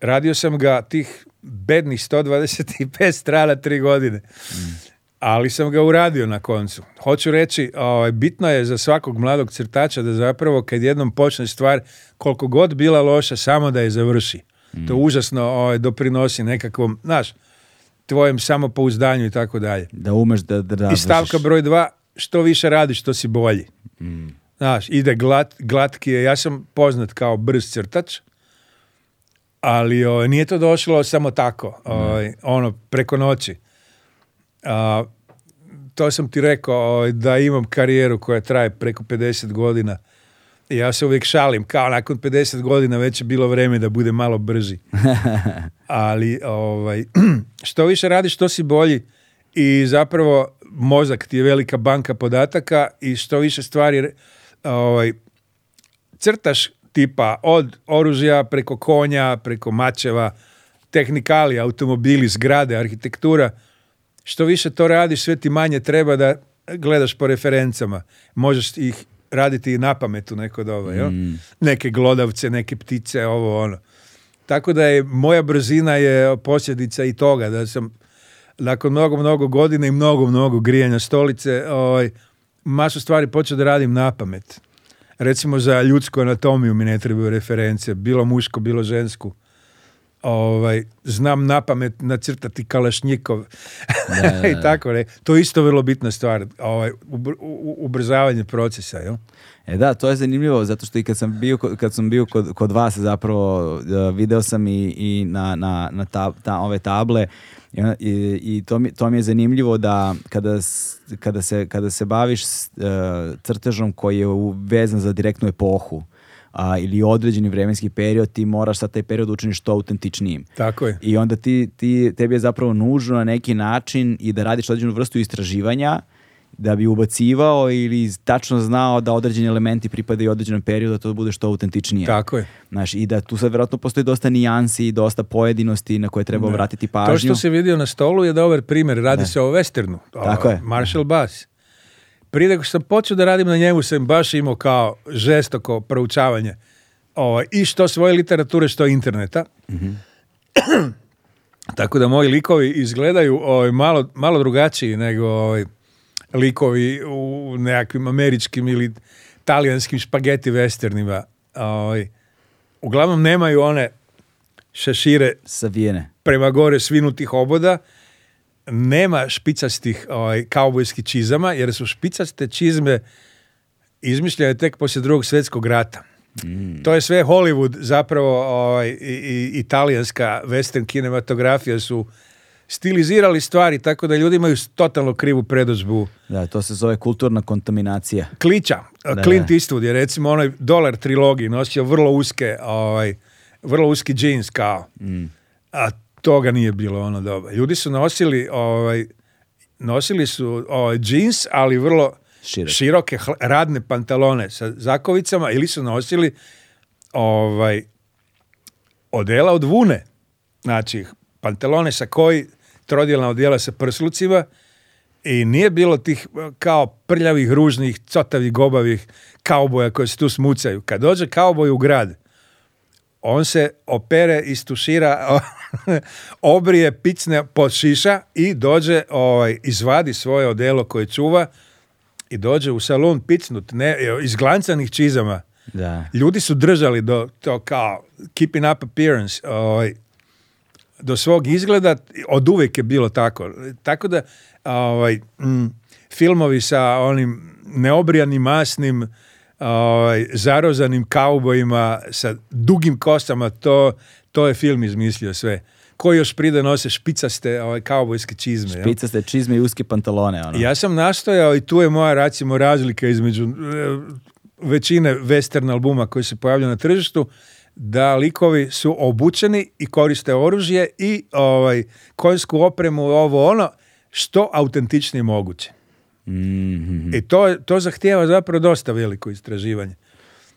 radio sam ga tih bednih 125 strana tri godine. Mm. Ali sam ga uradio na koncu. Hoću reći, ovaj, bitno je za svakog mladog crtača da zapravo kad jednom počne stvar, koliko god bila loša, samo da je završi. To užasno ovaj, doprinosi nekakvom, znaš, tvojem samopouzdanju i tako dalje. Da umeš da, da I stavka broj dva, što više radiš, to si bolji. Mm. Znaš, ide glat, glatkije. Ja sam poznat kao brz crtač, ali ovaj, nije to došlo samo tako, ovaj, ono, preko noći. A, to sam ti rekao, da imam karijeru koja traje preko 50 godina – ja se uvijek šalim, kao nakon 50 godina već je bilo vrijeme da bude malo brži. Ali ovaj, što više radiš, što si bolji i zapravo mozak ti je velika banka podataka i što više stvari ovaj, crtaš tipa od oružja preko konja, preko mačeva, tehnikali, automobili, zgrade, arhitektura. Što više to radiš, sve ti manje treba da gledaš po referencama. Možeš ih raditi i na pametu neko doba, mm. Neke glodavce, neke ptice, ovo ono. Tako da je moja brzina je posljedica i toga da sam nakon mnogo, mnogo godina i mnogo, mnogo grijanja stolice oj, ovaj, masu stvari počeo da radim na pamet. Recimo za ljudsku anatomiju mi ne trebaju reference, bilo muško, bilo žensku ovaj, znam na pamet nacrtati kalašnjikov i tako ne. To je isto vrlo bitna stvar, ovaj, ubrzavanje procesa. Jel? E da, to je zanimljivo, zato što i kad sam bio, kad sam bio kod, kod vas zapravo, e, video sam i, i na, na, na ta, ta, ove table i, i to, mi, to, mi, je zanimljivo da kada, kada, se, kada se baviš e, crtežom koji je vezan za direktnu epohu, a, ili određeni vremenski period, ti moraš sad taj period učiniš što autentičnijim. Tako je. I onda ti, ti, tebi je zapravo nužno na neki način i da radiš određenu vrstu istraživanja da bi ubacivao ili tačno znao da određeni elementi pripadaju određenom periodu, da to bude što autentičnije. Tako je. Znaš, i da tu sad vjerojatno postoji dosta nijansi i dosta pojedinosti na koje treba vratiti pažnju. To što se vidio na stolu je dobar primjer, radi se o westernu, Tako je. Marshall Bass prije nego sam počeo da radim na njemu sam baš imao kao žestoko proučavanje ovaj, i što svoje literature, što interneta. Tako da moji likovi izgledaju ovaj malo, malo drugačiji nego ovaj, likovi u nekakvim američkim ili talijanskim špageti westernima. Ovaj. Uglavnom nemaju one šešire Savijene. prema gore svinutih oboda, nema špicastih ovaj, kaubojskih čizama, jer su špicaste čizme izmišljene tek poslije drugog svjetskog rata. Mm. To je sve Hollywood, zapravo ovaj, i, i, italijanska western kinematografija su stilizirali stvari, tako da ljudi imaju totalno krivu predozbu. Da, to se zove kulturna kontaminacija. Klića. Eh, Clint da. Eastwood je recimo onoj dolar trilogiji nosio vrlo uske, ovaj, vrlo uski džins kao. Mm. A toga nije bilo ono doba. Ljudi su nosili, ovaj, nosili su ovaj, džins, ali vrlo široke radne pantalone sa zakovicama ili su nosili ovaj, odela od vune. Znači, pantalone sa koji trodjelna odjela sa prslucima i nije bilo tih kao prljavih, ružnih, cotavih, gobavih kauboja koji se tu smucaju. Kad dođe kauboj u grad, on se opere, stušira... obrije, picne po šiša i dođe, ovaj, izvadi svoje odelo koje čuva i dođe u salon picnut, ne, e, iz glancanih čizama. Da. Ljudi su držali do to kao keeping up appearance, ovaj, do svog izgleda, od uvijek je bilo tako. Tako da, ovaj, filmovi sa onim neobrijanim masnim ovaj, zarozanim kaubojima sa dugim kostama to to je film izmislio sve. Koji još nose špicaste ovaj, kaubojske čizme. Špicaste čizme i uske pantalone. Ono. Ja sam nastojao i tu je moja recimo razlika između e, većine western albuma koji se pojavljaju na tržištu da likovi su obučeni i koriste oružje i ovaj, konjsku opremu, ovo ono, što autentičnije moguće. Mm I to, to zahtijeva zapravo dosta veliko istraživanje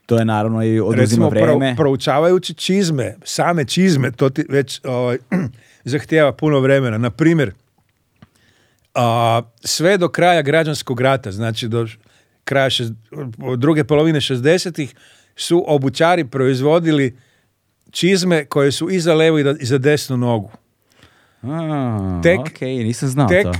to je naravno i oduzima Recimo, proučavajući čizme, same čizme, to ti već ovaj, puno vremena. Na primjer, a, sve do kraja građanskog rata, znači do kraja druge polovine 60-ih, su obučari proizvodili čizme koje su i za levu i, za desnu nogu. A, tek, nisam znao tek, to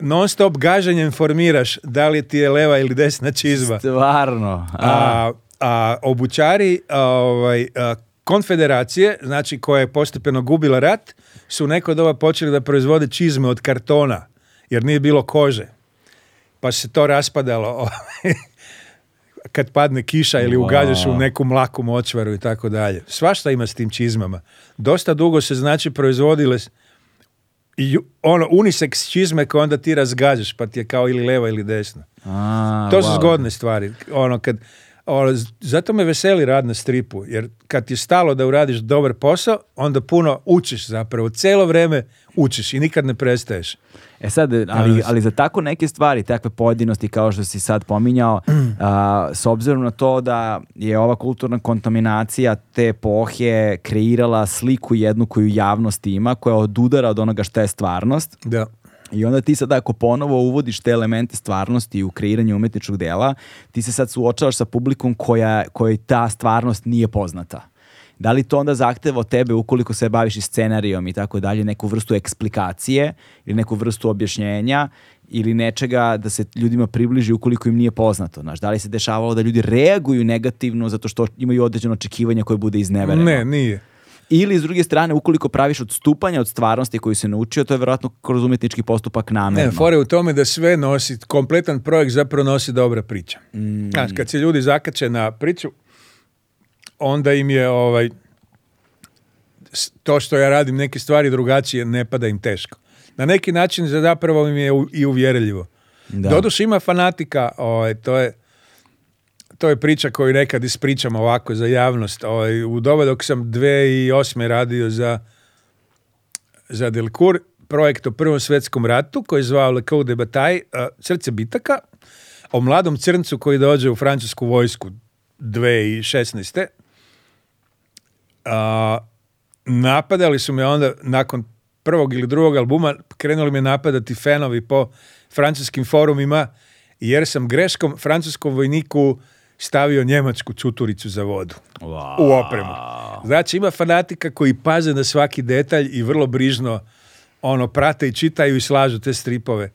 non stop gaženjem formiraš da li ti je leva ili desna čizma. Stvarno. A, a obućari ovaj, konfederacije, znači koja je postepeno gubila rat, su neko doba počeli da proizvode čizme od kartona, jer nije bilo kože. Pa se to raspadalo ovaj, kad padne kiša ili ugađaš u neku mlaku močvaru i tako dalje. Svašta ima s tim čizmama. Dosta dugo se znači proizvodile i ono unisex čizme koje onda ti razgađaš, pa ti je kao ili leva ili desno. A, to su zgodne stvari. Ono kad o, zato me veseli rad na stripu, jer kad ti je stalo da uradiš dobar posao, onda puno učiš zapravo, cijelo vrijeme učiš i nikad ne prestaješ. E sad, e, ali, ali za tako neke stvari, takve pojedinosti kao što si sad pominjao, s obzirom na to da je ova kulturna kontaminacija te epohe kreirala sliku jednu koju javnost ima, koja odudara od onoga što je stvarnost. Da i onda ti sad ako ponovo uvodiš te elemente stvarnosti u kreiranju umetničkog dela, ti se sad suočavaš sa publikom koja, kojoj ta stvarnost nije poznata. Da li to onda zahteva od tebe ukoliko se baviš i scenarijom i tako dalje, neku vrstu eksplikacije ili neku vrstu objašnjenja ili nečega da se ljudima približi ukoliko im nije poznato. Znaš, da li se dešavalo da ljudi reaguju negativno zato što imaju određeno očekivanje koje bude iznevereno? Ne, nije. Ili s druge strane, ukoliko praviš odstupanje od stvarnosti koju si naučio, to je vjerojatno kroz umjetnički postupak namjerno. Ne, fore u tome da sve nosi, kompletan projekt zapravo nosi dobra priča. Mm. kad se ljudi zakače na priču, onda im je ovaj to što ja radim neke stvari drugačije ne pada im teško. Na neki način zapravo im je i uvjerljivo. Da. Doduše ima fanatika, ovaj, to je to je priča koju nekad ispričam ovako za javnost. Ovaj, u doba dok sam 2008. radio za, za Delcour, projekt o Prvom svjetskom ratu koji je zvao Le Côte de Bataille, Srce bitaka, o mladom crncu koji dođe u francusku vojsku 2016. A, napadali su me onda nakon prvog ili drugog albuma, krenuli me napadati fanovi po francuskim forumima, jer sam greškom francuskom vojniku stavio njemačku cuturicu za vodu u opremu. Znači ima fanatika koji paze na svaki detalj i vrlo brižno ono prate i čitaju i slažu te stripove.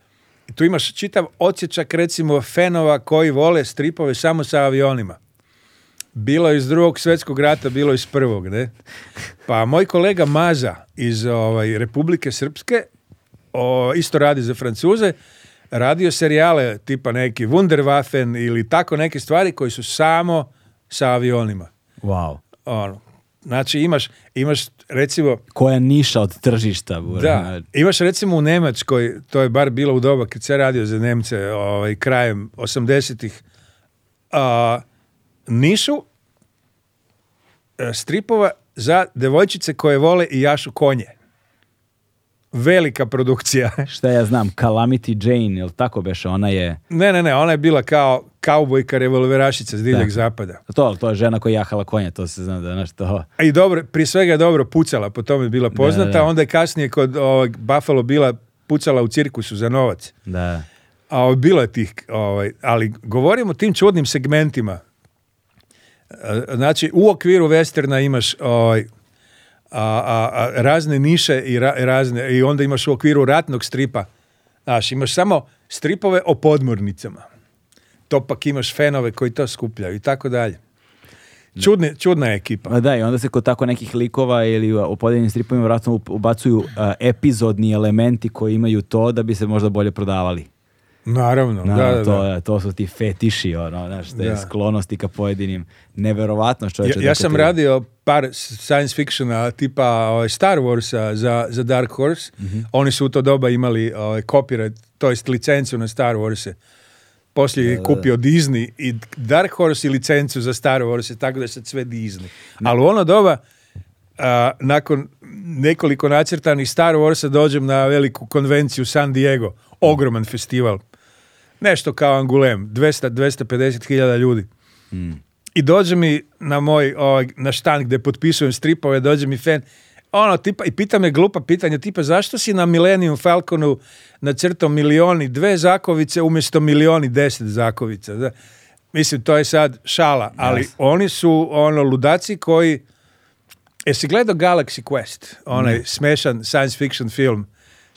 tu imaš čitav odsječak recimo fenova koji vole stripove samo sa avionima. Bilo iz drugog svjetskog rata, bilo iz prvog, ne? Pa moj kolega Maza iz ovaj, Republike Srpske o, isto radi za Francuze radio serijale tipa neki Wunderwaffen ili tako neke stvari koji su samo sa avionima. Wow. Ono, znači imaš, imaš recimo... Koja niša od tržišta. Da, imaš recimo u Nemačkoj, to je bar bilo u doba kad se radio za Nemce ovaj, krajem 80-ih, nišu e, stripova za devojčice koje vole i jašu konje velika produkcija. Šta ja znam, Calamity Jane, jel tako beše, ona je... Ne, ne, ne, ona je bila kao kaubojka revolverašica s divljeg zapada. To, ali to je žena koja jahala konja, to se zna da nešto. to... I dobro, prije svega je dobro pucala, po tome je bila poznata, onda je kasnije kod ovog ovaj, Buffalo bila pucala u cirkusu za novac. Da. A bilo je tih, ovaj, ali govorimo o tim čudnim segmentima. E, znači, u okviru westerna imaš ovaj, a, a, razne niše i, razne, i onda imaš u okviru ratnog stripa. Znaš, imaš samo stripove o podmornicama. To pak imaš fenove koji to skupljaju i tako dalje. čudna ekipa. da, i onda se kod tako nekih likova ili u podeljenim stripovima vratno ubacuju epizodni elementi koji imaju to da bi se možda bolje prodavali. Naravno, da, to, da. to su ti fetiši, ono, znaš, te da. sklonosti ka pojedinim. Neverovatno što Ja, sam radio par science fictiona tipa ovaj, Star Warsa za, za Dark Horse. Mhm. Oni su u to doba imali ovaj, copyright, to jest licencu na Star Warse. Poslije je kupio Disney i Dark Horse i licencu za Star Wars. tako da se sve Disney. Ali u ono doba, nakon nekoliko nacrtanih Star Warsa dođem na veliku konvenciju San Diego. Ogroman festival Nešto kao Angulem, 200, 250 ljudi. Mm. I dođe mi na moj, ovaj, na štan gdje potpisujem stripove, dođe mi fan, ono, tipa, i pita me glupa pitanja, tipa, zašto si na Millennium Falconu nacrtao milioni dve zakovice umjesto milioni deset zakovica? Mislim, to je sad šala, ali oni su, ono, ludaci koji... Jesi gledao Galaxy Quest? Onaj mm. smešan science fiction film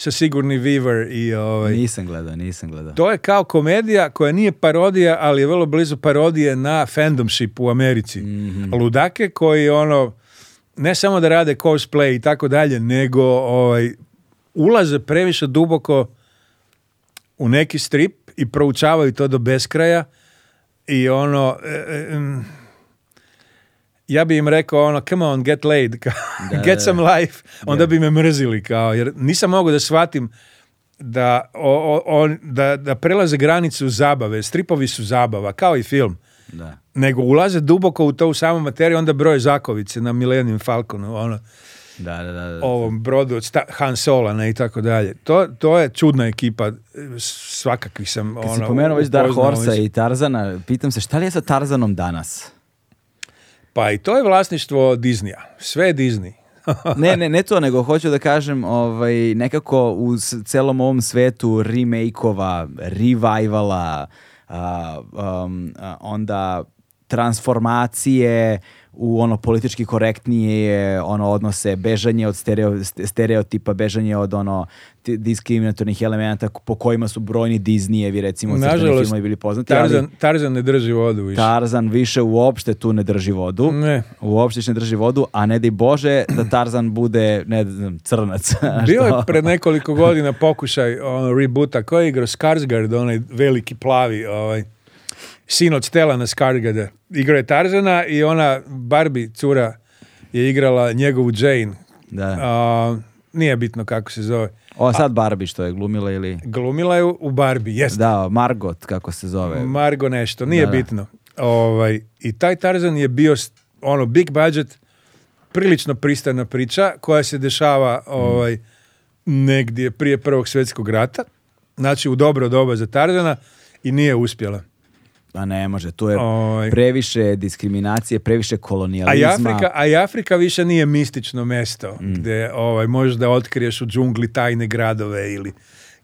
sa Sigurni Weaver i ovaj... Nisam gledao, nisam gledao. To je kao komedija koja nije parodija, ali je vrlo blizu parodije na fandomship u Americi. Mhm. Ludake koji ono, ne samo da rade cosplay i tako dalje, nego ovaj, ulaze previše duboko u neki strip i proučavaju to do beskraja i ono... E, e, ja bi im rekao ono, come on, get laid, get some life, onda bi me mrzili, kao, jer nisam mogao da shvatim da, on, da, da prelaze granicu zabave, stripovi su zabava, kao i film. Nego ulaze duboko u to u samu materiju, onda broj Zakovice na Millennium Falconu, ono, da, da, da, ovom brodu od Han Solana i tako dalje. To, to je čudna ekipa, svakakvih sam... Kad ono, si pomenuo već Dark Horsa i Tarzana, pitam se šta li je sa Tarzanom danas? Pa i to je vlasništvo Disneya. Sve je Disney. ne, ne, ne to, nego hoću da kažem ovaj, nekako u celom ovom svetu remake-ova, revivala, uh, onda transformacije, u ono politički korektnije ono odnose, bežanje od stereo, stereotipa, bežanje od ono diskriminatornih elementa po kojima su brojni Disneyevi recimo Nažalost, filmovi bili poznati. Tarzan, ali, Tarzan ne drži vodu više. Tarzan više uopšte tu ne drži vodu. Ne. Uopšte ne drži vodu, a ne daj Bože da Tarzan bude, ne znam, crnac. Bilo je pred nekoliko godina pokušaj ono, reboota, koji je igrao onaj veliki plavi, ovaj, Sin sinoć na Skargade Igra je Tarzana i ona Barbie cura je igrala njegovu Jane. Da. nije bitno kako se zove. Ova sad Barbie što je glumila ili... Glumila je u Barbie, jeste. Da, Margot kako se zove. Margo nešto, nije bitno. Ovaj, I taj Tarzan je bio ono big budget, prilično pristajna priča koja se dešava mm. ovaj, negdje prije prvog svjetskog rata. Znači u dobro doba za Tarzana i nije uspjela. A ne može, tu je previše diskriminacije, previše kolonijalizma. A i Afrika, a i Afrika više nije mistično mesto mm. gdje ovaj, možda otkriješ u džungli tajne gradove ili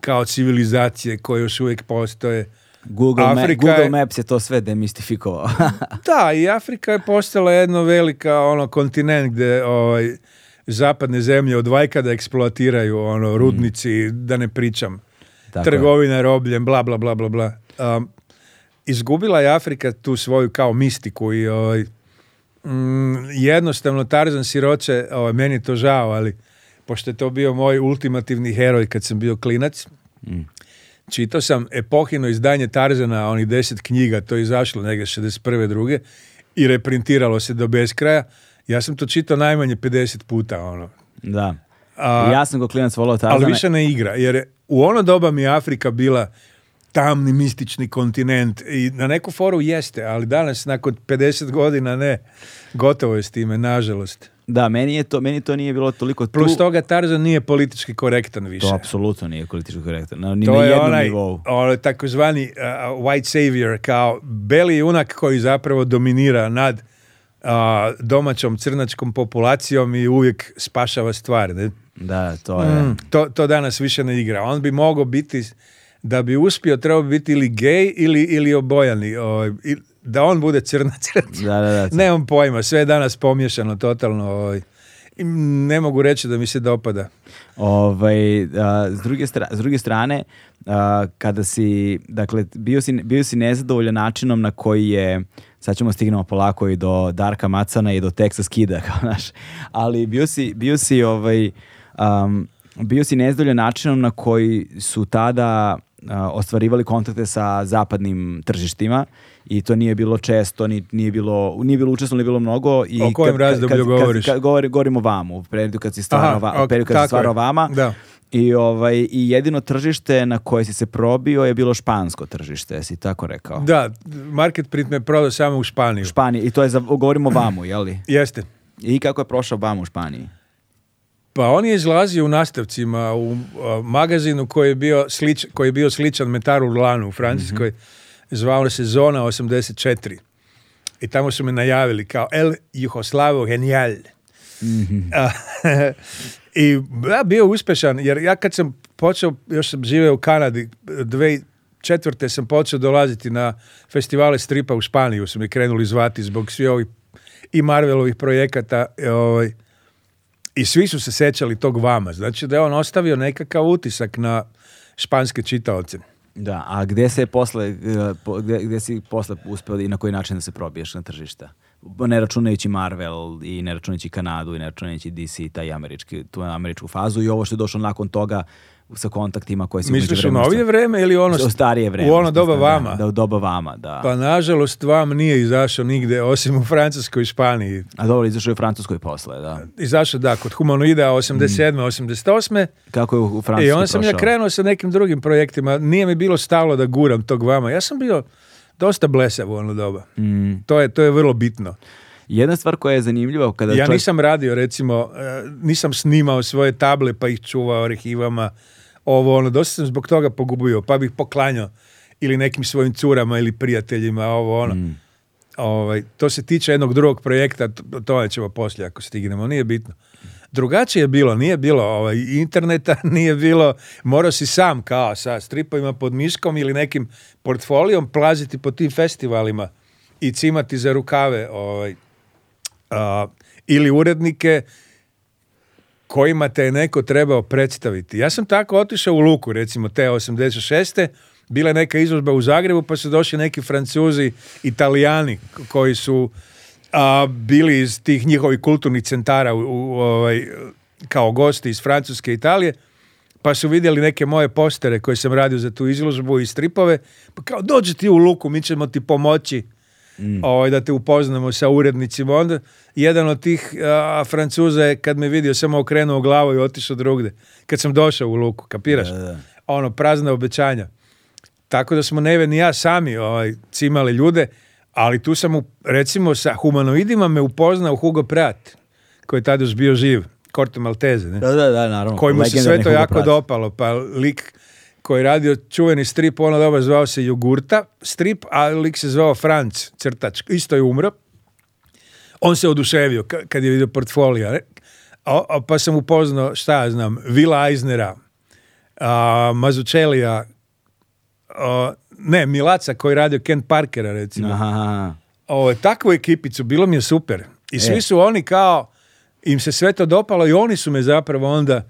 kao civilizacije koje još uvijek postoje. Google, Google Maps je to sve demistifikovao. da, i Afrika je postala jedno velika ono, kontinent gdje ovaj, zapadne zemlje odvajkada eksploatiraju ono, rudnici, mm. da ne pričam. Tako. Trgovina robljem, bla, bla, bla, bla, bla izgubila je Afrika tu svoju kao mistiku i ovaj, mm, jednostavno Tarzan siroče, ovaj, meni je to žao, ali pošto je to bio moj ultimativni heroj kad sam bio klinac, mm. čitao sam epohino izdanje Tarzana, onih deset knjiga, to je izašlo negdje 61. druge i reprintiralo se do beskraja. Ja sam to čitao najmanje 50 puta, ono. Da. A, ja sam go klinac volao Tarzana. Ali više ne igra, jer u ono doba mi je Afrika bila tamni mistični kontinent i na neku foru jeste, ali danas nakon 50 godina ne, gotovo je s time, nažalost. Da, meni, je to, meni to nije bilo toliko... Tu... Plus toga Tarzan nije politički korektan više. To apsolutno nije politički korektan, to je onaj, onaj takozvani uh, white savior, kao beli junak koji zapravo dominira nad uh, domaćom crnačkom populacijom i uvijek spašava stvari. Ne? Da, to je... Mm, to, to danas više ne igra. On bi mogao biti da bi uspio trebao biti ili gej ili, ili obojani. da on bude crna Da, da, da, Nemam pojma, sve je danas pomješano totalno. O, ne mogu reći da mi se dopada. Ovaj, s, druge s druge strane, kada si, dakle, bio si, nezadovoljan načinom na koji je, sad ćemo stignemo polako i do Darka Macana i do Texas Kida, kao naš, ali bio si, ovaj, bio si nezadovoljan načinom na koji su tada ostvarivali kontakte sa zapadnim tržištima i to nije bilo često, ni, nije bilo, nije bilo nije bilo mnogo. I o kojem razdoblju govoriš? Kad, kad govori, govorimo vamu, u periodu kad si stvarao, kad vama. I, ovaj, I jedino tržište na koje si se probio je bilo špansko tržište, si tako rekao. Da, Market Print me prodao samo u Španiju. Španiji, i to je, za, govorimo vamu, jeli? Jeste. I kako je prošao vam u Španiji? Pa on je izlazio u nastavcima u uh, magazinu koji je bio, slič, koji je bio sličan Metaru Lanu u Francuskoj. Mm -hmm. Zvao se Zona 84. I tamo su me najavili kao El Jugoslavo Genial. Mhm. I ja bio uspešan, jer ja kad sam počeo, još sam živeo u Kanadi, dve četvrte sam počeo dolaziti na festivale stripa u Španiju, su mi krenuli zvati zbog svih ovih i Marvelovih projekata, ovaj, i svi su se sećali tog vama. Znači da je on ostavio nekakav utisak na španske čitaoce. Da, a gdje se posle, eh, gdje, si posle uspio i na koji način da se probiješ na tržišta? Ne računajući Marvel i ne računajući Kanadu i ne računajući DC i taj američki, tu američku fazu i ovo što je došlo nakon toga sa kontaktima koje se Misliš u novije vreme ili ono u starije vreme? U ono doba vama? Da, u doba vama, da. Pa nažalost vam nije izašao nigde osim u Francuskoj i Španiji. A dobro, izašao je u Francuskoj posle, da. Izašao da, kod Humanoida 87. Mm. 88. Kako je u Francuskoj I onda sam ja krenuo sa nekim drugim projektima, nije mi bilo stalo da guram tog vama. Ja sam bio dosta blesav u ono doba. Mm. To, je, to je vrlo bitno. Jedna stvar koja je zanimljiva kada Ja nisam radio recimo, eh, nisam snimao svoje table pa ih čuvao arhivama ovo, ono, dosta sam zbog toga pogubio, pa bih poklanjao ili nekim svojim curama ili prijateljima, ovo, ono. Mm. Ovaj, to se tiče jednog drugog projekta, to, to ćemo poslije ako stignemo, nije bitno. Drugačije je bilo, nije bilo ovaj, interneta, nije bilo, morao si sam kao sa stripovima pod miškom ili nekim portfolijom plaziti po tim festivalima i cimati za rukave ovaj, ili urednike kojima te je neko trebao predstaviti. Ja sam tako otišao u Luku, recimo te 86. Bila je neka izložba u Zagrebu, pa su došli neki francuzi, italijani koji su a, bili iz tih njihovih kulturnih centara u, ovaj, kao gosti iz Francuske i Italije, pa su vidjeli neke moje postere koje sam radio za tu izložbu i stripove, pa kao dođi ti u Luku, mi ćemo ti pomoći mm. Ovaj, da te upoznamo sa urednicima. Onda jedan od tih Francuza je kad me vidio samo okrenuo glavu i otišao drugde. Kad sam došao u luku, kapiraš? Ono, prazna obećanja. Tako da smo Neve ja sami ovaj, cimali ljude, ali tu sam, recimo, sa humanoidima me upoznao Hugo Prat, koji je tada još bio živ. Korto Malteze, ne? Da, da, da, naravno. se sve to jako dopalo, pa lik koji je radio čuveni strip, ono doba zvao se Jogurta strip, a lik se zvao Franc Crtač, isto je umro. On se oduševio kad je vidio portfolija, pa sam upoznao, šta ja znam, Vila Eisnera, a, Mazučelija, ne, Milaca koji je radio Ken Parkera, recimo. Aha. O, takvu ekipicu, bilo mi je super. I svi e. su oni kao, im se sve to dopalo i oni su me zapravo onda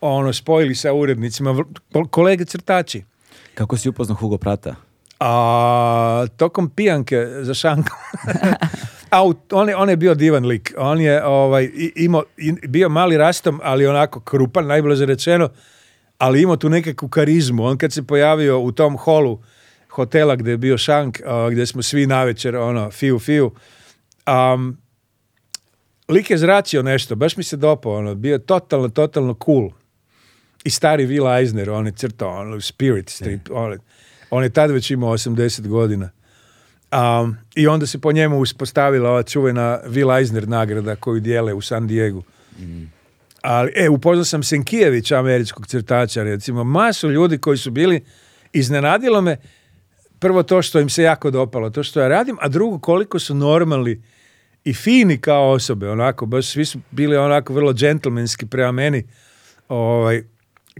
ono, spojili sa urednicima, kolege crtači. Kako si upoznao Hugo Prata? A, tokom pijanke za šanku. A on je, bio divan lik. On je ovaj, imao, bio mali rastom, ali onako krupan, najbolje rečeno, ali imao tu nekakvu karizmu. On kad se pojavio u tom holu hotela gdje je bio šank, gdje smo svi navečer, ono, fiu, fiu. um, lik je zračio nešto, baš mi se dopao, ono, bio totalno, totalno cool i stari Will Eisner, on ono, je crtao on, Spirit Strip, on, je tad već imao 80 godina. Um, I onda se po njemu uspostavila ova čuvena Will Eisner nagrada koju dijele u San Diego. Mm. Ali, e, upoznao sam Senkijević, američkog crtača, recimo, masu ljudi koji su bili, iznenadilo me prvo to što im se jako dopalo, to što ja radim, a drugo koliko su normalni i fini kao osobe, onako, baš svi su bili onako vrlo džentlmenski prema meni, ovaj,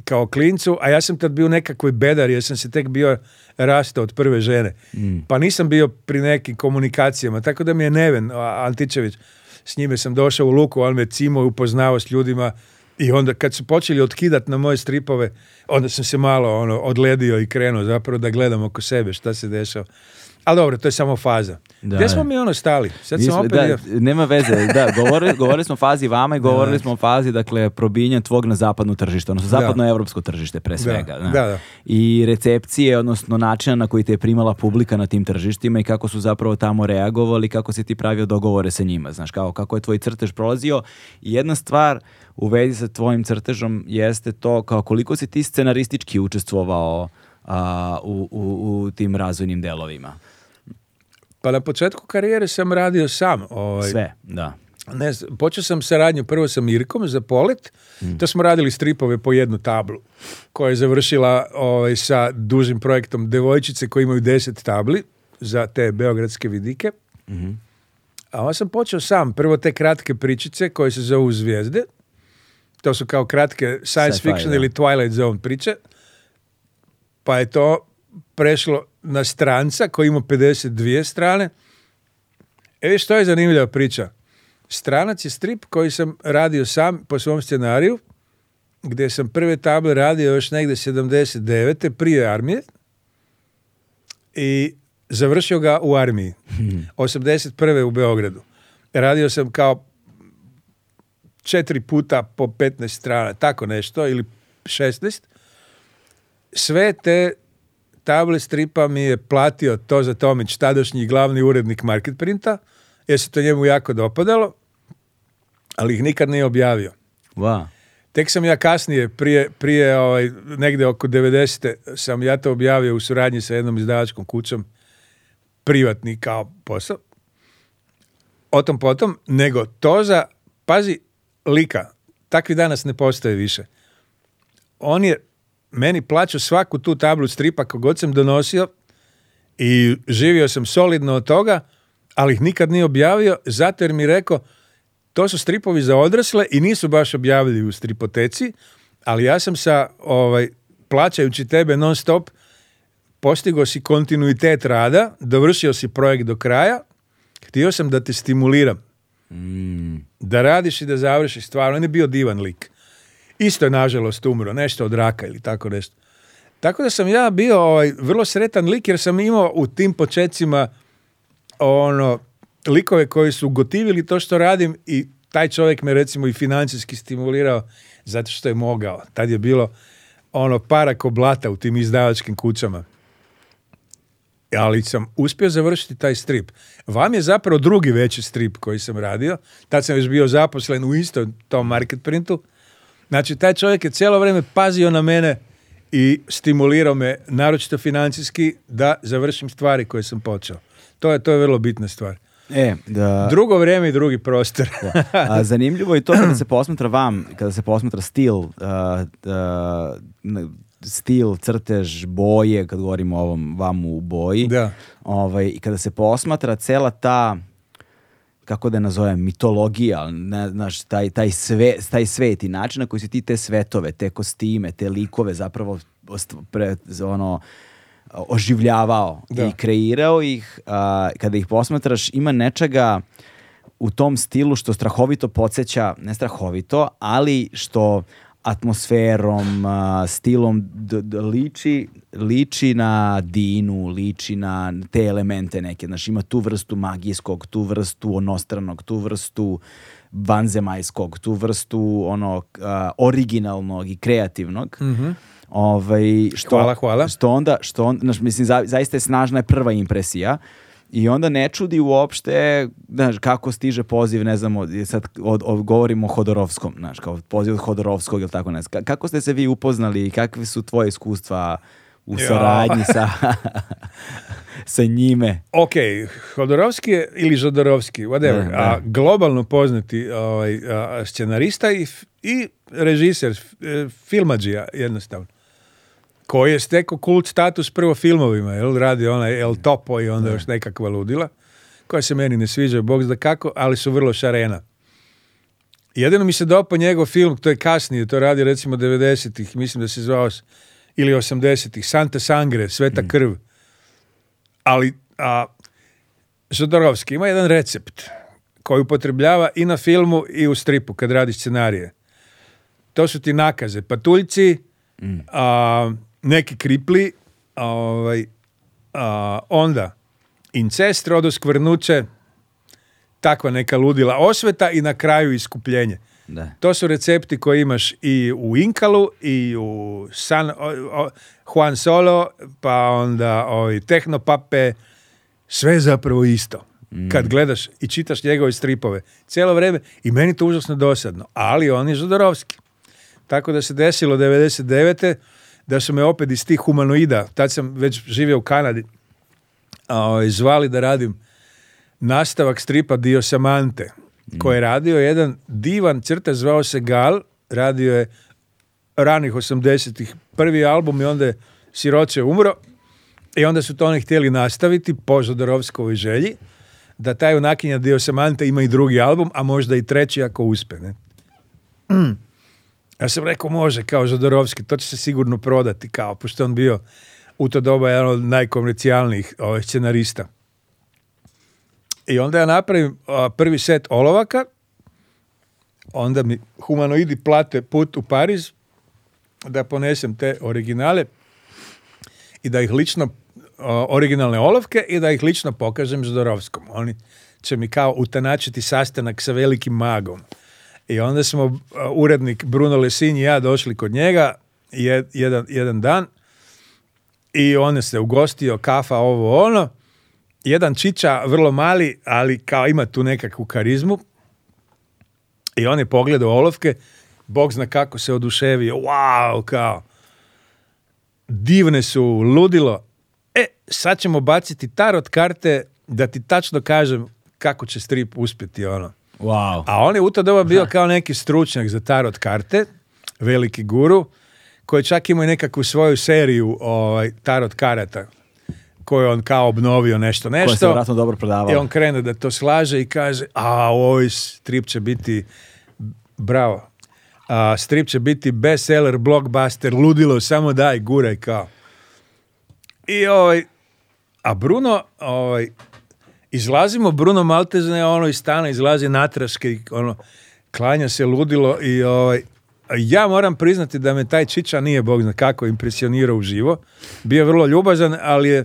kao klincu, a ja sam tad bio nekakvoj bedar jer sam se tek bio rastao od prve žene. Mm. Pa nisam bio pri nekim komunikacijama, tako da mi je Neven Antičević, s njime sam došao u Luku, on me cimo upoznao s ljudima i onda kad su počeli otkidat na moje stripove, onda sam se malo ono odledio i krenuo zapravo da gledam oko sebe šta se dešava. Ali dobro, to je samo faza. Da, Gdje smo mi ono stali? Sad smo Da, nema veze, da, govorili, smo o fazi vama i govorili smo o fazi, dakle, probinja tvog na zapadno tržište, odnosno zapadno europsko tržište pre svega. I recepcije, odnosno načina na koji te je primala publika na tim tržištima i kako su zapravo tamo reagovali, kako si ti pravio dogovore sa njima, znaš, kao kako je tvoj crtež prolazio. I jedna stvar u vezi sa tvojim crtežom jeste to kao koliko si ti scenaristički učestvovao u, u, u tim razvojnim delovima. Pa na početku karijere sam radio sam. Ovaj, Sve, da. Ne, počeo sam saradnju, prvo sam Mirkom za polet, mm. da smo radili stripove po jednu tablu, koja je završila ovaj, sa dužim projektom devojčice koji imaju deset tabli za te beogradske vidike. Mm A onda sam počeo sam, prvo te kratke pričice koje se zovu Zvijezde, to su kao kratke science fiction ili Twilight Zone priče, pa je to prešlo na stranca koji ima 52 strane. E što je zanimljiva priča? Stranac je strip koji sam radio sam po svom scenariju, gdje sam prve table radio još negde 79. prije armije i završio ga u armiji. 81. Hmm. u Beogradu. Radio sam kao četiri puta po 15 strana, tako nešto, ili 16. Sve te tabli stripa mi je platio za Tomić, tadašnji glavni urednik Market Printa, jer se to njemu jako dopadalo, ali ih nikad nije objavio. Tek sam ja kasnije, prije, prije ovaj, negde oko 90. sam ja to objavio u suradnji sa jednom izdavačkom kućom, privatni kao posao. O tom potom, nego Toza, pazi, lika, takvi danas ne postoje više. On je meni plaću svaku tu tablu stripa kogod sam donosio i živio sam solidno od toga, ali ih nikad nije objavio, zato jer mi rekao, to su stripovi za odrasle i nisu baš objavili u stripoteci, ali ja sam sa, ovaj, plaćajući tebe non stop, postigo si kontinuitet rada, dovršio si projekt do kraja, htio sam da te stimuliram. Mm. Da radiš i da završiš stvar. On je bio divan lik. Isto je nažalost umro, nešto od raka ili tako nešto. Tako da sam ja bio ovaj, vrlo sretan lik jer sam imao u tim počecima ono, likove koji su gotivili to što radim i taj čovjek me recimo i financijski stimulirao zato što je mogao. Tad je bilo ono para ko blata u tim izdavačkim kućama. Ali sam uspio završiti taj strip. Vam je zapravo drugi veći strip koji sam radio. Tad sam još bio zaposlen u istom tom market printu. Znači, taj čovjek je cijelo vrijeme pazio na mene i stimulirao me, naročito financijski, da završim stvari koje sam počeo. To je, to je vrlo bitna stvar. E, da... Drugo vrijeme i drugi prostor. A, zanimljivo je to kada se posmatra vam, kada se posmatra stil, uh, uh, stil, crtež, boje, kad govorimo o ovom vam u boji. Da. Ovaj, I kada se posmatra cela ta kako da nazovem, mitologija, ne, znaš, taj, taj, sve, taj svet i način na koji si ti te svetove, te kostime, te likove zapravo pre, ono, oživljavao i kreirao ih, kada ih posmatraš, ima nečega u tom stilu što strahovito podsjeća, ne strahovito, ali što atmosferom, stilom d- liči, liči na Dinu, liči na te elemente neke. Znači ima tu vrstu magijskog, tu vrstu onostranog, tu vrstu vanzemajskog, tu vrstu onog originalnog i kreativnog. mm Ovaj, što, Što onda, što on, mislim, zaista je snažna je prva impresija. I onda ne čudi uopšte, znaš, kako stiže poziv, ne znam, sad od, od, govorimo o Hodorovskom, znaš, kao poziv od Hodorovskog ili tako, ne znam. Kako ste se vi upoznali i kakve su tvoje iskustva u ja. saradnji sa, sa njime? Ok, Hodorovski ili Žodorovski, whatever, A, globalno poznati ovaj, scenarista i, i režiser, e, filmađija jednostavno koji je stekao kult status prvo filmovima, jel? Radi onaj El Topo i onda ne. još nekakva ludila, koja se meni ne sviđa, bog zna kako, ali su vrlo šarena. Jedino mi se dopao njegov film, to je kasnije, to radi recimo 90-ih, mislim da se zvao, ili 80-ih, Santa Sangre, Sveta mm. krv. Ali, a, Zodorovski ima jedan recept koji upotrebljava i na filmu i u stripu kad radi scenarije. To su ti nakaze. Patuljci, mm. a, neki kripli, ovaj, a, onda incest, rodoskvrnuće, takva neka ludila osveta i na kraju iskupljenje. Da. To su recepti koje imaš i u Inkalu i u San, Juan Solo, pa onda ovaj, Tehnopape, sve zapravo isto. Mm. Kad gledaš i čitaš njegove stripove cijelo vrijeme i meni to užasno dosadno, ali on je žodorovski. Tako da se desilo 99 da su me opet iz tih humanoida, tad sam već živio u Kanadi, a, ovaj, zvali da radim nastavak stripa Dio Samante, koji je radio jedan divan crta, zvao se Gal, radio je ranih 80-ih prvi album i onda je Siroce umro i onda su to oni htjeli nastaviti po Zodorovskovoj želji da taj unakinja Dio Samante ima i drugi album, a možda i treći ako uspe. Ne? Ja sam rekao može, kao Zadorovski, to će se sigurno prodati, kao, pošto on bio u to doba jedan od najkomercijalnijih ovaj, scenarista. I onda ja napravim prvi set olovaka, onda mi humanoidi plate put u Pariz da ponesem te originale i da ih lično, originalne olovke i da ih lično pokažem Žodorovskom. Oni će mi kao utanačiti sastanak sa velikim magom. I onda smo uh, urednik Bruno Lesin i ja došli kod njega jedan, jedan dan i on se ugostio, kafa, ovo, ono. Jedan čiča, vrlo mali, ali kao ima tu nekakvu karizmu. I on je pogledao olovke, bog zna kako se oduševio, wow, kao, divne su, ludilo. E, sad ćemo baciti tarot karte da ti tačno kažem kako će strip uspjeti, ono. Wow. A on je u to doba bio kao neki stručnjak za tarot karte, veliki guru, koji čak imao i nekakvu svoju seriju ovaj, tarot karata koju on kao obnovio nešto nešto. Koja se dobro prodavao. I on krene da to slaže i kaže, a oj, ovaj strip će biti bravo. A, strip će biti bestseller, blockbuster, ludilo, samo daj, guraj kao. I ovaj, a Bruno, ovaj, izlazimo, Bruno Maltezne, ono iz stana izlazi natraške, ono, klanja se ludilo i ovaj, ja moram priznati da me taj Čiča nije, bog zna kako, impresionirao živo. Bio je vrlo ljubazan, ali je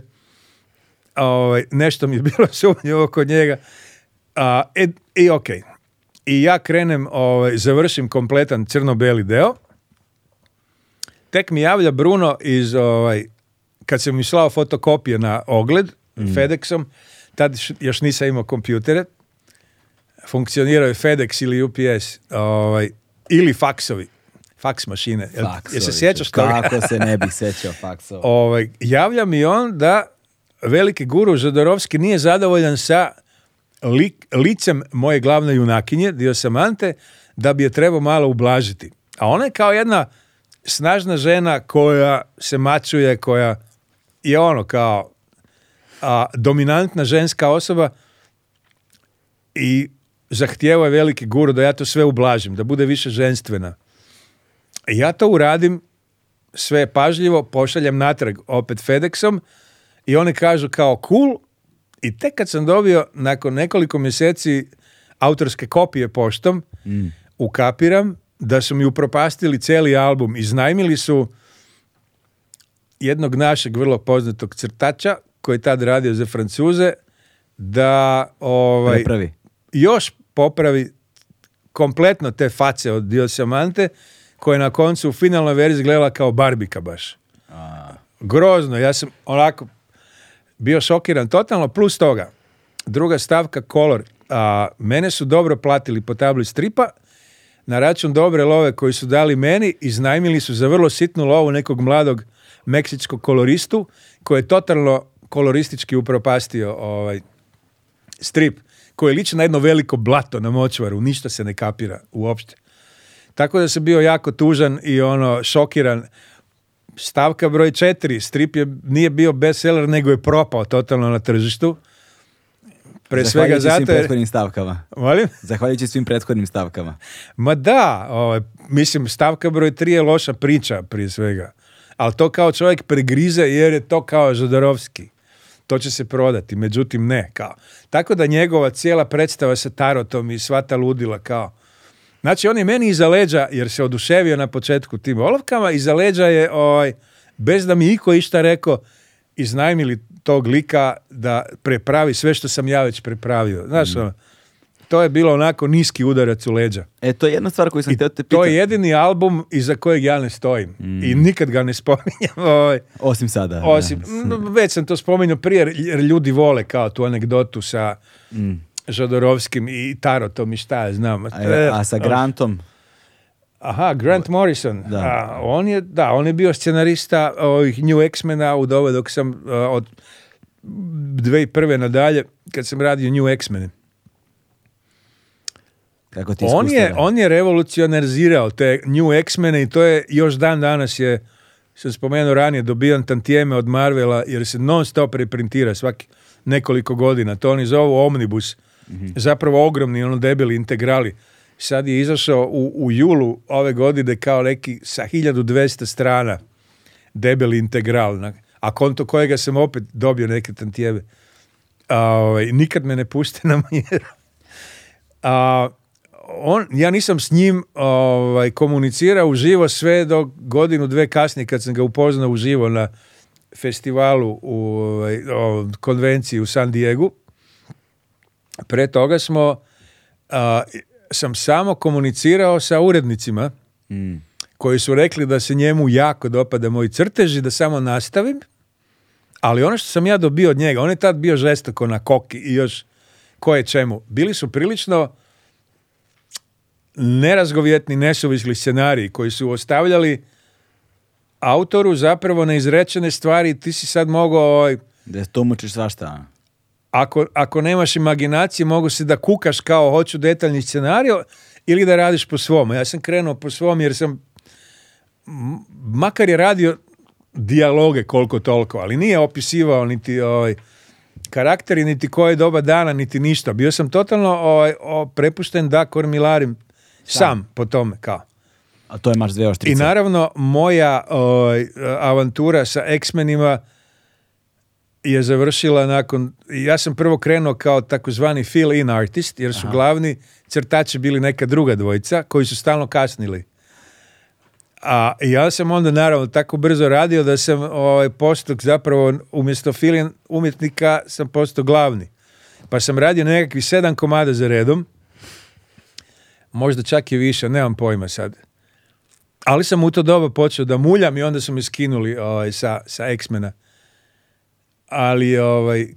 ovaj, nešto mi je bilo sumnjivo oko njega. A, e, I ok. I ja krenem, ovaj, završim kompletan crno-beli deo. Tek mi javlja Bruno iz, ovaj, kad sam mi slao fotokopije na ogled, mm. FedExom, tad još nisam imao kompjutere, funkcionirao je FedEx ili UPS, ovaj, ili faksovi, faks mašine. Jel, se sjećaš toga? Kako se ne bih sjećao faksova. ovaj, javlja mi on da veliki guru Žodorovski nije zadovoljan sa licem moje glavne junakinje, dio sam Ante, da bi je trebao malo ublažiti. A ona je kao jedna snažna žena koja se mačuje, koja je ono kao a dominantna ženska osoba i zahtijeva veliki guru da ja to sve ublažim, da bude više ženstvena. Ja to uradim sve pažljivo, pošaljem natrag opet FedExom i oni kažu kao cool i tek kad sam dobio nakon nekoliko mjeseci autorske kopije poštom, mm. ukapiram da su mi upropastili cijeli album. i znajmili su jednog našeg vrlo poznatog crtača koji je tad radio za Francuze, da ovaj, još popravi kompletno te face od Samante koja je na koncu u finalnoj verzi gledala kao barbika baš. A. Grozno, ja sam onako bio šokiran totalno, plus toga, druga stavka, kolor. A, mene su dobro platili po tabli stripa, na račun dobre love koji su dali meni, iznajmili su za vrlo sitnu lovu nekog mladog meksičkog koloristu koji je totalno koloristički upropastio ovaj strip koji liči na jedno veliko blato na močvaru, ništa se ne kapira uopšte. Tako da sam bio jako tužan i ono šokiran. Stavka broj četiri, strip je, nije bio bestseller, nego je propao totalno na tržištu. Pre svega zato svim prethodnim stavkama. Molim? Zahvaljujući svim prethodnim stavkama. Ma da, ovaj, mislim, stavka broj tri je loša priča prije svega. Ali to kao čovjek pregrize jer je to kao Žodorovski to će se prodati, međutim ne, kao. Tako da njegova cijela predstava sa tarotom i sva ta ludila, kao. Znači, on je meni iza leđa, jer se oduševio na početku tim olovkama, iza leđa je, oj, ovaj, bez da mi iko išta rekao, iznajmili tog lika da prepravi sve što sam ja već prepravio. Znaš, mhm. ono, to je bilo onako niski udarac u leđa. E, to je jedna stvar koju sam To je jedini album iza kojeg ja ne stojim. Mm. I nikad ga ne spominjem. Ovaj. Osim sada. već sam to spominjao prije, jer ljudi vole kao tu anegdotu sa mm. Žodorovskim i Tarotom i šta ja znam. A, sa oh. Grantom? Aha, Grant Morrison. Da. on je, da, on je bio scenarista ovih New X-mena u dove dok sam a, od prve nadalje, kad sam radio New X-mene on, je, on je revolucionarizirao te New X-mene i to je još dan danas je, sam spomenuo ranije, dobijan tantijeme od Marvela jer se non stop reprintira svaki nekoliko godina. To oni zovu Omnibus. Mhm. Zapravo ogromni, ono debeli integrali. Sad je izašao u, u julu ove godine kao neki sa 1200 strana debeli integral. A konto kojega sam opet dobio neke tantijeme ovaj, nikad me ne puste na manjera. A, on, ja nisam s njim ovaj, komunicirao uživo sve do godinu, dve kasnije kad sam ga upoznao uživo na festivalu u ovaj, konvenciji u San Diego. Pre toga smo sam samo komunicirao sa urednicima mm. koji su rekli da se njemu jako dopada moji crteži, da samo nastavim. Ali ono što sam ja dobio od njega, on je tad bio žestoko na koki i još koje čemu. Bili su prilično nerazgovjetni, nesuvisli scenariji koji su ostavljali autoru zapravo neizrečene stvari, ti si sad mogao... Ovaj, da tumačiš svašta. Ono. Ako, ako nemaš imaginacije, mogu se da kukaš kao hoću detaljni scenarij ili da radiš po svom. Ja sam krenuo po svom jer sam makar je radio dijaloge koliko toliko, ali nije opisivao niti ovaj, karakteri, niti koje doba dana, niti ništa. Bio sam totalno ovaj, prepušten da kormilarim sam, po tome, kao. A to je Mars I naravno, moja ovaj, avantura sa X-menima je završila nakon... Ja sam prvo krenuo kao takozvani fill-in artist, jer su glavni crtači bili neka druga dvojica, koji su stalno kasnili. A ja sam onda naravno tako brzo radio da sam ovaj, postog zapravo umjesto in umjetnika sam postao glavni. Pa sam radio nekakvi sedam komada za redom možda čak i više, nemam pojma sad. Ali sam u to doba počeo da muljam i onda su me skinuli ovaj, sa, sa X-mena. Ali ovaj,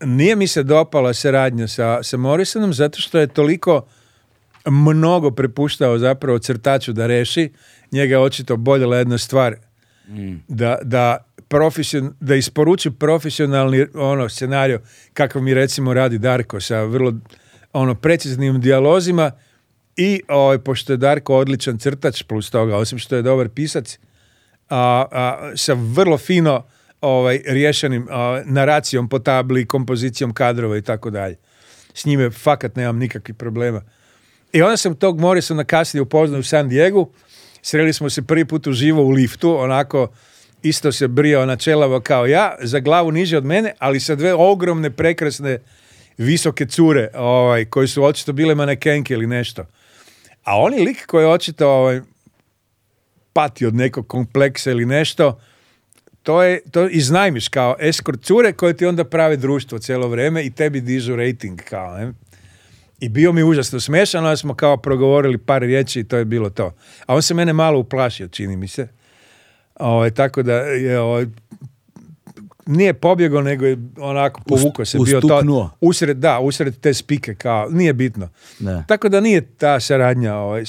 nije mi se dopala seradnja sa, sa Morrisonom zato što je toliko mnogo prepuštao zapravo crtaču da reši. Njega je očito boljela jedna stvar. Mm. Da, da, profesion, da isporuči profesionalni ono scenario kakav mi recimo radi Darko sa vrlo ono preciznim dijalozima i ovaj, pošto je Darko odličan crtač, plus toga, osim što je dobar pisac, a, sa vrlo fino ovaj, rješenim a, naracijom po tabli, kompozicijom kadrova i tako dalje. S njime fakat nemam nikakvih problema. I onda sam tog na kasnije upoznao u San Diego, sreli smo se prvi put uživo u liftu, onako isto se na čelavo kao ja, za glavu niže od mene, ali sa dve ogromne, prekrasne, visoke cure, ovaj, koje su očito bile manekenke ili nešto. A on je lik koji je očito ovaj, pati od nekog kompleksa ili nešto, to je, to iznajmiš kao eskort cure koje ti onda prave društvo cijelo vrijeme i tebi dižu rating kao, I bio mi užasno smešan, ali smo kao progovorili par riječi i to je bilo to. A on se mene malo uplašio, čini mi se. Ovaj, tako da je o, ovaj, nije pobjegao, nego je onako povukao se. Ustupnuo? Bio to, usred, da, usred te spike, kao, nije bitno. Tako da nije ta saradnja ovaj,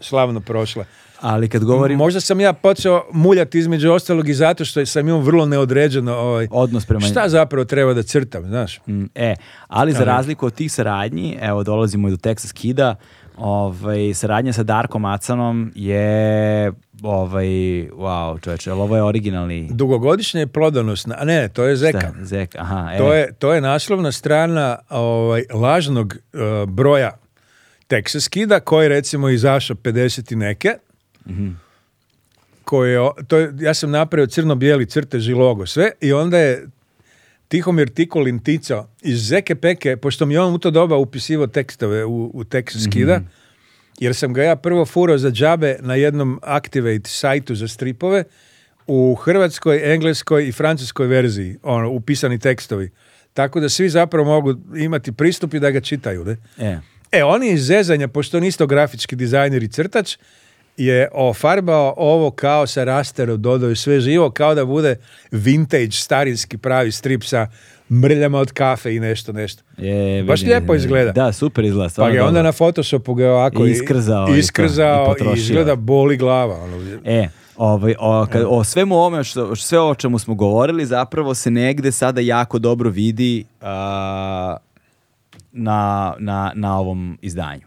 slavno prošla. Ali kad govorim... Možda sam ja počeo muljati između ostalog i zato što sam imao vrlo neodređeno ovaj, odnos prema... Šta zapravo treba da crtam, znaš? Mm, e, ali za razliku od tih saradnji, evo dolazimo i do Texas Kida, ovaj, saradnja sa Darkom Acanom je Ovaj, wow, čovječe, ovo je originalni... Dugogodišnja je prodanost, a ne, to je Zeka. Šta? Zeka, aha. E. To je, to je naslovna strana ovaj, lažnog e, broja Texas Kida, koji recimo izašao 50 i neke. Mm to je, ja sam napravio crno-bijeli crtež i logo, sve, i onda je Tihomir Tikolin ticao iz Zeke Peke, pošto mi on u to doba upisivo tekstove u, u Texas jer sam ga ja prvo furo za džabe na jednom Activate sajtu za stripove u hrvatskoj, engleskoj i francuskoj verziji, ono, upisani tekstovi. Tako da svi zapravo mogu imati pristup i da ga čitaju, ne? E. e, on je iz zezanja, pošto on isto grafički dizajner i crtač, je ofarbao ovo kao sa rasterom, dodao sve živo, kao da bude vintage, starinski pravi strip sa mrljama od kafe i nešto, nešto. Je, Baš lijepo izgleda. Da, super izgleda. Pa je onda na Photoshopu ga ovako I iskrzao, i, iskrzao i, izgleda boli glava. Ono. E, Ovaj, o, o svemu ovome što, sve o čemu smo govorili, zapravo se negde sada jako dobro vidi na, na, na ovom izdanju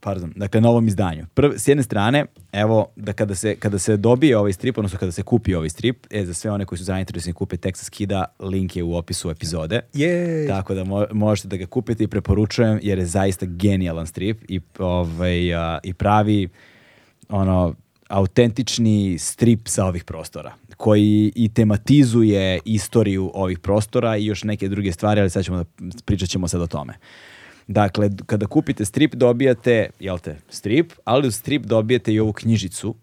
pardon, dakle ovom izdanju. s jedne strane, evo, da kada se, kada se dobije ovaj strip, odnosno kada se kupi ovaj strip, e, za sve one koji su zainteresni kupe Texas Kida, link je u opisu epizode. Tako da možete da ga kupite i preporučujem, jer je zaista genijalan strip i, ovaj, i pravi ono, autentični strip sa ovih prostora, koji i tematizuje istoriju ovih prostora i još neke druge stvari, ali sad ćemo da, pričat ćemo sad o tome. Dakle, kada kupite strip dobijate, jel te, strip, ali u strip dobijete i ovu knjižicu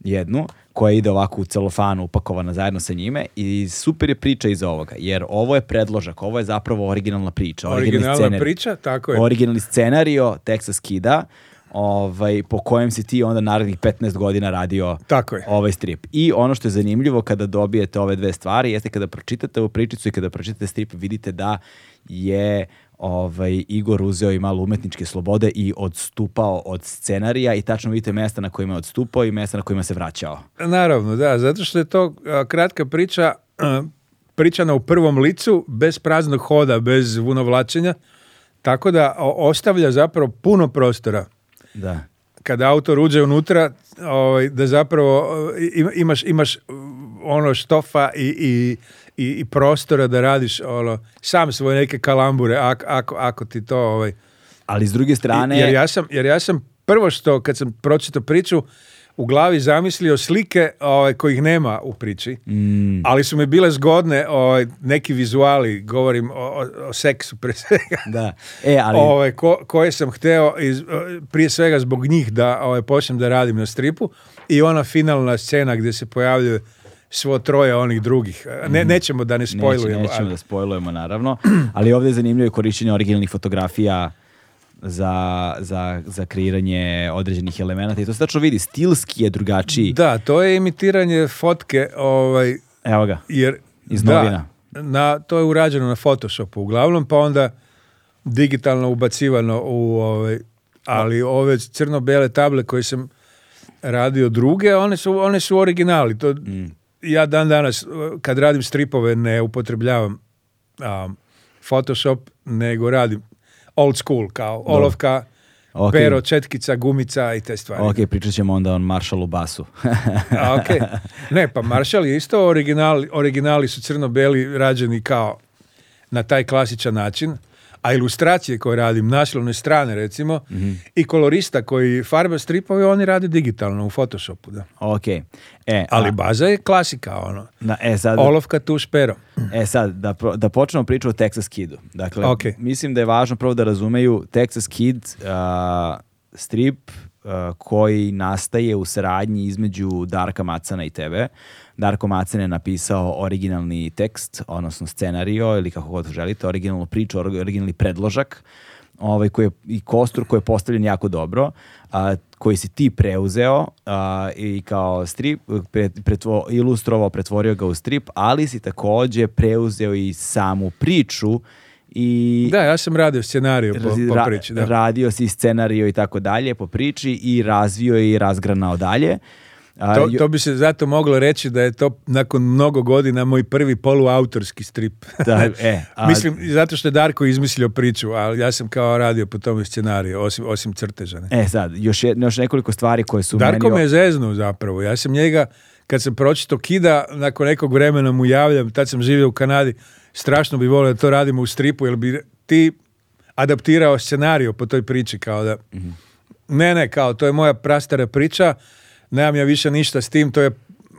jednu koja ide ovako u celofanu upakovana zajedno sa njime i super je priča iz ovoga, jer ovo je predložak, ovo je zapravo originalna priča. Originalna priča, tako je. Originalni scenario Texas Kida, ovaj, po kojem si ti onda narednih 15 godina radio Tako ovaj strip. I ono što je zanimljivo kada dobijete ove dve stvari jeste kada pročitate ovu pričicu i kada pročitate strip vidite da je ovaj, Igor uzeo i malo umetničke slobode i odstupao od scenarija i tačno vidite mjesta na kojima je odstupao i mjesta na kojima se vraćao. Naravno, da, zato što je to kratka priča, pričana u prvom licu, bez praznog hoda, bez vunovlačenja, tako da ostavlja zapravo puno prostora. Da. Kada autor uđe unutra, ovaj, da zapravo imaš, imaš ono štofa i, i i, prostora da radiš ono, sam svoje neke kalambure ako, ako, ako ti to... Ovaj, ali s druge strane... jer ja, sam, jer ja sam prvo što kad sam pročitao priču u glavi zamislio slike ovaj, kojih nema u priči, mm. ali su mi bile zgodne ovaj, neki vizuali, govorim o, seksu pre svega, da. E, ali... Ovaj, koje sam hteo prije svega zbog njih da ovaj, počnem da radim na stripu i ona finalna scena gdje se pojavljuje svo troje onih drugih. E, ne, mhm. nećemo da ne spojlujemo. Neće, nećemo da spojlujemo, naravno. Ali ovdje je zanimljivo originalnih fotografija za, za, za kreiranje određenih elemenata. I to se tačno vidi, stilski je drugačiji. Da, to je imitiranje fotke. Ovaj, Evo ga, jer, iz novina. Da, na, to je urađeno na Photoshopu uglavnom, pa onda digitalno ubacivano u... Ovaj, ali ove crno-bele table koje sam radio druge, one su, one su originali. To, mm ja dan danas uh, kad radim stripove ne upotrebljavam um, Photoshop, nego radim old school, kao olovka, pero, četkica, gumica i te stvari. Ok, pričat ćemo onda o Marshallu basu. Ne, pa Marshall je isto original, originali su crno-beli rađeni kao na taj klasičan način a ilustracije koje radim, naslovne strane recimo, mhm. i kolorista koji farba stripove, oni rade digitalno u Photoshopu. Da. Ok. E, Ali a... baza je klasika, ono. Na, e, sad... Olovka tu špero. E sad, da, pro, da počnemo priču o Texas Kidu. Dakle, okay. mislim da je važno prvo da razumeju Texas Kid strip koji nastaje u saradnji između Darka Macana i tebe. Darko Macen je napisao originalni tekst, odnosno scenario ili kako god želite, originalnu priču, originalni predložak ovaj, koji je, i kostur koji je postavljen jako dobro, a, koji si ti preuzeo i kao strip, pre, pretvo, ilustrovao, pretvorio ga u strip, ali si takođe preuzeo i samu priču i da, ja sam radio scenariju po, po priči. Da. radio si scenariju i tako dalje po priči i razvio je i razgranao dalje. A, to, bi se zato moglo reći da je to nakon mnogo godina moj prvi poluautorski strip. Da, e, a... Mislim, zato što je Darko izmislio priču, ali ja sam kao radio po tom scenariju, osim, osim crteža. Ne? E sad, još, je, još nekoliko stvari koje su Darko meni... me zeznuo zapravo. Ja sam njega, kad sam pročito Kida, nakon nekog vremena mu javljam, tad sam živio u Kanadi, strašno bi volio da to radimo u stripu, jer bi ti adaptirao scenariju po toj priči, kao da... Mhm. Ne, ne, kao, to je moja prastara priča, nemam ja više ništa s tim, to je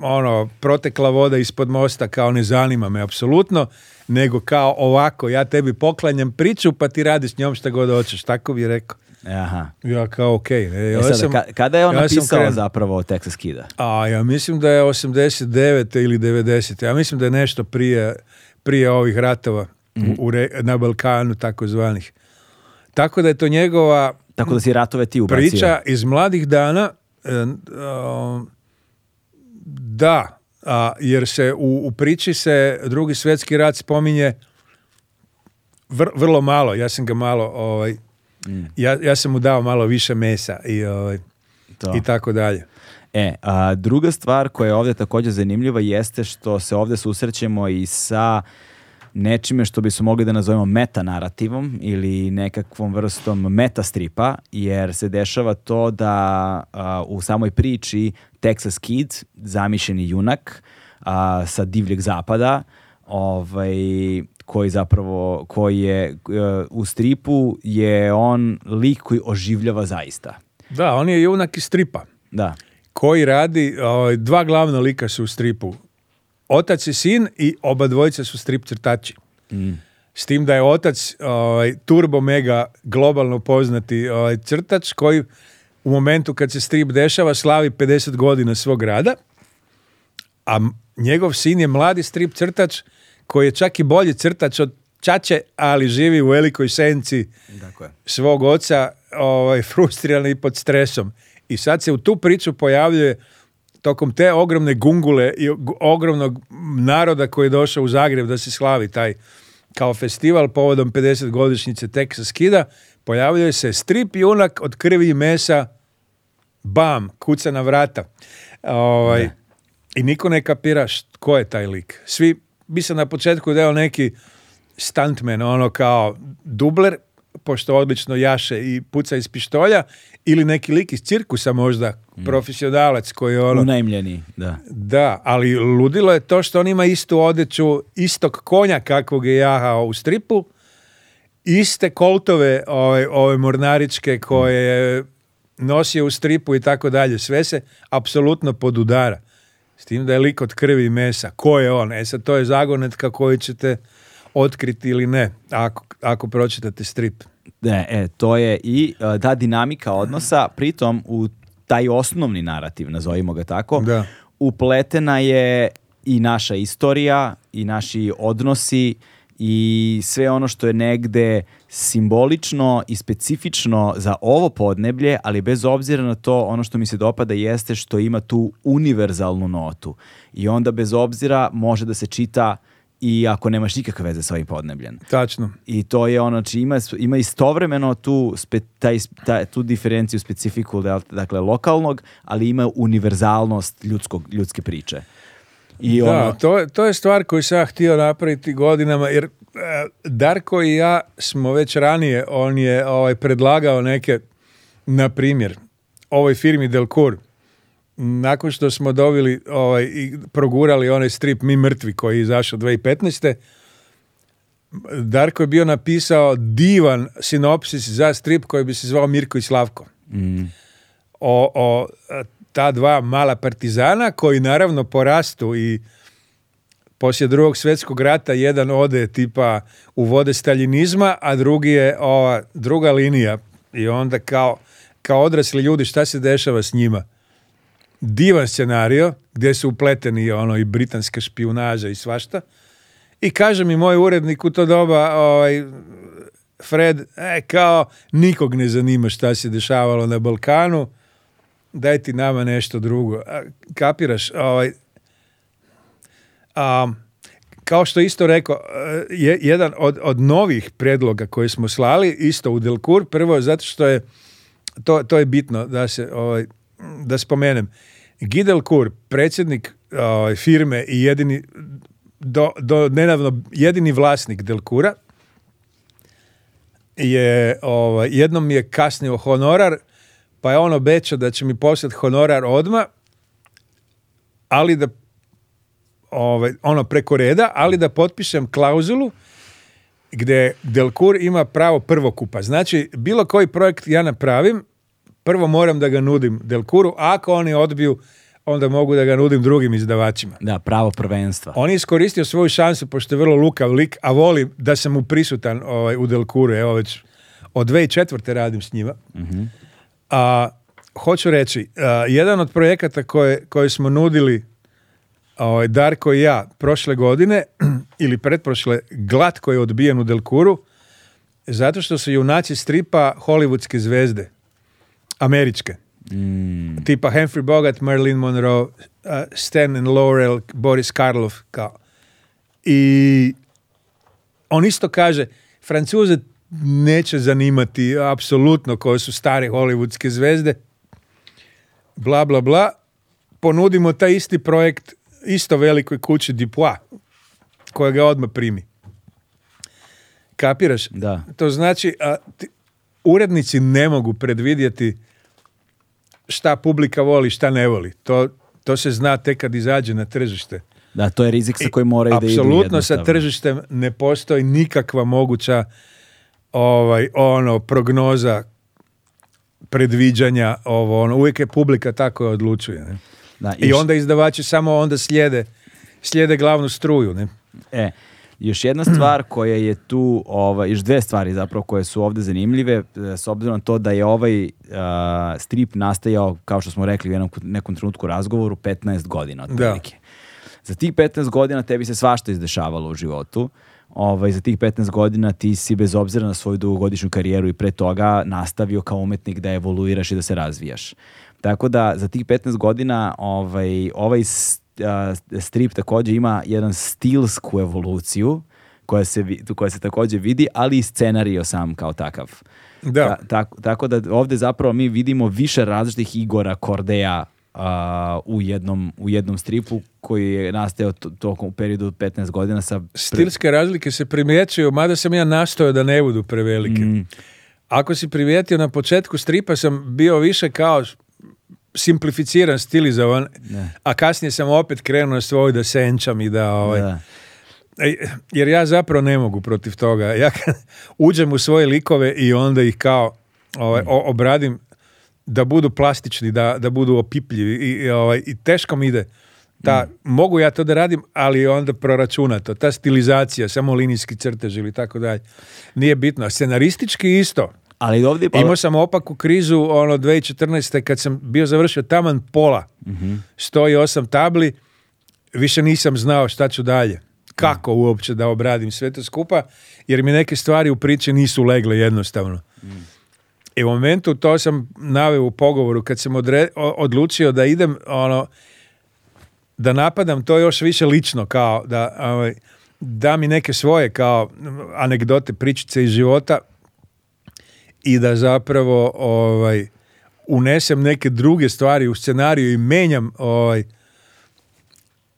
ono, protekla voda ispod mosta kao ne zanima me apsolutno, nego kao ovako, ja tebi poklanjam priču pa ti radi s njom šta god hoćeš, tako bi rekao. Aha. Ja kao okej. E, e ja kada je on ja napisao kren... zapravo Texas Kida? A, ja mislim da je 89. ili 90. Ja mislim da je nešto prije, prije ovih ratova u, mhm. na Balkanu takozvanih. Tako da je to njegova Tako da si ratove ti ubacio. Priča iz mladih dana da, jer se u, u priči se drugi svjetski rat spominje vrlo malo, ja sam ga malo, ovaj, mm. ja, ja sam mu dao malo više mesa i, ovaj, to. i tako dalje. E, a, druga stvar koja je ovdje također zanimljiva jeste što se ovdje susrećemo i sa nečime što bi bismo mogli da nazovemo meta narativom ili nekakvom vrstom meta stripa, jer se dešava to da u samoj priči Texas Kid, zamišljeni junak sa divljeg zapada, ovaj, koji zapravo, koji je e, u stripu, je on lik koji oživljava zaista. Da, on je junak iz stripa. Da. Koji radi, ovaj, dva glavna lika su u stripu otac i sin i oba dvojica su strip crtači. Mm. S tim da je otac ovaj, turbo mega globalno poznati ovaj, crtač koji u momentu kad se strip dešava slavi 50 godina svog rada, a njegov sin je mladi strip crtač koji je čak i bolji crtač od Čače, ali živi u velikoj senci svog oca, ovaj, frustriran i pod stresom. I sad se u tu priču pojavljuje tokom te ogromne gungule i ogromnog naroda koji je došao u Zagreb da se slavi taj kao festival povodom 50 godišnjice Texas Kida, pojavljuje se strip junak od krvi i mesa bam, kuca na vrata. Ovaj, I niko ne kapira ko je taj lik. Svi bi se na početku deo neki stuntman, ono kao dubler, pošto odlično jaše i puca iz pištolja, ili neki lik iz cirkusa možda, mm. profesionalac koji je ono... Unajmljeni, da. Da, ali ludilo je to što on ima istu odeću, istog konja kakvog je jahao u stripu, iste koltove ove, ovaj, ove mornaričke koje mm. nosio u stripu i tako dalje. Sve se apsolutno podudara. S tim da je lik od krvi i mesa. Ko je on? E sad, to je zagonetka koju ćete otkriti ili ne, ako, ako pročitate strip e, to je i e, ta dinamika odnosa, pritom u taj osnovni narativ, nazovimo ga tako, upletena je i naša istorija i naši odnosi i sve ono što je negde simbolično i specifično za ovo podneblje, ali bez obzira na to, ono što mi se dopada jeste što ima tu univerzalnu notu. I onda bez obzira može da se čita i ako nemaš nikakve veze sa ovim podnebljem. Tačno. I to je ono, znači ima, ima istovremeno tu, spe, taj, taj, tu diferenciju specifiku, dakle, lokalnog, ali ima univerzalnost ljudskog, ljudske priče. I da, ono- to, to je stvar koju sam htio napraviti godinama, jer e, Darko i ja smo već ranije, on je ovaj, predlagao neke, na primjer, ovoj firmi Delcourt, nakon što smo dobili ovaj, i progurali onaj strip Mi mrtvi koji je izašao 2015. Darko je bio napisao divan sinopsis za strip koji bi se zvao Mirko i Slavko. Mm. O, o ta dva mala partizana koji naravno porastu i poslije drugog svjetskog rata jedan ode tipa u vode staljinizma, a drugi je ova druga linija i onda kao, kao odrasli ljudi šta se dešava s njima divan scenario gdje su upleteni ono i britanska špionaža i svašta. I kaže mi moj urednik u to doba, ovaj, Fred, e, kao nikog ne zanima šta se dešavalo na Balkanu, daj ti nama nešto drugo. kapiraš? Ovaj, kao što isto rekao, e, je, jedan od, od novih predloga koje smo slali, isto u Delkur, prvo zato što je, to, to je bitno da se ovaj, da spomenem, Gidel Kur, predsjednik firme i jedini, do, do jedini vlasnik Delkura, je, ovaj, jednom je kasnio honorar, pa je on obećao da će mi poslati honorar odma, ali da ovaj, ono preko reda, ali da potpišem klauzulu gdje Delkur ima pravo prvokupa. Znači, bilo koji projekt ja napravim, prvo moram da ga nudim Delkuru, ako oni odbiju, onda mogu da ga nudim drugim izdavačima. Da, pravo prvenstva. On je iskoristio svoju šansu, pošto je vrlo lukav lik, a voli da sam mu prisutan ovaj, u Delkuru, evo već od četvrte radim s njima. Mm A, hoću reći, jedan od projekata koje, smo nudili ovaj, Darko i ja prošle godine, ili pretprošle, glatko je odbijen u Delkuru, zato što su junaci stripa hollywoodske zvezde američke. Mm. Tipa Humphrey Bogart, Marilyn Monroe, uh, Stan and Laurel, Boris Karlov. Kao. I on isto kaže, Francuze neće zanimati apsolutno koje su stare hollywoodske zvezde, bla, bla, bla. Ponudimo taj isti projekt isto velikoj kući Dupois, koja ga odmah primi. Kapiraš? Da. To znači, a, urednici ne mogu predvidjeti šta publika voli, šta ne voli. To, to se zna tek kad izađe na tržište. Da, to je rizik sa kojim moraju da idu Apsolutno sa tržištem ne postoji nikakva moguća ovaj ono prognoza predviđanja ovo ono uvijek je publika tako je odlučuje ne? Da, i, I onda izdavači samo onda slijede slijede glavnu struju ne e još jedna stvar koja je tu, ovaj, još dve stvari zapravo koje su ovde zanimljive, e, s obzirom na to da je ovaj e, strip nastajao, kao što smo rekli u jednom nekom trenutku razgovoru, 15 godina otprilike. Za tih 15 godina tebi se svašta izdešavalo u životu. Ovaj, za tih 15 godina ti si bez obzira na svoju dugogodišnju karijeru i pre toga nastavio kao umetnik da evoluiraš i da se razvijaš. Tako da za tih 15 godina ovaj, ovaj strip također ima jedan stilsku evoluciju koja se, koja se također vidi, ali i scenario sam kao takav. Da. tako, da ovdje zapravo mi vidimo više različitih Igora Kordeja u, jednom, u jednom stripu koji je nastao tokom periodu 15 godina sa... Pre... Stilske razlike se primjećuju, mada sam ja nastojao da ne budu prevelike. Mm. Ako si primijetio na početku stripa sam bio više kao simplificiran, stilizovan, ne. a kasnije sam opet krenuo svoj da senčam i da... Ovaj, e, Jer ja zapravo ne mogu protiv toga. Ja uđem u svoje likove i onda ih kao ovaj, obradim da budu plastični, da, da budu opipljivi i, ovaj, i teško mi ide. Ta, mm. Mogu ja to da radim, ali onda proračunato. Ta stilizacija, samo linijski crtež ili tako dalje. Nije bitno. Scenaristički isto. Ali ovdje... Imao sam opaku krizu ono 2014. kad sam bio završio taman pola. Mm-hmm. 108 tabli. Više nisam znao šta ću dalje. Kako uopće da obradim sve to skupa. Jer mi neke stvari u priči nisu legle jednostavno. Mm. I u momentu to sam naveo u pogovoru kad sam odlučio da idem ono da napadam to još više lično kao da ovaj, da mi neke svoje kao anegdote, pričice iz života i da zapravo ovaj, unesem neke druge stvari u scenariju i menjam ovaj,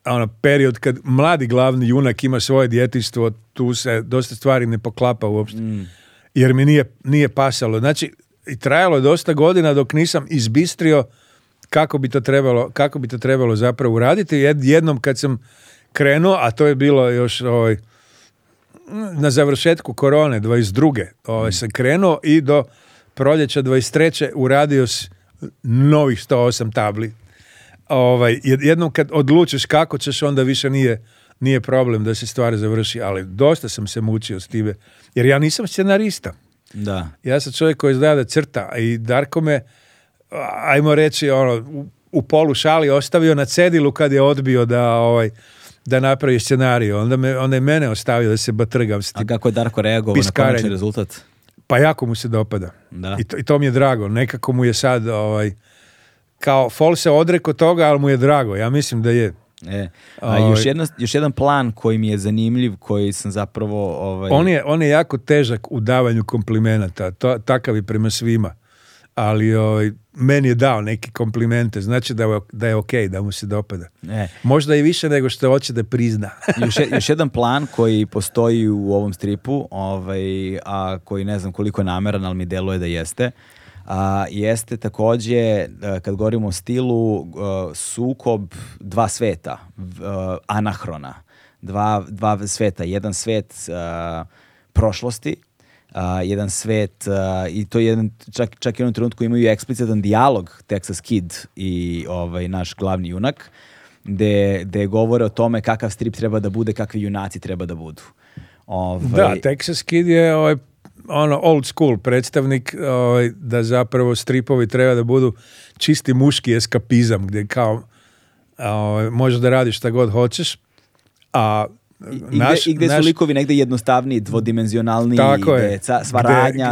ono, period kad mladi glavni junak ima svoje djetinstvo. tu se dosta stvari ne poklapa uopšte. Mm. Jer mi nije, nije pasalo. Znači, i trajalo je dosta godina dok nisam izbistrio kako bi to trebalo, kako bi to trebalo zapravo uraditi. Jednom kad sam krenuo, a to je bilo još ovaj, na završetku korone 22. Ovaj, sam krenuo i do proljeća 23. uradio si novih 108 tabli. Ovaj, jednom kad odlučiš kako ćeš, onda više nije, nije problem da se stvari završi, ali dosta sam se mučio s time, jer ja nisam scenarista. Da. Ja sam čovjek koji zna da crta i Darko me, ajmo reći, ono, u, u polu šali ostavio na cedilu kad je odbio da ovaj, da napravi scenariju. Onda, me, onda je mene ostavio da se batrgam A kako je Darko reagovao na konačni rezultat? Pa jako mu se dopada. I, to, mi je drago. Nekako mu je sad, ovaj, kao Fol se odreko toga, ali mu je drago. Ja mislim da je. E. A još, ovaj. jedna, još jedan plan koji mi je zanimljiv, koji sam zapravo... Ovaj... On, je, on je jako težak u davanju komplimenata. takav je prema svima ali ovaj meni je dao neki komplimente, znači da, je, da je ok, da mu se dopada. E. Možda i više nego što hoće da prizna. još, još, jedan plan koji postoji u ovom stripu, ovaj, a koji ne znam koliko je nameran, ali mi deluje da jeste, a, jeste takođe, e, kad govorimo o stilu, e, sukob dva sveta, anahrona, dva, dva sveta, jedan svet prošlosti, a, jedan svet i to jedan, čak, čak i u jednom trenutku imaju eksplicitan dijalog Texas Kid i ovaj, naš glavni junak gde, gde govore o tome kakav strip treba da bude, kakvi junaci treba da budu. Ovaj... Da, Texas Kid je ovaj, ono old school predstavnik ovaj, da zapravo stripovi treba da budu čisti muški eskapizam gdje kao ovaj, možeš da radiš šta god hoćeš, a naš, I gdje su likovi negdje jednostavniji, dvodimenzionalni. tako je,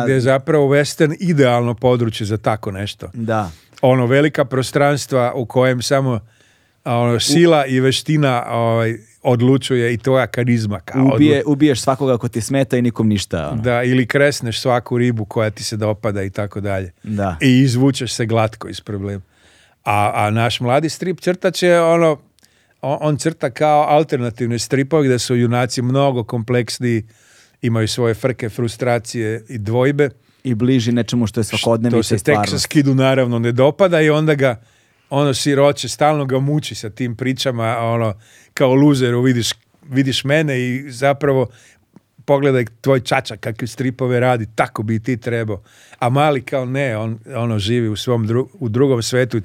je zapravo western idealno područje za tako nešto. Da. Ono, velika prostranstva u kojem samo ono, sila i veština ovaj, odlučuje i tvoja karizma. Ubije, ubiješ svakoga ko ti smeta i nikom ništa. Ono. Da, ili kresneš svaku ribu koja ti se dopada i tako dalje. Da. I izvučeš se glatko iz problema. A, a naš mladi strip crtač je ono, on, on crta kao alternativne stripovi da su junaci mnogo kompleksniji, imaju svoje frke, frustracije i dvojbe. I bliži nečemu što je svakodnevno i stvarno. To se Texas naravno ne dopada i onda ga ono siroće, stalno ga muči sa tim pričama, ono, kao luzeru vidiš, vidiš mene i zapravo pogledaj tvoj čača kakve stripove radi, tako bi i ti trebao. A mali kao ne, on ono živi u svom u drugom svetu,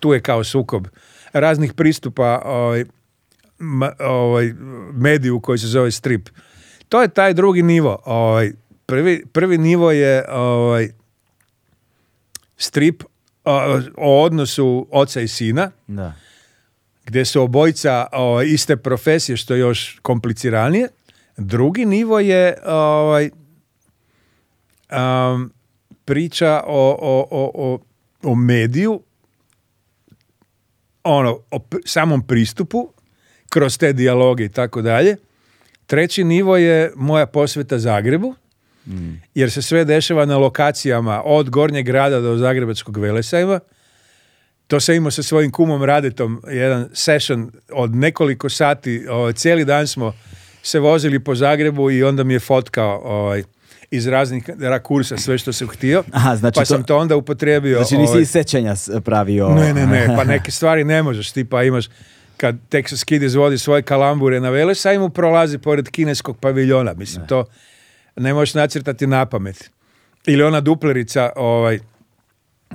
tu je kao sukob raznih pristupa ovaj, ovaj, mediju koji se zove strip. To je taj drugi nivo. Ovaj, prvi, nivo je ovaj, strip o, odnosu oca i sina. Da. Gdje su obojica o, ovaj, iste profesije, što je još kompliciranije. Drugi nivo je ovaj, priča o, o, o, o mediju ono, o samom pristupu, kroz te dijaloge i tako dalje. Treći nivo je moja posveta Zagrebu, jer se sve dešava na lokacijama od Gornjeg grada do Zagrebačkog velesajma. To sam imao sa svojim kumom Radetom, jedan session od nekoliko sati, o, ovaj, cijeli dan smo se vozili po Zagrebu i onda mi je fotkao ovaj, iz raznih rakursa sve što sam htio. Aha, znači pa sam to, onda upotrijebio. Znači nisi ovaj, iz sećanja pravio. Ne, ne, ne, pa neke stvari ne možeš, ti pa imaš kad Texas Kid izvodi svoje kalambure na vele, mu prolazi pored kineskog paviljona. Mislim, ne. to ne možeš nacrtati na pamet. Ili ona duplerica, ovaj,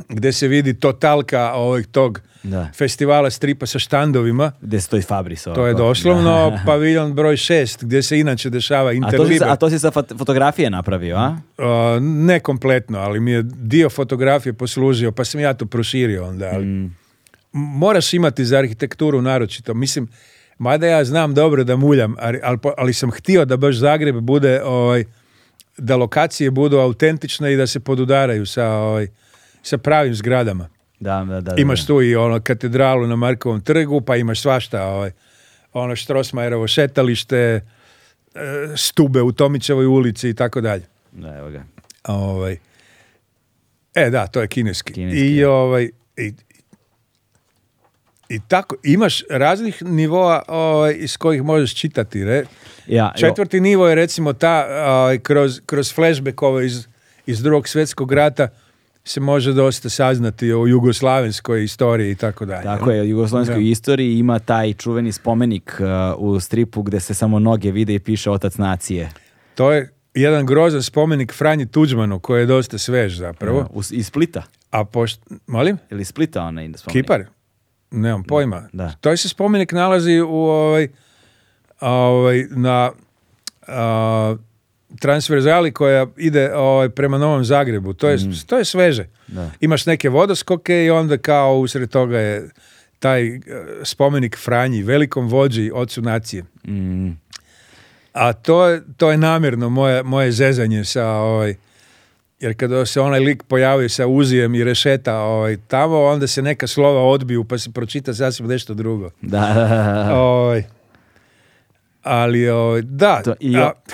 gdje se vidi totalka ovog tog festivala stripa sa štandovima. Gdje stoji Fabris. Ovako. To je doslovno da. paviljon broj 6, gdje se inače dešava interliber. A to si, sa fotografije napravio, a? ne kompletno, ali mi je dio fotografije poslužio, pa sam ja to proširio onda. Ali mm. Moraš imati za arhitekturu naročito. Mislim, mada ja znam dobro da muljam, ali, ali, ali sam htio da baš Zagreb bude, ovaj, da lokacije budu autentične i da se podudaraju sa... Ovaj, sa pravim zgradama. Da, da, da, imaš tu i ono katedralu na Markovom trgu, pa imaš svašta, ovaj, ono Štrosmajerovo šetalište, e, stube u Tomićevoj ulici i tako dalje. Da, evo ga. Ovaj, e, da, to je kineski. I, ovaj, i, tako, imaš raznih nivoa ovaj, iz kojih možeš čitati. Re. Ja, Četvrti nivo je recimo ta ovaj, kroz, kroz flashbackove iz, iz drugog svjetskog rata, se može dosta saznati o jugoslavenskoj istoriji i tako dalje. Tako je, jugoslavenskoj istoriji ima taj čuveni spomenik uh, u stripu gde se samo noge vide i piše otac nacije. To je jedan grozan spomenik Franji Tuđmanu koji je dosta svež zapravo. iz Splita. A pošto, molim? Ili Splita onaj spomenik? Kipar? Nemam pojma. Da. To se spomenik nalazi u ovaj, ovaj na transverzali koja ide ovaj, prema Novom Zagrebu. To je, mm. to je sveže. Imaš neke vodoskoke i onda kao usred toga je taj eh, spomenik Franji, velikom vođi ocu nacije. Mm. A to je, to je namjerno moje, moje zezanje sa ovaj, jer kada se onaj lik pojavi sa uzijem i rešeta ovaj, tamo, onda se neka slova odbiju pa se pročita sasvim nešto drugo. Da. Ovaj, ali o, da,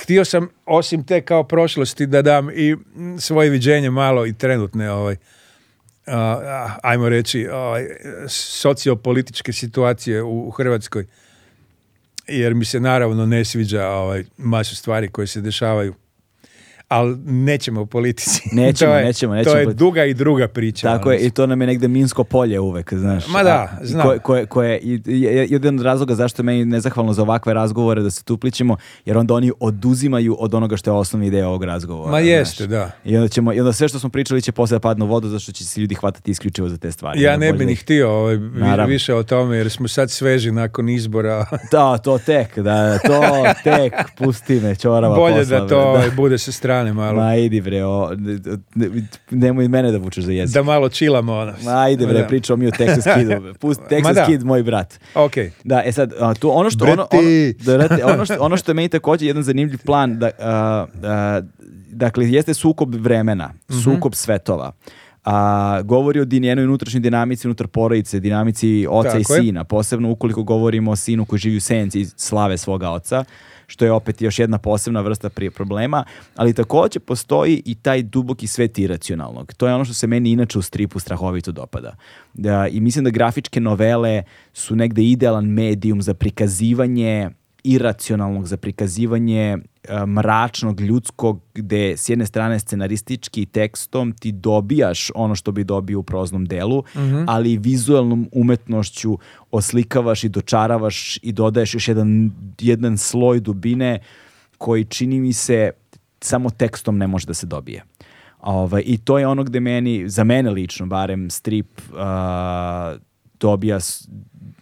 htio sam osim te kao prošlosti da dam i svoje viđenje malo i trenutne ovaj, ajmo reći ovaj, sociopolitičke situacije u, Hrvatskoj jer mi se naravno ne sviđa ovaj, masu stvari koje se dešavaju ali nećemo u politici. Nećemo, to je, nećemo, nećemo. To je duga i druga priča. Tako je, i to nam je negde Minsko polje uvek, znaš. Ma da, znam. Koje, koje, jedan od razloga zašto je meni nezahvalno za ovakve razgovore da se tu jer onda oni oduzimaju od onoga što je osnovna ideja ovog razgovora. Ma jeste, da. I onda, ćemo, I onda sve što smo pričali će posle da padne u vodu, zašto će se ljudi hvatati isključivo za te stvari. Ja ne bi ni htio ovaj, više o tome, jer smo sad sveži nakon izbora. da, to tek, da, to tek, pusti me, čorava Bolje da to ovaj, bude se strane malo. Ma idi bre, o, nemoj mene da vučeš za jezik. Da malo čilamo ono. Ma idi bre, pričamo mi o Texas Kidu. Pust Texas Kid, moj brat. Ok. Da, e sad, tu ono što, ono, ono, da, ono, što, ono što je meni također jedan zanimljiv plan, da, a, a, dakle, jeste sukob vremena, mm -hmm. sukob svetova a govori o dinjenoj unutrašnjoj dinamici unutar porodice, dinamici oca Tako i sina, posebno ukoliko govorimo o sinu koji živi u senci slave svoga oca što je opet još jedna posebna vrsta prije problema, ali također postoji i taj duboki svet iracionalnog. To je ono što se meni inače u stripu strahovito dopada. Da, I mislim da grafičke novele su negde idealan medijum za prikazivanje iracionalnog, za prikazivanje e, mračnog, ljudskog, gde s jedne strane scenaristički tekstom ti dobijaš ono što bi dobio u proznom delu, mhm. ali i vizualnom umetnošću oslikavaš i dočaravaš i dodaješ još jedan, jedan sloj dubine koji čini mi se samo tekstom ne može da se dobije. Ovaj, I to je ono gde meni, za mene lično barem, strip uh, dobija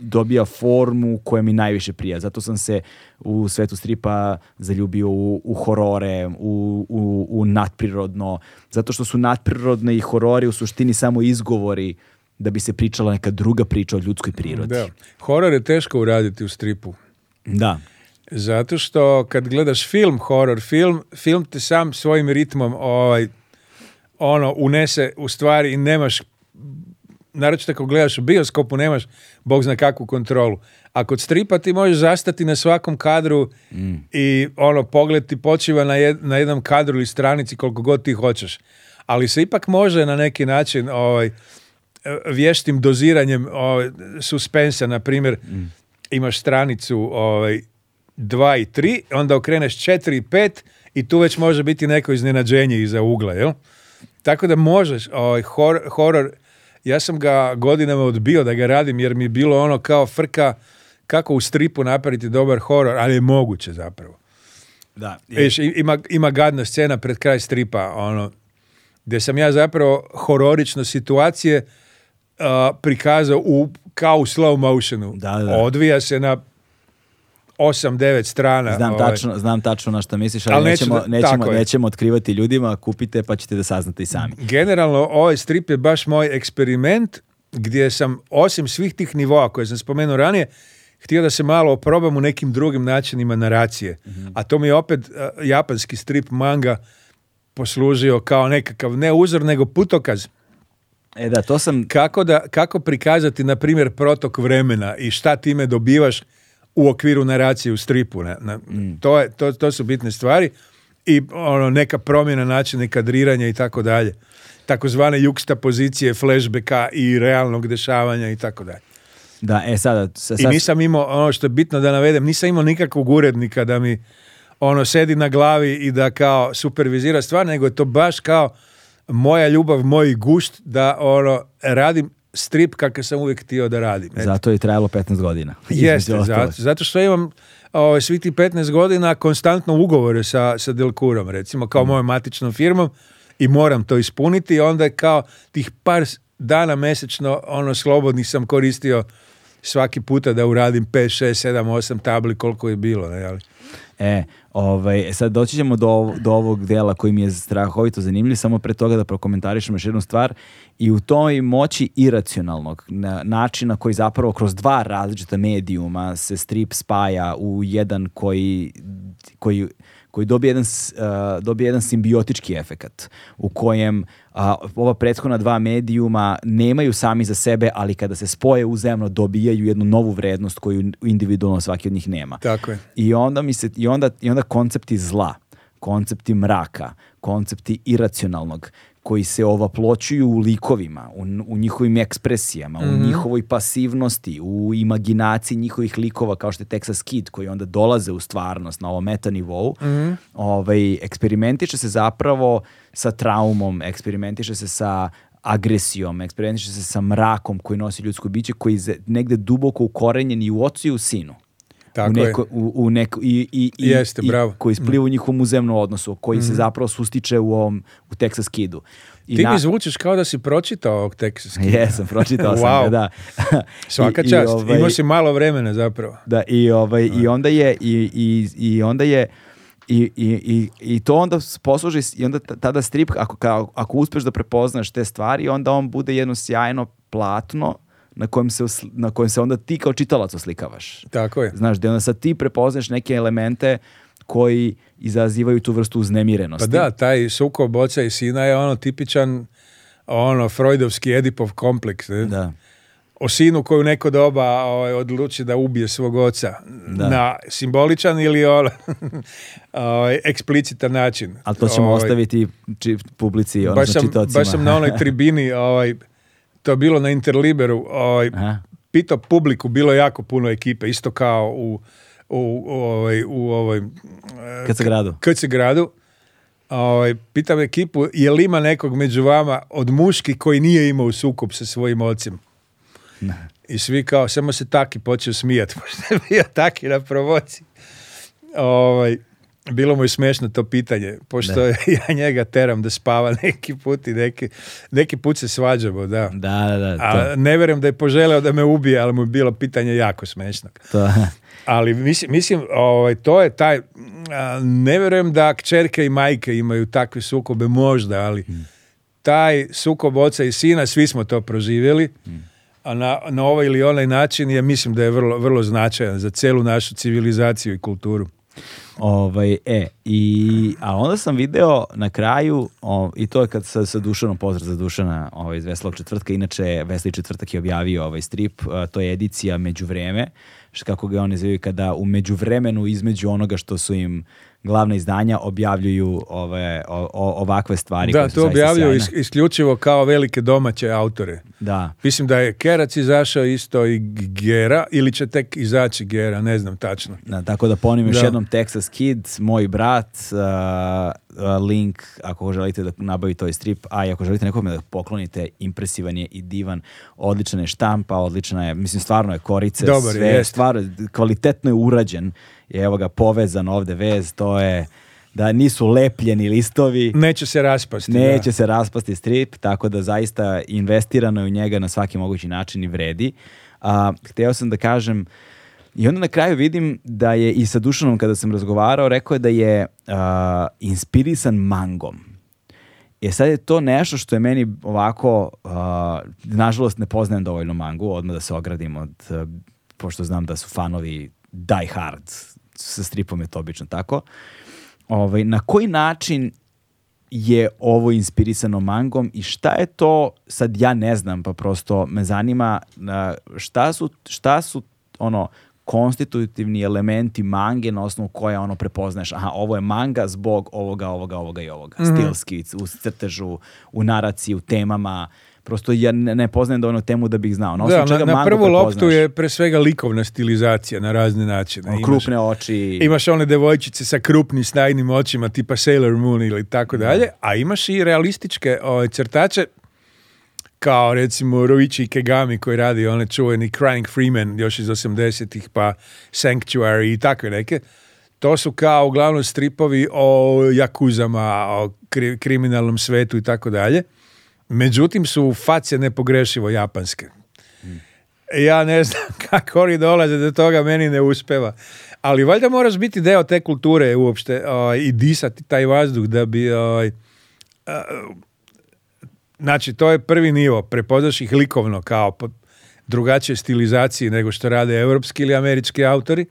dobija formu koja mi najviše prija. Zato sam se u svetu stripa zaljubio u, u horore, u, u, u nadprirodno. Zato što su nadprirodne i horori u suštini samo izgovori da bi se pričala neka druga priča o ljudskoj prirodi. Da. Horor je teško uraditi u stripu. Da. Zato što kad gledaš film, horor film, film te sam svojim ritmom ovaj, ono unese u stvari i nemaš naročito ako gledaš u bioskopu, nemaš bog zna kakvu kontrolu. A kod stripa ti možeš zastati na svakom kadru mm. i ono, pogled ti počiva na, na jednom kadru ili stranici koliko god ti hoćeš. Ali se ipak može na neki način ovaj, vještim doziranjem ovaj, suspensa, na primjer, mm. imaš stranicu ovaj, 2 i 3, onda okreneš 4 i 5 i tu već može biti neko iznenađenje iza ugla, jel? Tako da možeš, ovaj, horor ja sam ga godinama odbio da ga radim jer mi je bilo ono kao frka kako u stripu napraviti dobar horor, ali je moguće zapravo. Da. Je. ima, ima gadna scena pred kraj stripa, ono, gdje sam ja zapravo hororično situacije uh, prikazao u, kao u slow motionu. Da, da. Odvija se na 8 devet strana. Znam ovaj. tačno, znam tačno na što misliš, ali, ali nećemo nećemo, otkrivati ljudima, kupite pa ćete da saznate i sami. Generalno ovaj strip je baš moj eksperiment gdje sam osim svih tih nivoa koje sam spomenuo ranije, htio da se malo oprobam u nekim drugim načinima naracije. Mhm. A to mi je opet e, japanski strip manga poslužio kao nekakav ne uzor nego putokaz. E da, to sam... Kako, da, kako prikazati, na primjer, protok vremena i šta time dobivaš u okviru naracije u stripu. Na, mm. to, je, to, to, su bitne stvari i ono, neka promjena načina kadriranja i tako dalje. Takozvane juksta pozicije, flashbacka i realnog dešavanja i tako dalje. Da, e sada... Sa, I nisam imao, ono što je bitno da navedem, nisam imao nikakvog urednika da mi ono sedi na glavi i da kao supervizira stvar, nego je to baš kao moja ljubav, moj gušt da ono radim strip kakav sam uvijek htio da radim. Zato je trajalo 15 godina. Jeste, zato, zato što imam o, ovaj, svi ti 15 godina konstantno ugovore sa, sa Delkurom, recimo, kao mm. mojom matičnom firmom i moram to ispuniti. i Onda je kao tih par dana mesečno ono slobodnih sam koristio svaki puta da uradim 5, 6, 7, 8 tabli koliko je bilo. Ne, ali. E, ovaj, sad doći ćemo do, ovog dela koji mi je strahovito zanimljiv, samo pre toga da prokomentarišemo još jednu stvar i u toj moći iracionalnog načina koji zapravo kroz dva različita medijuma se strip spaja u jedan koji, koji koji dobije jedan, dobije jedan simbiotički efekat u kojem ova prethodna dva medijuma nemaju sami za sebe, ali kada se spoje uzemno dobijaju jednu novu vrednost koju individualno svaki od njih nema. Tako je. I onda, mi se, i onda, i onda koncepti zla, koncepti mraka, koncepti iracionalnog, koji se ovapločuju u likovima, u, njihovim ekspresijama, u mhm. njihovoj pasivnosti, u imaginaciji njihovih likova kao što je Texas Kid koji onda dolaze u stvarnost na ovom meta nivou. Mm -hmm. ovaj, eksperimentiše se zapravo sa traumom, eksperimentiše se sa agresijom, eksperimentiše se sa mrakom koji nosi ljudsko biće koji je negde duboko ukorenjen i u ocu i u sinu. Tako u neko, U, u neko, i, i, i, Jeste, i bravo. koji spliva u mm. njihovom uzemnom odnosu, koji se mm-hmm. zapravo sustiče u, ovom, u Texas Kidu. I Ti na... mi zvučiš kao da si pročitao ovog Texas Kidu. Jesam, pročitao sam ga, da. Svaka I, čast, ovaj, imao si malo vremena zapravo. Da, i, ovaj, i ovaj. onda je, i, i, i onda je, i, i, i, i to onda posluži i onda tada strip, ako, ako uspeš da prepoznaš te stvari, onda on bude jedno sjajno platno na kojem, se, na kojem se onda ti kao čitalac oslikavaš. Tako je. Znaš, gde onda sad ti prepoznaš neke elemente koji izazivaju tu vrstu uznemirenosti. Pa da, taj sukob oca i sina je ono tipičan ono Freudovski Edipov kompleks. Da. O sinu koju neko doba ovaj, odluči da ubije svog oca. Da. Na simboličan ili ono, ovaj, eksplicitan način. Ali to ćemo ovaj, ostaviti či, publici, ono, za Baš sam na onoj tribini ovaj, to je bilo na Interliberu, ovaj, pitao publiku, bilo je jako puno ekipe, isto kao u u, u, ovaj, u ovaj, Ovaj, pitam ekipu, je li ima nekog među vama od muški koji nije imao sukob sa svojim ocem? I svi kao, samo se taki počeo smijati, pošto je bio taki na provoci. Ovaj, bilo mu je smiješno to pitanje, pošto ja njega teram da spava neki put i neki, neki put se svađamo, da. Da, da, da. ne vjerujem da je poželeo da me ubije, ali mu je bilo pitanje jako smiješno. To. ali mislim, mislim ovaj, to je taj, ne vjerujem da čerke i majke imaju takve sukobe, možda, ali mm. taj sukob oca i sina, svi smo to proživjeli, mm. a na, na ovaj ili onaj način, ja mislim da je vrlo, vrlo značajan za celu našu civilizaciju i kulturu. Ovaj, e, i, a onda sam video na kraju, i to je kad sa, sa Dušanom, pozdrav za Dušana ovaj, iz Veselog četvrtka, inače Veseli četvrtak je objavio ovaj strip, to je edicija Međuvreme, što kako ga oni zovu kada u međuvremenu između onoga što su im glavna izdanja objavljuju ove, ovakve stvari. Da, to objavljuju isključivo kao velike domaće autore. Da. Mislim da je Kerac izašao isto i Gera, ili će tek izaći Gera, ne znam tačno. Da, tako da ponim još jednom teksta kids, Kid, moj brat, uh, uh, link ako želite da nabavite ovaj strip, a i ako želite nekome da poklonite, impresivan je i divan, odlična je štampa, odlična je, mislim stvarno je korice, sve, jest. stvarno, kvalitetno je urađen, je, evo ga povezan ovde vez, to je da nisu lepljeni listovi. Neće se raspasti. Neće se raspasti strip, tako da zaista investirano je u njega na svaki mogući način i vredi. htio sam da kažem, i onda na kraju vidim da je i sa Dušanom kada sam razgovarao, rekao je da je inspirisan mangom. E sad je to nešto što je meni ovako, nažalost ne poznajem dovoljno mangu, odmah da se ogradim od, pošto znam da su fanovi die hard, sa stripom je to obično tako. Ovaj, na koji način je ovo inspirisano mangom i šta je to, sad ja ne znam, pa prosto me zanima šta su, šta su ono, konstitutivni elementi mange na osnovu koje ono prepoznaješ. Aha, ovo je manga zbog ovoga, ovoga, ovoga i ovoga. Mm -hmm. Stilski, u crtežu, u naraciji, u temama. Prosto ja ne, ne poznajem dovoljno temu da bih znao. Na, da, čega na, na prvu loptu je pre svega likovna stilizacija na razne načine. Ono, imaš, krupne oči. Imaš one devojčice sa krupnim snajnim očima tipa Sailor Moon ili tako dalje, a imaš i realističke ovaj, crtače kao recimo Roichi Kegami koji radi onaj čuveni Crying Freeman još iz 80-ih pa Sanctuary i takve neke. To su kao uglavnom stripovi o jakuzama, o kriminalnom svetu i tako dalje. Međutim su face nepogrešivo japanske. Ja ne znam kako oni dolaze do toga, meni ne uspeva. Ali valjda moraš biti deo te kulture uopšte ovaj, i disati taj vazduh da bi... O, ovaj, Znači, to je prvi nivo. Prepoznaš ih likovno kao drugačije stilizaciji nego što rade europski ili američki autori.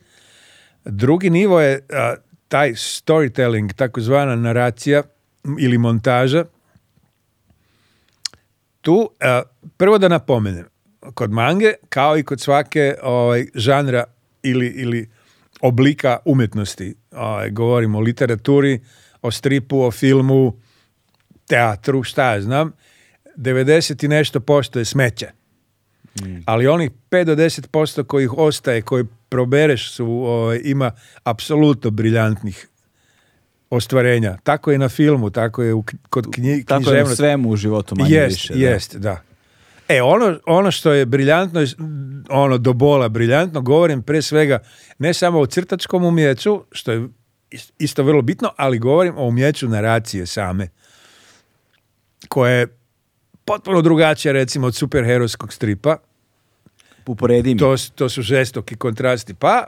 Drugi nivo je taj storytelling, takozvana naracija ili montaža. Tu, prvo da napomenem, kod mange, kao i kod svake ovaj, žanra ili, ili oblika umjetnosti, ovaj, govorimo o literaturi, o stripu, o filmu, teatru, šta ja znam, 90 i nešto posto je smeće. Mm. Ali onih 5 do 10 posto kojih ostaje, koji probereš, su, o, ovaj, ima apsolutno briljantnih ostvarenja. Tako je na filmu, tako je u, kod knji, Tako je u svemu u životu manje jest, više. da. E, ono, ono što je briljantno, ono do bola briljantno, govorim pre svega ne samo o crtačkom umjeću, što je isto vrlo bitno, ali govorim o umjeću naracije same, koje potpuno drugačija recimo od superherojskog stripa. uporedim to, to su žestoki kontrasti. Pa,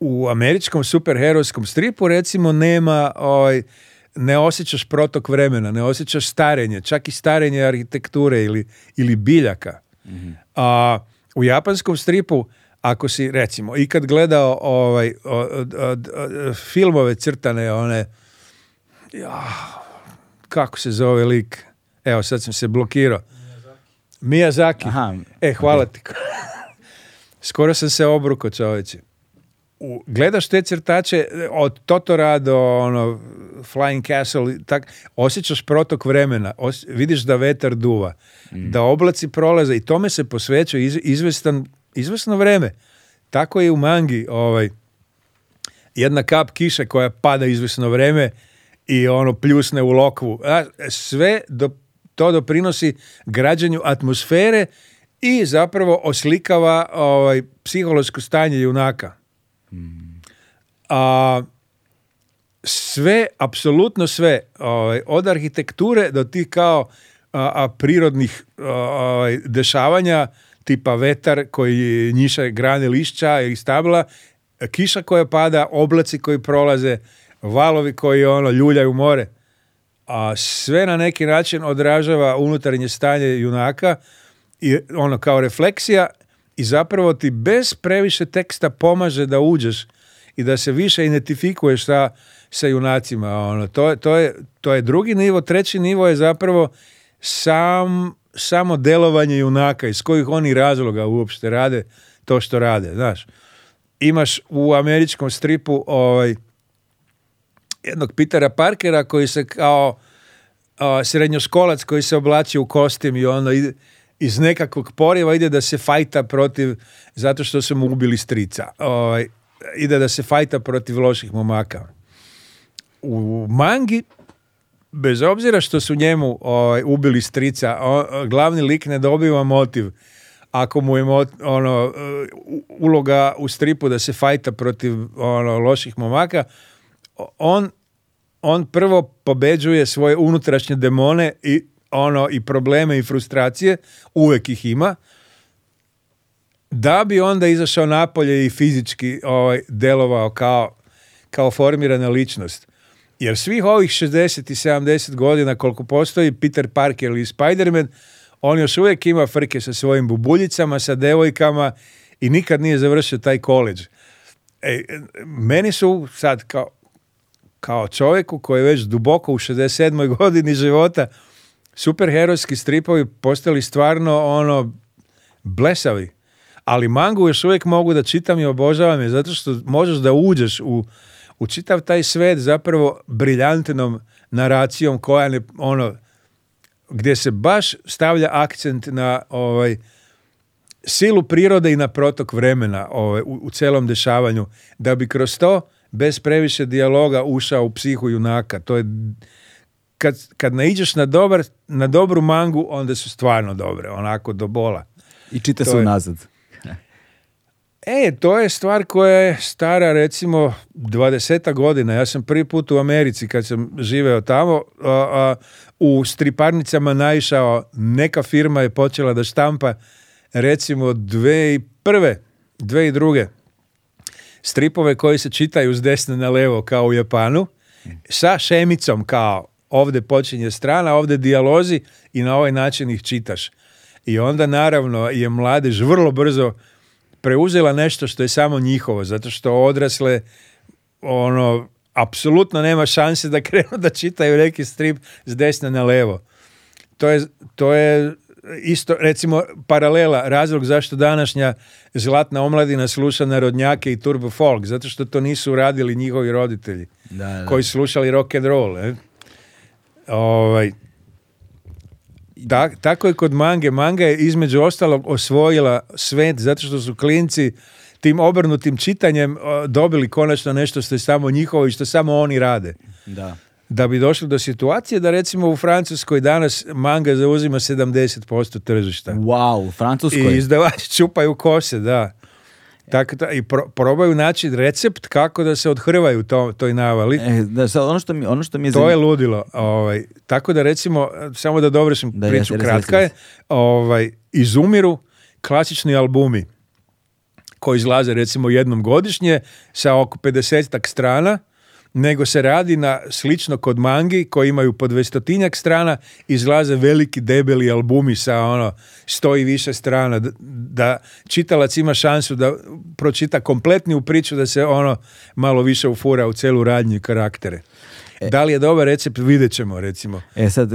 u američkom superherojskom stripu recimo nema... Ovaj, ne osjećaš protok vremena, ne osjećaš starenje, čak i starenje arhitekture ili, ili biljaka. Mhm. A, u japanskom stripu, ako si recimo ikad gledao ovaj, filmove crtane, one, ja, kako se zove lik, Evo, sad sam se blokirao. Miyazaki. Aha. E, hvala ti. Skoro sam se obruko, čoveče. gledaš te crtače od Totora do ono, Flying Castle, tak, osjećaš protok vremena, vidiš da vetar duva, mm. da oblaci prolaze i tome se posvećuje iz, izvestan, vreme. Tako je u mangi ovaj, jedna kap kiše koja pada izvestno vreme i ono pljusne u lokvu. A, sve do to doprinosi građanju atmosfere i zapravo oslikava ovaj, psihološko stanje junaka. A, sve, apsolutno sve, ovaj, od arhitekture do tih kao a, a prirodnih ovaj, dešavanja, tipa vetar koji njiša grane lišća ili stabla, kiša koja pada, oblaci koji prolaze, valovi koji ono ljuljaju more a sve na neki način odražava unutarnje stanje junaka i ono kao refleksija i zapravo ti bez previše teksta pomaže da uđeš i da se više identifikuješ sa, sa junacima. Ono, to, to, je, to je drugi nivo. Treći nivo je zapravo sam, samo delovanje junaka iz kojih oni razloga uopšte rade to što rade. Znaš, imaš u američkom stripu ovaj, jednog Pitera Parkera koji se kao srednjoškolac koji se oblači u kostim i ono ide, iz nekakvog poriva ide da se fajta protiv zato što su mu ubili strica. O, ide da se fajta protiv loših momaka. U mangi bez obzira što su njemu ubili strica, glavni lik ne dobiva motiv ako mu je ono, uloga u stripu da se fajta protiv ono, loših momaka, on, on prvo pobeđuje svoje unutrašnje demone i ono i probleme i frustracije, uvek ih ima, da bi onda izašao napolje i fizički ovaj, delovao kao, kao formirana ličnost. Jer svih ovih 60 i 70 godina koliko postoji Peter Parker ili Spider-Man, on još uvijek ima frke sa svojim bubuljicama, sa devojkama i nikad nije završio taj koleđ. E, meni su sad kao, kao čovjeku koji je već duboko u 67. godini života superherojski stripovi postali stvarno ono blesavi. Ali mangu još uvijek mogu da čitam i obožavam je zato što možeš da uđeš u, čitav taj svet zapravo briljantnom naracijom koja ne, ono, gdje se baš stavlja akcent na ovaj, silu prirode i na protok vremena ovaj, u, u celom dešavanju, da bi kroz to bez previše dijaloga ušao u psihu junaka. To je, kad, kad naiđeš na, dobar, na dobru mangu, onda su stvarno dobre, onako do bola. I čite to se E, to je stvar koja je stara recimo 20 godina. Ja sam prvi put u Americi kad sam živeo tamo u striparnicama naišao neka firma je počela da štampa recimo dve i prve, dve i druge stripove koji se čitaju s desne na levo kao u Japanu, sa šemicom kao ovdje počinje strana, ovdje dijalozi i na ovaj način ih čitaš. I onda naravno je mladež vrlo brzo preuzela nešto što je samo njihovo, zato što odrasle ono, apsolutno nema šanse da krenu da čitaju neki strip s desne na levo. To je, to je isto, recimo, paralela, razlog zašto današnja zlatna omladina sluša narodnjake i turbo folk, zato što to nisu radili njihovi roditelji, da, da. koji slušali rock and roll. E? Ovaj, da, tako je kod mange. Manga je između ostalog osvojila svet zato što su klinci tim obrnutim čitanjem dobili konačno nešto što je samo njihovo i što samo oni rade. Da da bi došlo do situacije da recimo u Francuskoj danas manga zauzima 70% tržišta. Wow, u Francuskoj? I izdavači čupaju kose, da. I probaju naći recept kako da se odhrvaju to, toj navali. E, da, ono što mi, ono što mi je To je ludilo. Ovaj. tako da recimo, samo da dovršim da, priču, kratka je, ovaj, izumiru klasični albumi koji izlaze recimo jednom godišnje sa oko 50 strana nego se radi na slično kod mangi koji imaju po dvestotinjak strana, izlaze veliki debeli albumi sa ono sto i više strana, da, čitalac ima šansu da pročita kompletniju priču, da se ono malo više ufura u celu radnju karaktere. E. da li je dobar recept, vidjet ćemo recimo. E sad,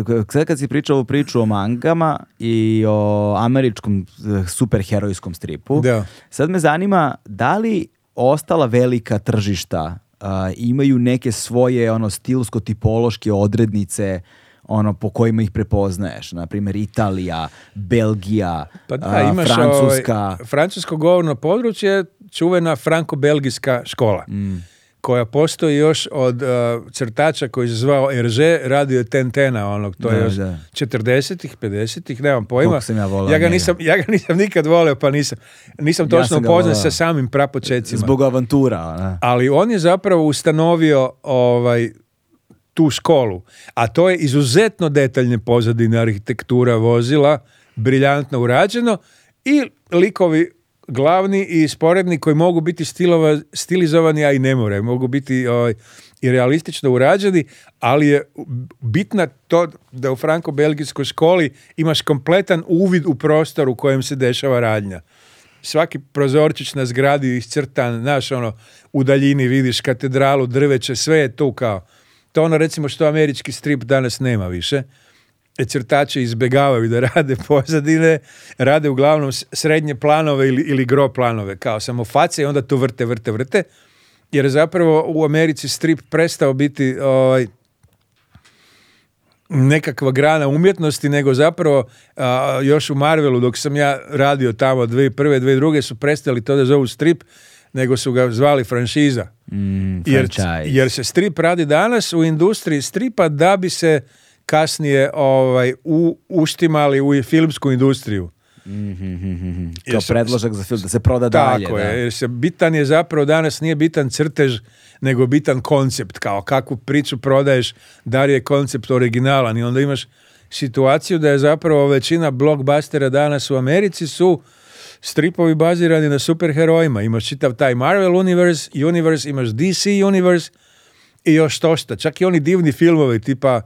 kad si pričao ovu priču o mangama i o američkom e, superherojskom stripu, da. sad me zanima da li ostala velika tržišta uh, imaju neke svoje ono stilsko-tipološke odrednice ono po kojima ih prepoznaješ, na primjer Italija, Belgija, pa da, a, imaš ovaj, Francuska. Ovaj, francusko govorno područje, čuvena franko-belgijska škola. Mm koja postoji još od uh, crtača koji se zvao Erže, radio Tentena, onog, to da, je još 40-ih, 50-ih, nemam pojma. Sam ja, ja, ga nisam, ja ga nisam nikad volio, pa nisam, nisam točno ja sa samim prapočecima. Zbog avantura. Ali on je zapravo ustanovio ovaj, tu školu, a to je izuzetno detaljne pozadine arhitektura vozila, briljantno urađeno i likovi glavni i sporedni koji mogu biti stilova, stilizovani, a i ne more. Mogu biti ovaj, i realistično urađeni, ali je bitna to da u franko-belgijskoj školi imaš kompletan uvid u prostor u kojem se dešava radnja. Svaki prozorčić na zgradi iscrtan, znaš, ono, u daljini vidiš katedralu, drveće, sve je tu kao. To ono, recimo, što američki strip danas nema više – crtače izbjegavaju da rade pozadine, rade uglavnom srednje planove ili, ili gro planove, kao samo face i onda to vrte, vrte, vrte, jer zapravo u Americi strip prestao biti ovaj, nekakva grana umjetnosti, nego zapravo još u Marvelu, dok sam ja radio tamo dve druge su prestali to da zovu strip, nego su ga zvali franšiza. Mm, jer, jer se strip radi danas u industriji stripa da bi se kasnije ovaj, u, uštimali u filmsku industriju. Mm -hmm, Kao predložak za film, da se proda tako dalje. Tako je, jer bitan je zapravo, danas nije bitan crtež, nego bitan koncept, kao kakvu priču prodaješ, da li je koncept originalan i onda imaš situaciju da je zapravo većina blockbustera danas u Americi su stripovi bazirani na superherojima. Imaš čitav taj Marvel Universe, Universe, imaš DC Universe i još to šta. Čak i oni divni filmovi tipa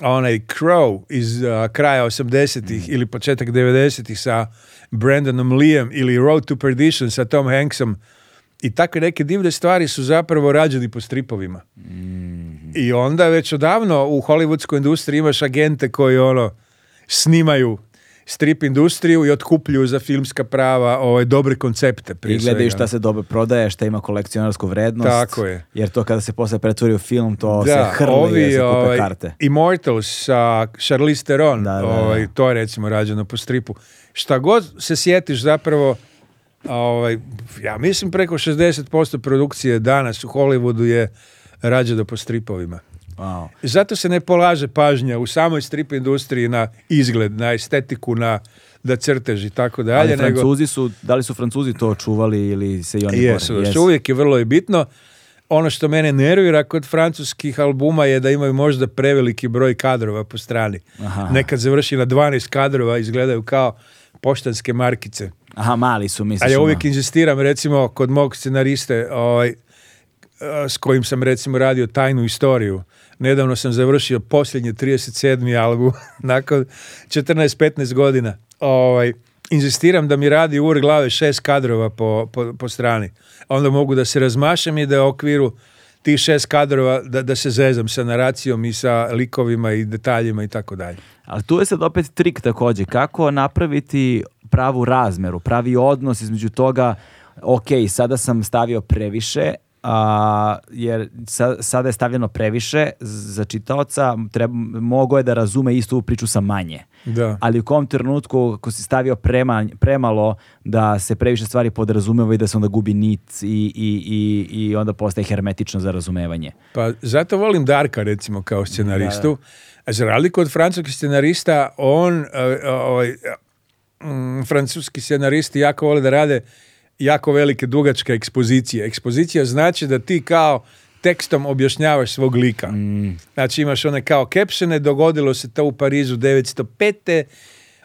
onaj Crow iz uh, kraja 80-ih mm. ili početak 90-ih sa Brandonom Lijem ili Road to Perdition sa Tom Hanksom i takve neke divne stvari su zapravo rađeni po stripovima. Mm. I onda već odavno u hollywoodskoj industriji imaš agente koji ono snimaju strip industriju i otkupljuju za filmska prava ovaj, dobre koncepte. I gledaju šta se dobro prodaje, šta ima kolekcionarsku vrednost. Tako je. Jer to kada se posle pretvori u film, to da, se hrli ovi, i se kupe ovaj, karte. Immortals sa Charlize Theron, ovaj, to je recimo rađeno po stripu. Šta god se sjetiš zapravo, ovaj, ja mislim preko 60% produkcije danas u Hollywoodu je rađeno po stripovima. Zato se ne polaže pažnja u samoj strip industriji na izgled, na estetiku, na da crtež i tako dalje. Ali francuzi su, da li su francuzi to čuvali ili se i oni Jesu, uvijek je vrlo bitno. Ono što mene nervira kod francuskih albuma je da imaju možda preveliki broj kadrova po strani. Nekad završi na 12 kadrova, izgledaju kao poštanske markice. Aha, mali su, misliš. Ali ja ono. uvijek inzistiram, recimo, kod mog scenariste ovaj, eh, s kojim sam recimo radio tajnu istoriju, Nedavno sam završio posljednji 37. album nakon 14-15 godina. Ovaj, inzistiram da mi radi ur glave šest kadrova po, po, po, strani. Onda mogu da se razmašem i da u okviru tih šest kadrova da, da se zezam sa naracijom i sa likovima i detaljima i tako dalje. Ali tu je sad opet trik također. Kako napraviti pravu razmeru, pravi odnos između toga ok, sada sam stavio previše, a, jer sada je stavljeno previše za čitaoca, treba, mogo je da razume istu priču sa manje. Da. Ali u kom trenutku, ako si stavio premalo, da se previše stvari podrazumeva i da se onda gubi nic i, i, i, i onda postaje hermetično za razumevanje. Pa zato volim Darka, recimo, kao scenaristu. Da. Za razliku od francuskih scenarista, on, ovaj, francuski scenaristi jako vole da rade jako velike dugačke ekspozicije. Ekspozicija znači da ti kao tekstom objašnjavaš svog lika. Mm. Znači imaš one kao kepšene, dogodilo se to u Parizu 905.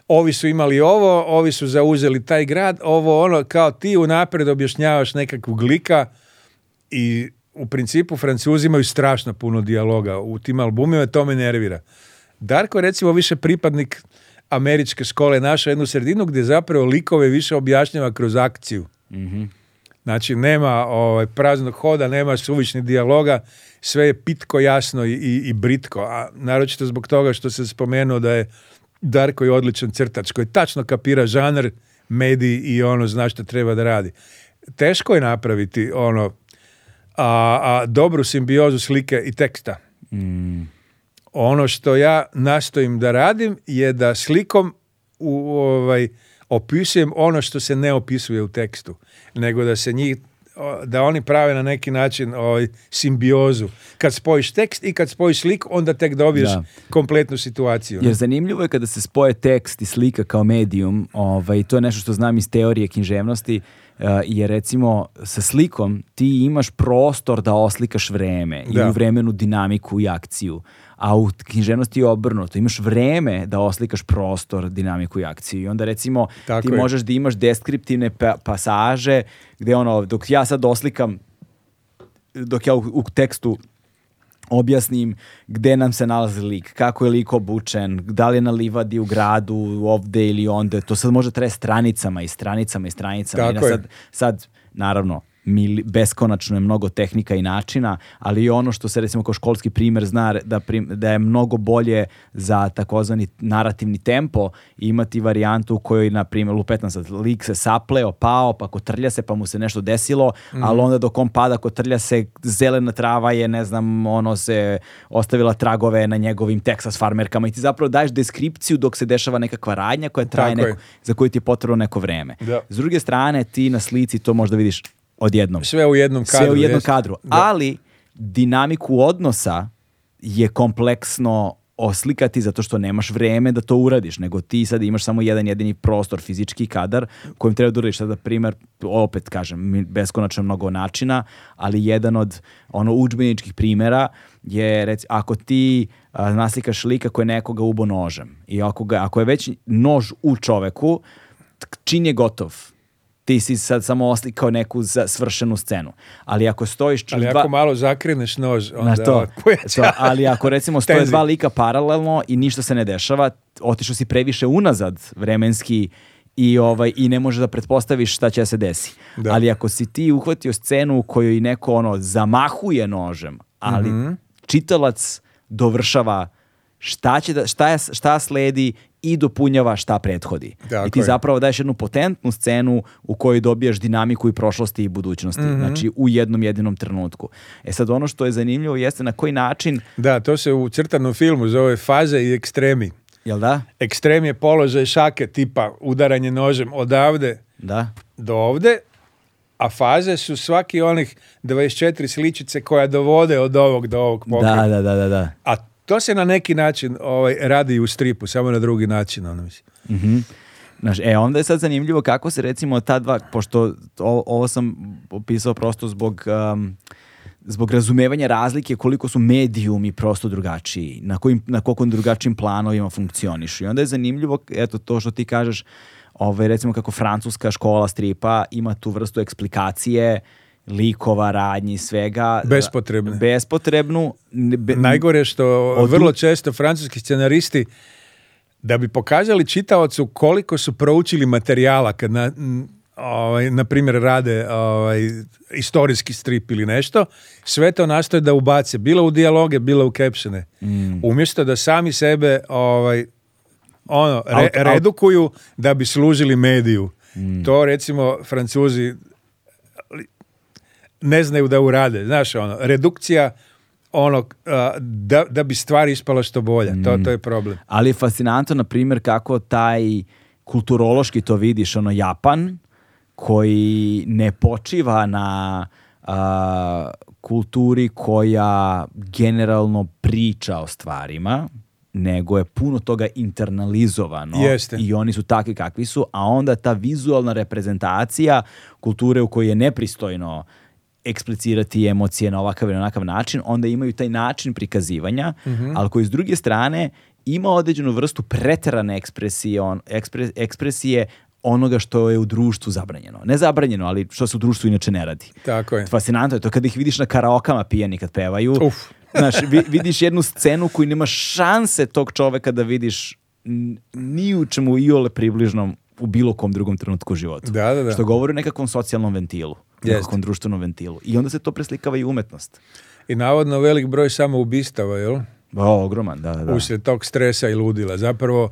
Ovi su imali ovo, ovi su zauzeli taj grad, ovo ono, kao ti unapred objašnjavaš nekakvog lika i u principu Francuzi imaju strašno puno dijaloga u tim albumima, to me nervira. Darko je recimo više pripadnik američke škole, naša jednu sredinu gdje zapravo likove više objašnjava kroz akciju mm Znači, nema ovaj, praznog hoda, nema suvišnih dijaloga, sve je pitko jasno i, i, britko. A naročito zbog toga što se spomenuo da je Darko i odličan crtač koji tačno kapira žanar, mediji i ono zna što treba da radi. Teško je napraviti ono a, a dobru simbiozu slike i teksta. Ono što ja nastojim da radim je da slikom u ovaj opisujem ono što se ne opisuje u tekstu, nego da se njih da oni prave na neki način ovaj, simbiozu. Kad spojiš tekst i kad spojiš slik, onda tek dobiješ kompletnu situaciju. Jer zanimljivo je kada se spoje tekst i slika kao medijum, ovaj, to je nešto što znam iz teorije književnosti, uh, eh, jer recimo sa slikom ti imaš prostor da oslikaš vreme da. i u vremenu dinamiku i akciju a u književnosti je obrnuto. Imaš vreme da oslikaš prostor, dinamiku i akciju. I onda recimo Tako ti možeš da imaš deskriptivne pa, pasaže gde ono, dok ja sad oslikam, dok ja u, tekstu objasnim gde nam se nalazi lik, kako je lik obučen, da li je na livadi u gradu, ovde ili onda. To sad može traje stranicama i stranicama i stranicama. Tako I sad, sad, naravno, mil, beskonačno je mnogo tehnika i načina, ali i ono što se recimo kao školski primer zna da, prim, da je mnogo bolje za takozvani narativni tempo imati varijantu u kojoj, na primjer, u 15. lik se sapleo, pao, pa kotrlja se, pa mu se nešto desilo, mm. ali onda dok on pada, kotrlja se, zelena trava je, ne znam, ono se ostavila tragove na njegovim Texas farmerkama i ti zapravo daješ deskripciju dok se dešava nekakva radnja koja traje neko, za koju ti je potrebno neko vrijeme. S druge strane, ti na slici to možda vidiš odjednom. Sve u jednom kadru. Sve u jednom kadru. Ali dinamiku odnosa je kompleksno oslikati zato što nemaš vreme da to uradiš, nego ti sad imaš samo jedan jedini prostor, fizički kadar kojim treba da uradiš sada primer, opet kažem, beskonačno mnogo načina, ali jedan od ono udžbeničkih primera je rec, ako ti naslikaš lika koji je nekoga ubo nožem i ako, ga, ako je već nož u čoveku, čin je gotov ti si sad samo oslikao neku svršenu scenu. Ali ako stojiš... Ali ako malo zakrineš nož, onda to, Ali ako recimo stoje dva lika paralelno i ništa se ne dešava, otišao si previše unazad vremenski i, ovaj, i ne možeš da pretpostaviš šta će se desi. Ali ako si ti uhvatio scenu u kojoj neko ono zamahuje nožem, ali mm čitalac dovršava šta, će da, šta, je, šta sledi i dopunjava šta prethodi. I ti zapravo daješ jednu potentnu scenu u kojoj dobiješ dinamiku i prošlosti i budućnosti. Mhm. Znači u jednom jedinom trenutku. E sad ono što je zanimljivo jeste na koji način... Da, to se u crtanom filmu zove faze i ekstremi. Jel da? Ekstrem je položaj šake tipa udaranje nožem odavde da. do ovde, a faze su svaki onih 24 sličice koja dovode od ovog do ovog pokreta. Da, da, da, da. A to se na neki način ovaj, radi u stripu, samo na drugi način. Ono mhm. e, onda je sad zanimljivo kako se recimo ta dva, pošto ovo sam opisao prosto zbog... Um, zbog razumevanja razlike koliko su medijumi prosto drugačiji, na, kojim, na koliko drugačijim planovima funkcionišu. I onda je zanimljivo, eto, to što ti kažeš, ovaj, recimo kako francuska škola stripa ima tu vrstu eksplikacije likova, radnji, svega. Bespotrebnu. Bespotrebnu. Be, Najgore što vrlo često francuski scenaristi da bi pokazali čitaocu koliko su proučili materijala kad na, ovaj, na primjer rade ovaj, istorijski strip ili nešto, sve to nastoje da ubace, bilo u dijaloge, bilo u captione. Mm. Umjesto da sami sebe ovaj, ono, redukuju da bi služili mediju. Mm. To recimo francuzi ne znaju da urade. Znaš, ono, redukcija ono, da, da bi stvari ispala što bolje, To, mm. to je problem. Ali je fascinantno, na primjer, kako taj kulturološki to vidiš, ono, Japan, koji ne počiva na kulturi koja generalno priča o stvarima, nego je puno toga internalizovano Jeste. i oni su takvi kakvi su, a onda ta vizualna reprezentacija kulture u kojoj je nepristojno eksplicirati emocije na ovakav ili onakav način, onda imaju taj način prikazivanja, mm -hmm. ali koji s druge strane ima određenu vrstu preterane ekspresije, on, ekspresije onoga što je u društvu zabranjeno. Ne zabranjeno, ali što se u društvu inače ne radi. Tako je. Fascinantno je to kad ih vidiš na karaokama pijani kad pevaju. Uf. Znaš, vidiš jednu scenu koju nema šanse tog čoveka da vidiš ni u čemu i ole približnom u bilo kom drugom trenutku u životu. Da, da, Što govori o nekakvom socijalnom ventilu, Jest. društvenom ventilu. I onda se to preslikava i umetnost. I navodno velik broj samoubistava, jel? O, ogroman, da, da. Uslijed tog stresa i ludila. Zapravo,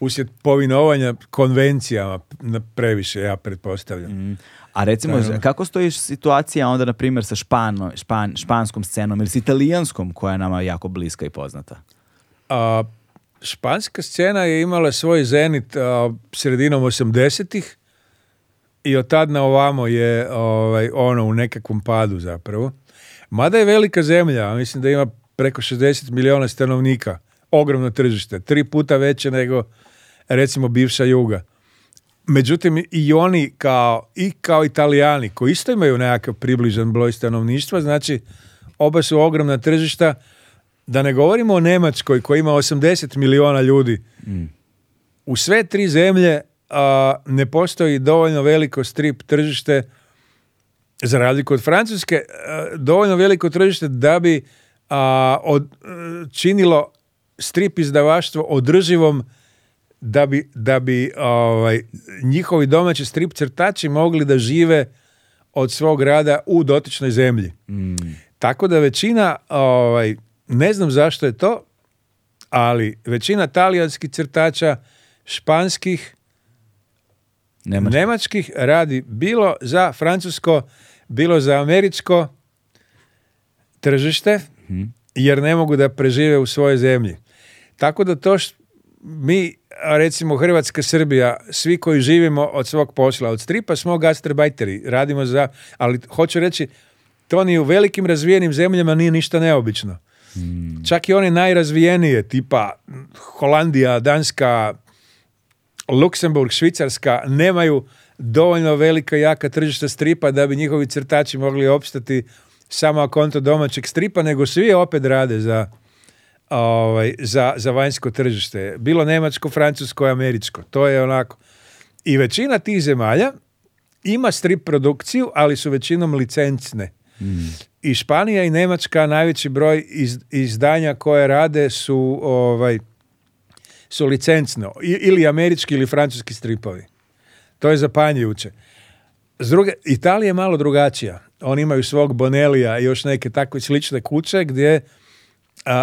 uslijed povinovanja konvencijama previše, ja pretpostavljam. Mm. A recimo, da, kako stoji situacija onda, na primjer, sa špano, španskom scenom ili s italijanskom, koja je nama jako bliska i poznata? A, španska scena je imala svoj zenit sredinom 80-ih i od tad na ovamo je ovaj, ono u nekakvom padu zapravo. Mada je velika zemlja, mislim da ima preko 60 milijuna stanovnika, ogromno tržište, tri puta veće nego recimo bivša juga. Međutim, i oni kao, i kao italijani, koji isto imaju nekakav približan broj stanovništva, znači oba su ogromna tržišta, da ne govorimo o Nemačkoj koja ima 80 miliona ljudi. Mm. U sve tri zemlje ne postoji dovoljno veliko strip tržište za razliku od Francuske, dovoljno veliko tržište da bi od, e, činilo strip izdavaštvo održivom da bi, da bi ovaj, njihovi domaći strip crtači mogli da žive od svog rada u dotičnoj zemlji. Mm. Tako da većina ovaj, ne znam zašto je to, ali većina talijanskih crtača, španskih, nemačkih radi bilo za francusko, bilo za američko tržište, mhm. jer ne mogu da prežive u svojoj zemlji. Tako da to mi, recimo Hrvatska, Srbija, svi koji živimo od svog posla, od stripa, smo gastarbajteri, radimo za, ali hoću reći, to ni u velikim razvijenim zemljama nije ništa neobično. Hmm. Čak i one najrazvijenije, tipa Holandija, Danska, Luksemburg, Švicarska, nemaju dovoljno velika jaka tržišta stripa da bi njihovi crtači mogli opstati samo konto domaćeg stripa, nego svi opet rade za, ovaj, za, za vanjsko tržište. Bilo nemačko, francusko, američko. To je onako. I većina tih zemalja ima strip produkciju, ali su većinom licencne. Hmm i Španija i Nemačka najveći broj izdanja koje rade su ovaj su licencno ili američki ili francuski stripovi. To je zapanjujuće. S druge, Italija je malo drugačija. Oni imaju svog Bonelija i još neke takve slične kuće gdje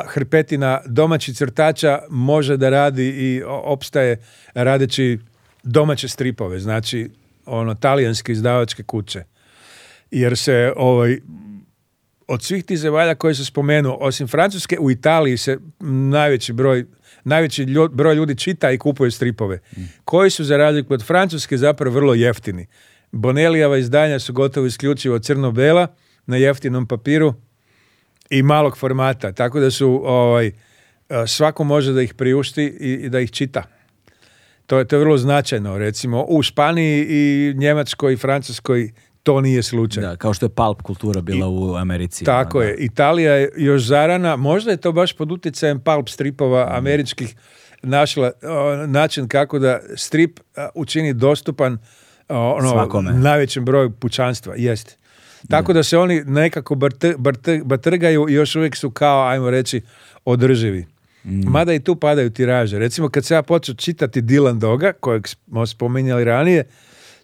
hrpetina domaći crtača može da radi i opstaje radeći domaće stripove, znači ono talijanske izdavačke kuće. Jer se ovaj od svih tih zemalja koje su spomenuo, osim Francuske, u Italiji se najveći broj najveći broj ljudi čita i kupuje stripove, koji su za razliku od Francuske zapravo vrlo jeftini. bonelijava izdanja su gotovo isključivo crno-bela na jeftinom papiru i malog formata, tako da su ovaj, e, svako može da ih priušti i, da ih čita. To je, to je vrlo značajno, recimo u Španiji i Njemačkoj i Francuskoj to nije slučaj. Da, kao što je palp kultura bila u Americi. Tako je. Italija je još zarana, možda je to baš pod utjecajem palp stripova mhm. američkih našla način kako da strip e, učini dostupan o, ono, najvećem broju pućanstva. jest Tako da se oni nekako batrgaju i još uvijek su kao, ajmo reći, održivi. Mm. Mada i tu padaju tiraže. Recimo kad se ja počeo čitati Dylan Doga, kojeg smo spominjali ranije,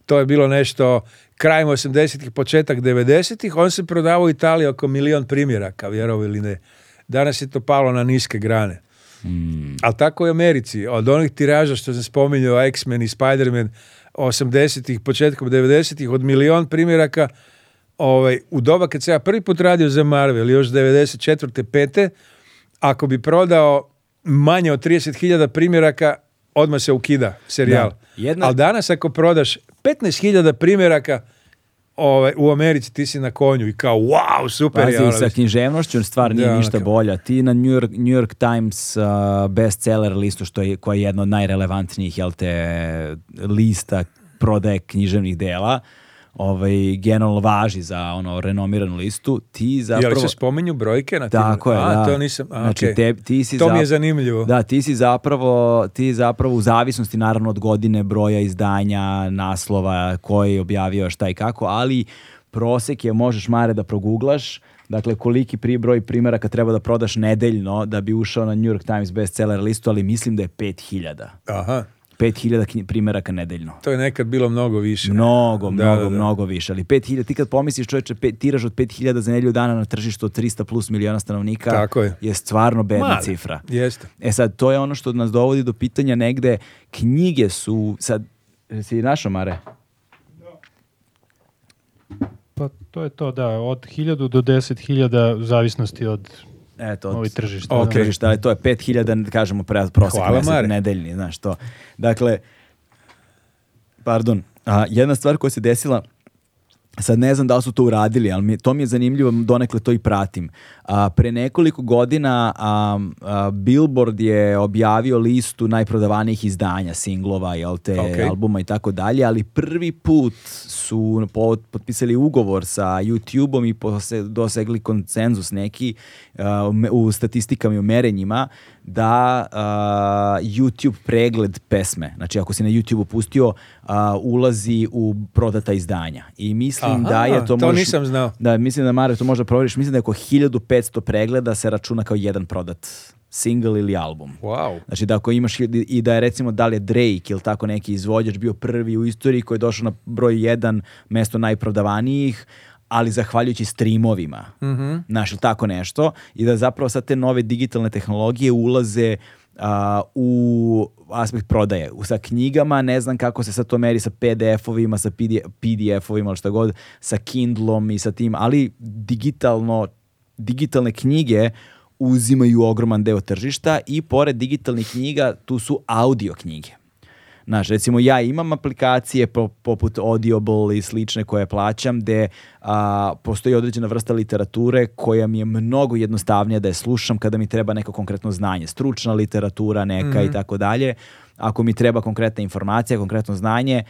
to je bilo nešto krajem 80-ih, početak 90-ih, on se prodavao u Italiji oko milion primjeraka, vjerovi ili ne. Danas je to palo na niske grane. Hmm. Ali tako i u Americi. Od onih tiraža što sam spominjao, X-Men i Spider-Man, 80-ih, početkom 90-ih, od milion primjeraka, ovaj, u doba kad se ja prvi put radio za Marvel, još 94. 5. ako bi prodao manje od 30.000 primjeraka, odmah se ukida serijal. Da. Ali danas ako prodaš 15.000 primjeraka ovaj, u Americi ti si na konju i kao wow, super Pazi, ono sa književnošću stvar nije ono ništa bolja. Ti na New York, New York Times uh, bestseller listu što je, koja je jedna od najrelevantnijih te, lista prodaje književnih dela ovaj, general važi za ono renomiranu listu, ti zapravo... Jel se spominju brojke na tim? Tako je, da. To, nisam, znači, te, ti si to mi je zanimljivo. Da, ti si zapravo, ti zapravo u zavisnosti naravno od godine, broja izdanja, naslova, koji je objavio šta i kako, ali prosek je, možeš Mare da proguglaš, Dakle, koliki pribroj primjeraka treba da prodaš nedeljno da bi ušao na New York Times bestseller listu, ali mislim da je 5000. Aha. 5000 primjeraka nedeljno. To je nekad bilo mnogo više. Mnogo, da, mnogo, da, da. mnogo više. Ali 5000, ti kad pomisliš čovječe, pet, tiraž od 5000 za nedjelju dana na tržištu od 300 plus miliona stanovnika Tako je. je stvarno bedna Mali. cifra. Jeste. E sad, to je ono što nas dovodi do pitanja negde. Knjige su, sad, si našo, Mare? Pa to je to, da. Od 1000 do 10.000 zavisnosti od Eto, od, Ovi tržišta. Ok, tržište, ali to je 5000, kažemo, prosjek mesec, nedeljni, znaš to. Dakle, pardon, a, jedna stvar koja se desila, Sad ne znam da li su to uradili, ali to mi je zanimljivo, donekle to i pratim. pre nekoliko godina Billboard je objavio listu najprodavanijih izdanja, singlova, jel te, albuma i tako dalje, ali prvi put su potpisali ugovor sa YouTube-om i dosegli konsenzus neki u statistikama i u merenjima da YouTube pregled pesme, znači ako si na YouTube pustio, ulazi u prodata izdanja. I mislim Aha, da je to... To nisam znao. Da, mislim da Mare to možda provjeriš. Mislim da je oko 1500 pregleda se računa kao jedan prodat single ili album. Wow. Znači da ako imaš i da je recimo da li je Drake ili tako neki izvođač bio prvi u istoriji koji je došao na broj jedan mesto najprodavanijih, ali zahvaljujući streamovima, mm -hmm. tako nešto, i da zapravo sad te nove digitalne tehnologije ulaze u aspekt prodaje. Sa knjigama, ne znam kako se sad to meri sa PDF-ovima, sa PDF-ovima ili šta god, sa Kindlom i sa tim, ali digitalno, digitalne knjige uzimaju ogroman deo tržišta i pored digitalnih knjiga tu su audio knjige. Znaš, recimo ja imam aplikacije poput Audible i slične koje plaćam gdje postoji određena vrsta literature koja mi je mnogo jednostavnija da je slušam kada mi treba neko konkretno znanje. Stručna literatura neka i mhm. tako dalje ako mi treba konkretna informacija, konkretno znanje,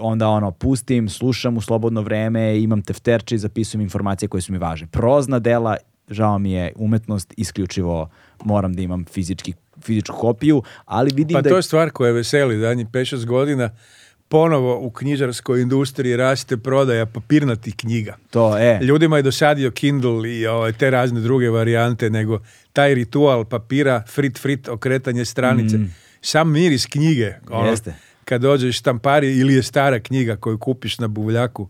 onda ono pustim, slušam u slobodno vreme, imam tefterče i zapisujem informacije koje su mi važne. Prozna dela, žao mi je, umetnost isključivo moram da imam fizički fizičku kopiju, ali vidim pa da... Pa to je stvar koja je veseli, danji 5-6 godina ponovo u knjižarskoj industriji raste prodaja papirnatih knjiga. To je. Ljudima je dosadio Kindle i ovaj, te razne druge varijante, nego taj ritual papira, frit frit okretanje stranice, mm. sam miris knjige. Ono, Kad dođeš štampari ili je stara knjiga koju kupiš na buvljaku,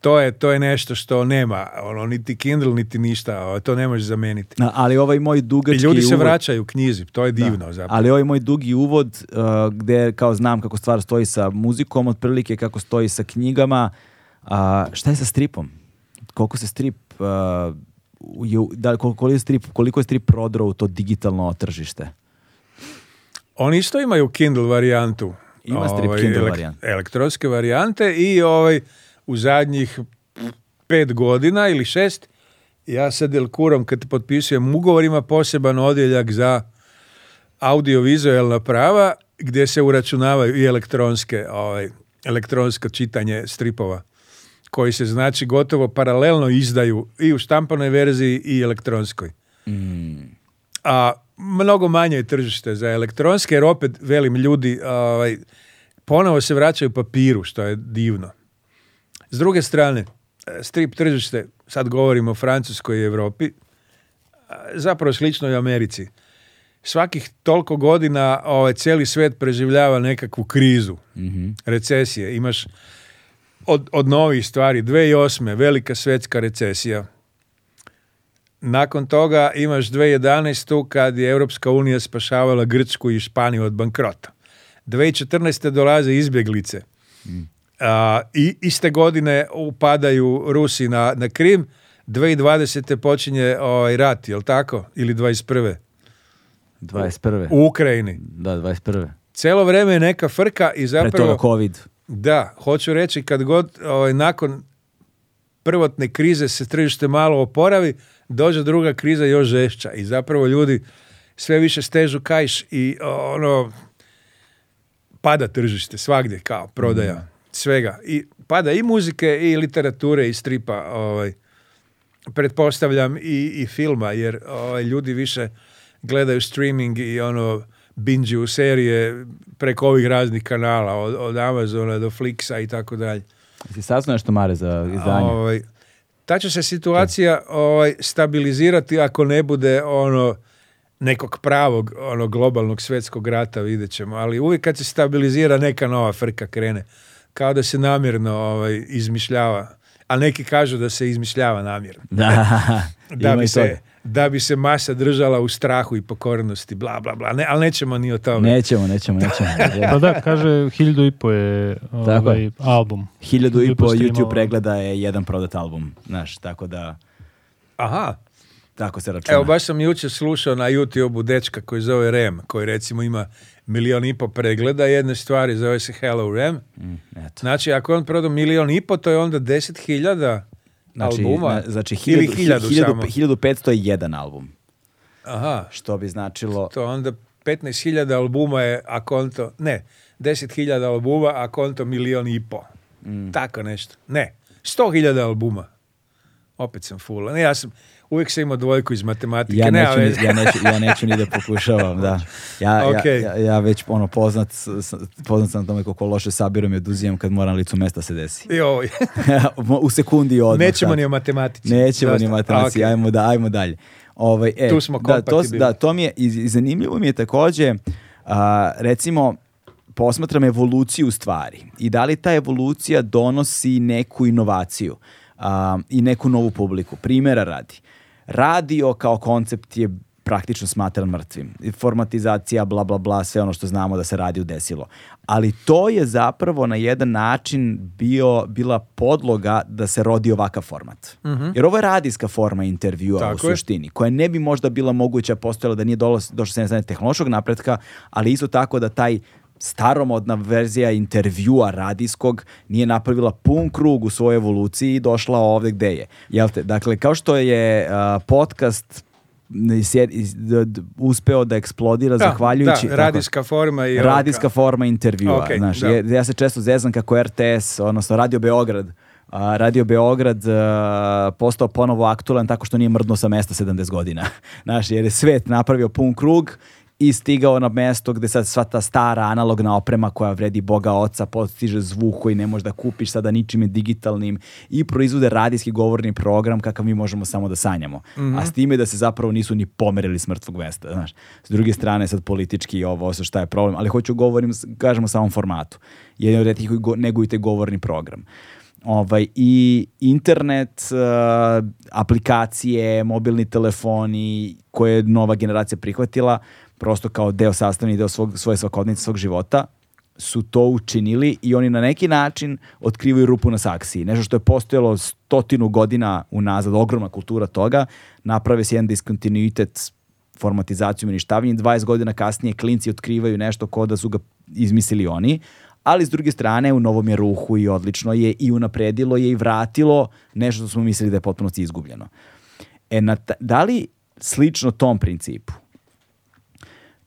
to je, to je nešto što nema, ono, niti Kindle, niti ništa, to ne možeš zameniti. ali ovaj moj dugački I ljudi se uvod... vraćaju knjizi, to je divno da, Ali ovaj moj dugi uvod, uh, gdje kao znam kako stvar stoji sa muzikom, otprilike kako stoji sa knjigama, šta je sa stripom? Koliko se strip... Uh, koliko, je strip, koliko je strip prodro u to digitalno tržište? Oni isto imaju Kindle varijantu. Ima strip ovaj, Kindle varijantu. Elektronske varijante i ovaj, u zadnjih pet godina ili šest ja sa Delkurom kad potpisujem ugovor ima poseban odjeljak za audiovizualna prava gdje se uračunavaju i elektronske ovaj, elektronsko čitanje stripova koji se znači gotovo paralelno izdaju i u štampanoj verziji i elektronskoj. A mnogo manje je tržište za elektronske jer opet velim ljudi ovaj, ponovo se vraćaju papiru što je divno. S druge strane, e, strip tržište, sad govorimo o Francuskoj i Europi, e, zapravo slično i Americi. Svakih toliko godina ovaj, cijeli svet preživljava nekakvu krizu, mhm. recesije. Imaš od, od novih stvari, 2008. velika svjetska recesija. Nakon toga imaš 2011. kad je Europska unija spašavala Grčku i Španiju od bankrota. 2014. dolaze izbjeglice. Mm. A, I iste godine upadaju Rusi na, na Krim, 2020. počinje ovaj, rat, jel tako? Ili 21. 21. U, u Ukrajini. Da, 21. Celo vreme je neka frka i zapravo... Pre toga COVID. Da, hoću reći kad god ovaj, nakon prvotne krize se tržište malo oporavi, dođe druga kriza još žešća i zapravo ljudi sve više stežu kajš i ono pada tržište svagdje kao prodaja svega. I pada i muzike i literature i stripa, ovaj, pretpostavljam i, i filma, jer ovaj, ljudi više gledaju streaming i ono binge u serije preko ovih raznih kanala, od, Amazona do Flixa i tako dalje. Jesi saznao nešto, Mare, za izdanje? Ovaj, ta će se situacija ovaj, stabilizirati ako ne bude ono nekog pravog ono globalnog svjetskog rata vidjet ćemo, ali uvijek kad se stabilizira neka nova frka krene kao da se namjerno ovaj, izmišljava. a neki kažu da se izmišljava namjerno. Da, da bi se, da bi se masa držala u strahu i pokornosti, bla, bla, bla. Ne, ali nećemo ni o tome. Nećemo, nećemo, nećemo. pa da, kaže, hiljadu i po je ovaj, album. Hiljadu i po YouTube pregleda je jedan prodat album, znaš, tako da... Aha. Tako se računa. Evo, baš sam jučer slušao na youtube dečka koji zove Rem, koji recimo ima milion i po pregleda jedne stvari, zove se Hello Ram. Mm, Znači, ako je on prodao milion i po, to je onda deset hiljada znači, albuma. znači, hiljadu, ili hiljadu, petsto je jedan album. Aha. Što bi značilo... To onda hiljada albuma je, a konto... Ne, hiljada albuma, a konto milion i po. Mm. Tako nešto. Ne, Sto hiljada albuma. Opet sam fula. Ne, ja sam uvijek sam imao dvojku iz matematike. Ja neću, ne, ni, ja ja neću ni da pokušavam, da. Ja, ja, ja, već ono, poznat, poznat sam na tome koliko loše sabiram i oduzijem kad moram licu mesta se desi. u sekundi odmah. Nećemo ni o matematici. Nećemo ni o matematici, ajmo, da, ajmo dalje. Ovaj, e, tu smo da, to, da, to mi je, i zanimljivo mi je takođe, recimo, posmatram evoluciju stvari i da li ta evolucija donosi neku inovaciju i neku novu publiku. Primera radi radio kao koncept je praktično smatran mrtvim. Formatizacija, bla, bla, bla, sve ono što znamo da se radi desilo. Ali to je zapravo na jedan način bio, bila podloga da se rodi ovakav format. Mhm. Jer ovo je radijska forma intervjua u suštini, koja ne bi možda bila moguća postojala da nije došlo se ne znam tehnološkog napretka, ali isto tako da taj staromodna verzija intervjua radijskog nije napravila pun krug u svojoj evoluciji i došla ovdje gdje je. Jel Dakle, kao što je podcast uspeo da eksplodira zahvaljujući radijska forma i forma intervjua okay, ja se često zezam kako RTS odnosno Radio Beograd Radio Beograd postao ponovo aktualan tako što nije mrdno sa mesta 70 godina znaš jer je svet napravio pun krug i stigao na mesto gde sad sva ta stara analogna oprema koja vredi boga oca postiže zvuk koji ne možeš da kupiš sada ničim digitalnim i proizvode radijski govorni program kakav mi možemo samo da sanjamo. A s time da se zapravo nisu ni pomerili s mrtvog mesta. Znaš. S druge strane sad politički ovo šta je problem, ali hoću govorim, kažemo samom formatu. Jedan od retih koji go, negujte govorni program. Ovaj, I internet, eh, aplikacije, mobilni telefoni koje je nova generacija prihvatila, prosto kao deo sastavni deo svog, svoje svakodnice, svog života, su to učinili i oni na neki način otkrivaju rupu na saksiji. Nešto što je postojalo stotinu godina unazad, ogromna kultura toga, naprave se jedan diskontinuitet formatizacijom i uništavanje. 20 godina kasnije klinci otkrivaju nešto ko da su ga izmislili oni, ali s druge strane u novom je ruhu i odlično je i unapredilo je i vratilo nešto što smo mislili da je potpuno izgubljeno. E, na da li slično tom principu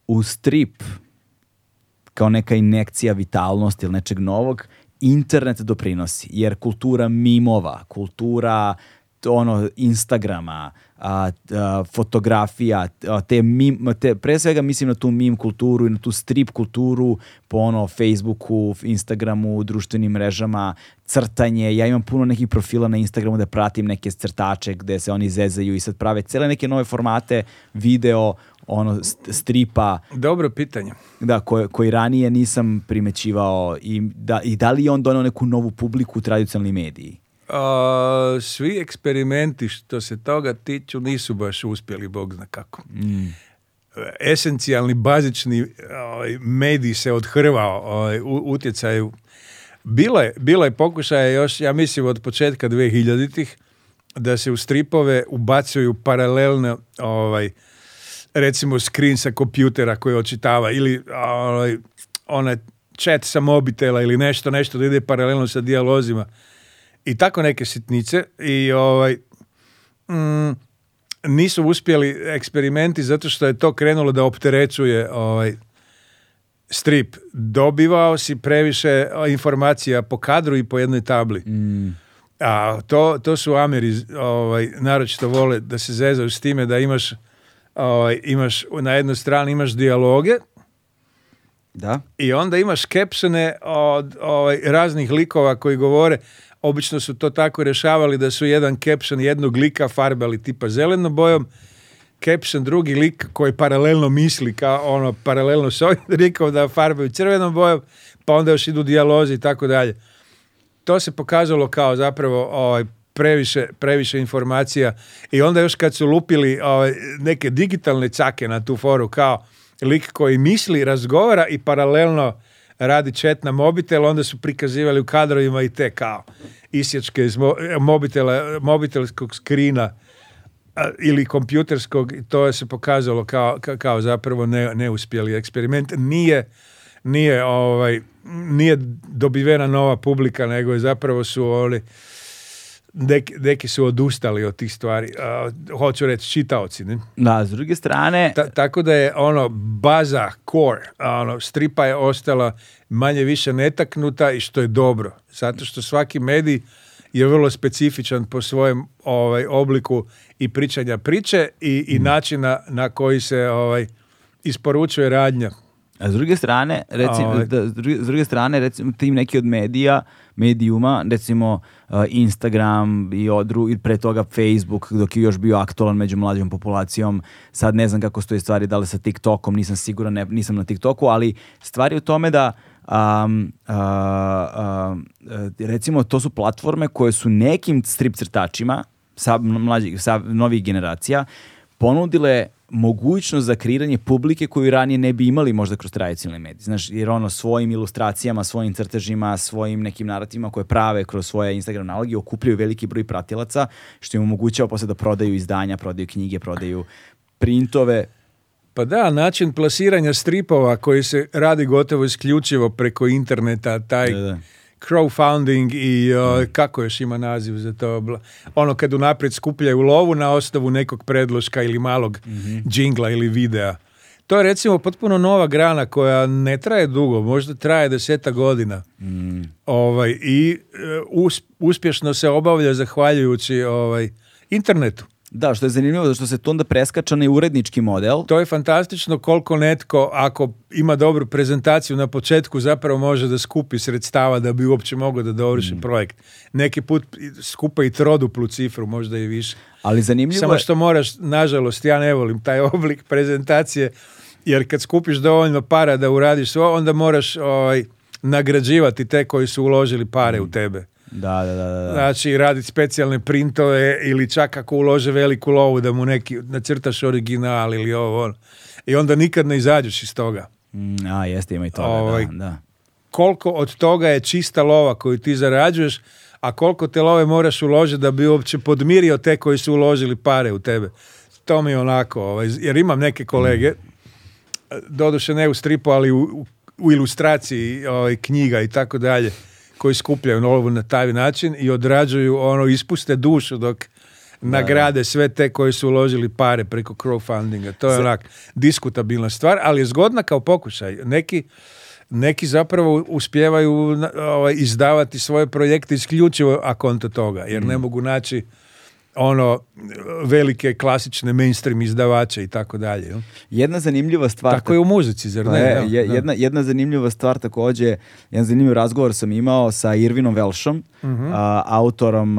u strip kao neka inekcija vitalnosti ili nečeg novog, internet doprinosi, jer kultura mimova, kultura ono Instagrama, a, fotografija, a, te mim, te, pre svega mislim na tu mim kulturu i na tu strip kulturu po ono Facebooku, Instagramu, društvenim mrežama, crtanje. Ja imam puno nekih profila na Instagramu da pratim neke crtače gde se oni zezaju i sad prave cele neke nove formate, video, ono stripa dobro pitanje da koji ranije nisam primećivao i da, i da li je on donio neku novu publiku u tradicionalni mediji svi eksperimenti što se toga tiču nisu baš uspjeli bog zna kako mm. esencijalni bazični ovaj, medij se odhrvao ovaj, utjecaju bilo je, je pokušaja još ja mislim od početka 2000-ih da se u stripove ubacuju paralelne ovaj recimo screen sa kompjutera koji očitava ili onaj, onaj chat sa mobitela ili nešto, nešto da ide paralelno sa dijalozima. I tako neke sitnice i ovaj, mm, nisu uspjeli eksperimenti zato što je to krenulo da opterećuje ovaj, strip. Dobivao si previše informacija po kadru i po jednoj tabli. Mm. A to, to su Ameri ovaj, naročito vole da se zezaju s time da imaš ovaj, imaš, na jednoj strani imaš dijaloge, da. I onda imaš kepsene od ovaj, raznih likova koji govore, obično su to tako rješavali da su jedan kepsen jednog lika farbali tipa zelenom bojom, kepsen drugi lik koji paralelno misli kao ono paralelno s ovim likom da farbaju crvenom bojom, pa onda još idu dijalozi i tako dalje. To se pokazalo kao zapravo ovaj, previše, previše informacija i onda još kad su lupili ove, ovaj, neke digitalne cake na tu foru kao lik koji misli, razgovara i paralelno radi chat na mobitel, onda su prikazivali u kadrovima i te kao isječke iz mobitela, mobitelskog skrina ili kompjuterskog, to je se pokazalo kao, kao zapravo ne, neuspjeli eksperiment. Nije, nije, ovaj, nije dobivena nova publika, nego je zapravo su oni neki, su odustali od tih stvari. hoću reći čitaoci, ne? Na s druge strane... tako da je ono baza, core, ono, stripa je ostala manje više netaknuta i što je dobro. Zato što svaki medij je vrlo specifičan po svojem ovaj, obliku i pričanja priče i, i mm. načina na koji se ovaj, isporučuje radnja. A s druge strane, recimo, ovaj. s druge strane, recimo, tim neki od medija medijuma, recimo eh, Instagram i, odru, i pre toga Facebook dok je još bio aktualan među mlađom populacijom. Sad ne znam kako stoje stvari, da li sa TikTokom, nisam siguran, nisam na TikToku, ali stvari u tome da eh, recimo to su platforme koje su nekim strip crtačima sa mlađih, sa novih generacija ponudile mogućnost za kreiranje publike koju ranije ne bi imali možda kroz tradicionalne medije. Znaš, jer ono svojim ilustracijama, svojim crtežima, svojim nekim narativima koje prave kroz svoje Instagram nalogi, okupljaju veliki broj pratilaca, što im omogućava posle da prodaju izdanja, prodaju knjige, prodaju printove. Pa da, način plasiranja stripova koji se radi gotovo isključivo preko interneta, taj crowdfunding i uh, kako još ima naziv za to? Ono kad unaprijed skupljaju lovu na osnovu nekog predloška ili malog mm džingla ili videa. To je recimo potpuno nova grana koja ne traje dugo, možda traje deseta godina. Mm. Ovaj, I e, uspješno se obavlja zahvaljujući ovaj, internetu. Da, što je zanimljivo, zato što se to onda preskača na urednički model. To je fantastično koliko netko, ako ima dobru prezentaciju na početku, zapravo može da skupi sredstava da bi uopće mogao da dovrši mm. projekt. Neki put skupa i troduplu cifru, možda i više. Ali zanimljivo Samo je... što moraš, nažalost, ja ne volim taj oblik prezentacije, jer kad skupiš dovoljno para da uradiš sve, onda moraš ovaj, nagrađivati te koji su uložili pare u mm. tebe. Da, da, da, Znači, raditi specijalne printove ili čak ako ulože veliku lovu da mu neki nacrtaš original ili ovo. Ono. I onda nikad ne izađeš iz toga. Mm, jeste, ima i ovaj, da, da. Koliko od toga je čista lova koju ti zarađuješ, a koliko te love moraš uložiti da bi uopće podmirio te koji su uložili pare u tebe. To mi onako, ovaj, jer imam neke kolege, mm. doduše ne u stripu, ali u, u ilustraciji ovaj, knjiga i tako dalje, koji skupljaju novu na taj način i odrađuju ono, ispuste dušu dok nagrade sve te koji su uložili pare preko crowdfundinga. To je onak diskutabilna stvar, ali je zgodna kao pokušaj. Neki, neki zapravo uspijevaju ovaj, izdavati svoje projekte isključivo akonto toga, jer ne mm. mogu naći ono velike klasične mainstream izdavače i tako dalje. Jedna zanimljiva stvar tako je u muzici zar ne? E, jedna, zanimljiva stvar takođe, jedan zanimljiv razgovor sam imao sa Irvinom Velšom, mhm. autorom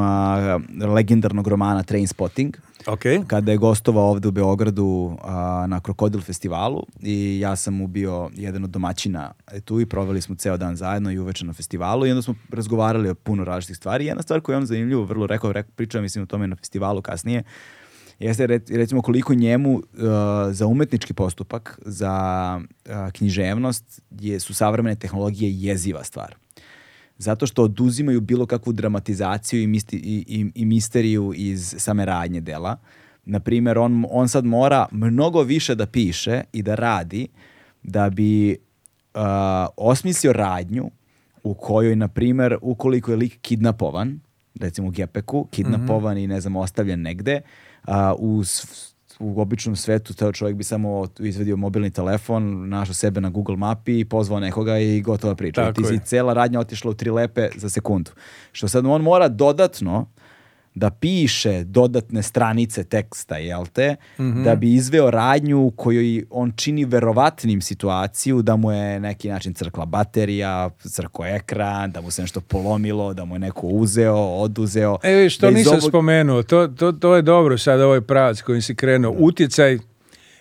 legendarnog romana Trainspotting. Okay. Kada je gostovao ovdje u Beogradu na Krokodil festivalu i ja sam mu bio jedan od domaćina e, tu i proveli smo ceo dan zajedno i uveče na festivalu i onda smo razgovarali o puno različitih stvari. Jedna stvar koju je on zanimljivo vrlo rekao, rekao pričao mislim o tome na festivalu kasnije, jeste recimo koliko njemu e, za umetnički postupak, za e, književnost je, su savremene tehnologije jeziva stvar zato što oduzimaju bilo kakvu dramatizaciju i, misteriju iz same radnje dela. Naprimjer, on, on sad mora mnogo više da piše i da radi da bi uh, osmislio radnju u kojoj, na primjer, ukoliko je lik kidnapovan, recimo u Gepeku, kidnapovan mm i ne znam, ostavljen negde, uh, u u običnom svetu taj čovjek bi samo izvedio mobilni telefon, našao sebe na Google mapi i pozvao nekoga i gotova priča. Tako Ti cela radnja otišla u tri lepe za sekundu. Što sad on mora dodatno da piše dodatne stranice teksta, jel te, mhm. da bi izveo radnju u kojoj on čini verovatnim situaciju da mu je neki način crkla baterija, crko ekran, da mu se nešto polomilo, da mu je neko uzeo, oduzeo. E, što nisam ovog... spomenuo, to, to, to, je dobro sad ovaj pravac kojim si krenuo. Utjecaj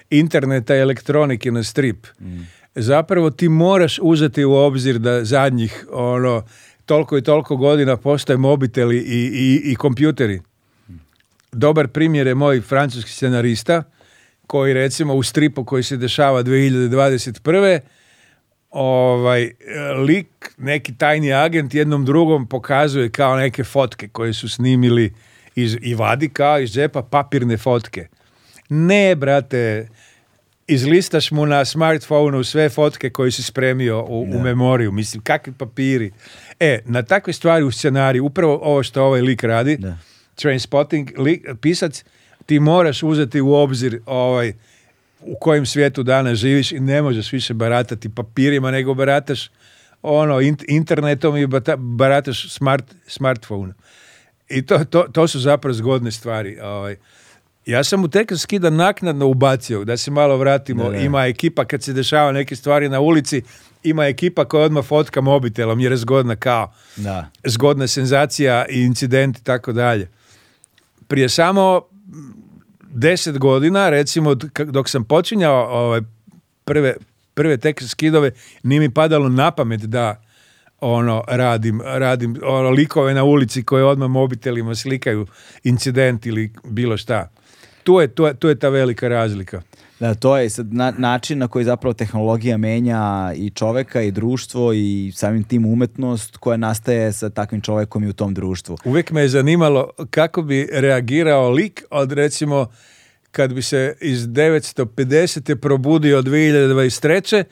interneta i elektronike na strip. Mm. Zapravo ti moraš uzeti u obzir da zadnjih ono toliko i toliko godina postoje mobiteli i, i, i kompjuteri. Dobar primjer je moj francuski scenarista koji recimo u stripu koji se dešava 2021 ovaj, lik, neki tajni agent jednom drugom pokazuje kao neke fotke koje su snimili iz, i vadi kao iz džepa papirne fotke. Ne, brate, izlistaš mu na u sve fotke koje si spremio u, u memoriju. Mislim, kakvi papiri. E, na takve stvari u scenariju, upravo ovo što ovaj lik radi, da. Trainspotting, pisac, ti moraš uzeti u obzir ovaj, u kojem svijetu danas živiš i ne možeš više baratati papirima nego barataš ono internetom i barataš smart, smartphone. I to, to, to su zapravo zgodne stvari. Ovaj. Ja sam u tek skida naknadno ubacio, da se malo vratimo. Ima ekipa kad se dešava neke stvari na ulici, ima ekipa koja odmah fotka mobitelom jer je zgodna kao. Da. Zgodna senzacija i incident i tako dalje. Prije samo deset godina, recimo dok sam počinjao ovaj, prve, prve tek skidove, nije mi padalo na pamet da ono radim, radim ono, likove na ulici koje odmah mobitelima slikaju incident ili bilo šta. je, tu je ta velika razlika to je sad način na koji zapravo tehnologija menja i čoveka i društvo i samim tim umetnost koja nastaje sa takvim čovekom i u tom društvu. Uvijek me je zanimalo kako bi reagirao lik od recimo kad bi se iz 950. probudio 2023.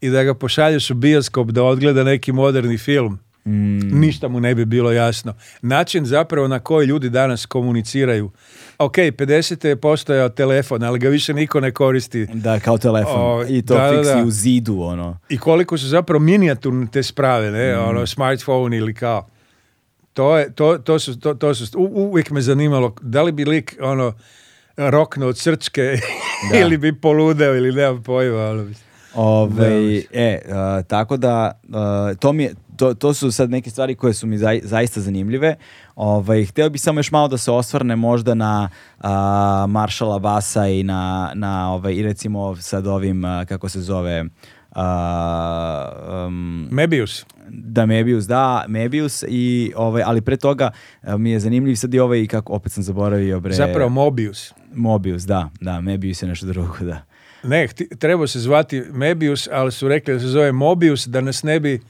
i da ga pošalješ u bioskop da odgleda neki moderni film. Mm. Ništa mu ne bi bilo jasno. Način zapravo na koji ljudi danas komuniciraju. Ok, 50. je postojao telefon, ali ga više niko ne koristi. Da, kao telefon. I to da, fiksi u zidu. Ono. I koliko su zapravo minijaturne te sprave, ne? Mm. Ono, smartphone ili kao. To, to, to su, to, to su u, uvijek me zanimalo da li bi lik ono, rokno od srčke ili bi poludeo ili nemam pojma. Ono, Ove, ovaj, e, tako da to mi je to, to su sad neke stvari koje su mi zaista zanimljive. Ovaj, htio bih samo još malo da se osvarne možda na Maršala Vasa i na, na ovaj, i recimo sad ovim, kako se zove, um, Mebius. Da, Mebius, da, Mebius, i, ovaj, ali pre toga mi je zanimljiv sad i ovaj, kako opet sam zaboravio, bre. Zapravo Mobius. Mobius, da, da, Mebius je nešto drugo, da. Ne, treba se zvati Mebius, ali su rekli da se zove Mobius, da nas ne bi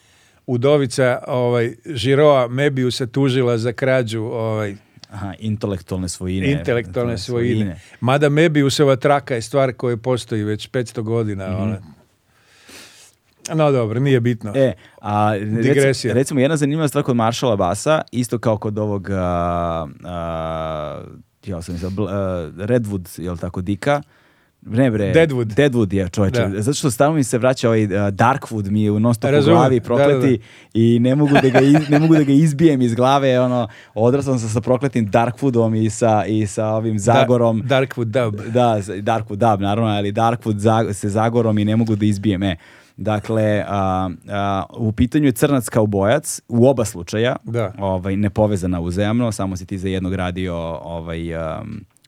udovica ovaj, Žiroa Mebiju se tužila za krađu ovaj, Aha, intelektualne svojine. Intelektualne znači, svojine. svojine. Mada Mebiusova traka je stvar koja postoji već 500 godina. Mm No dobro, nije bitno. E, a, Recimo, jedna zanimljiva stvar kod Maršala Basa, isto kao kod ovog a, ja sam Redwood, jel tako, Dika, ne bre, Deadwood. Deadwood je čovječe. Zato što stalno mi se vraća ovaj e, Darkwood mi je u non glavi prokleti i ne mogu da, ga ne mogu da ga izbijem iz glave. Ono, odrastao sam sa prokletim Darkwoodom i sa, i sa ovim Zagorom. Da, Darkwood Dub. Da, Darkwood Dub naravno, ali Darkwood za, se Zagorom i ne mogu da izbijem. E. Dakle, u pitanju je crnac kao bojac, u oba slučaja, da. ovaj, nepovezana uzemno, samo si ti za jednog radio ovaj,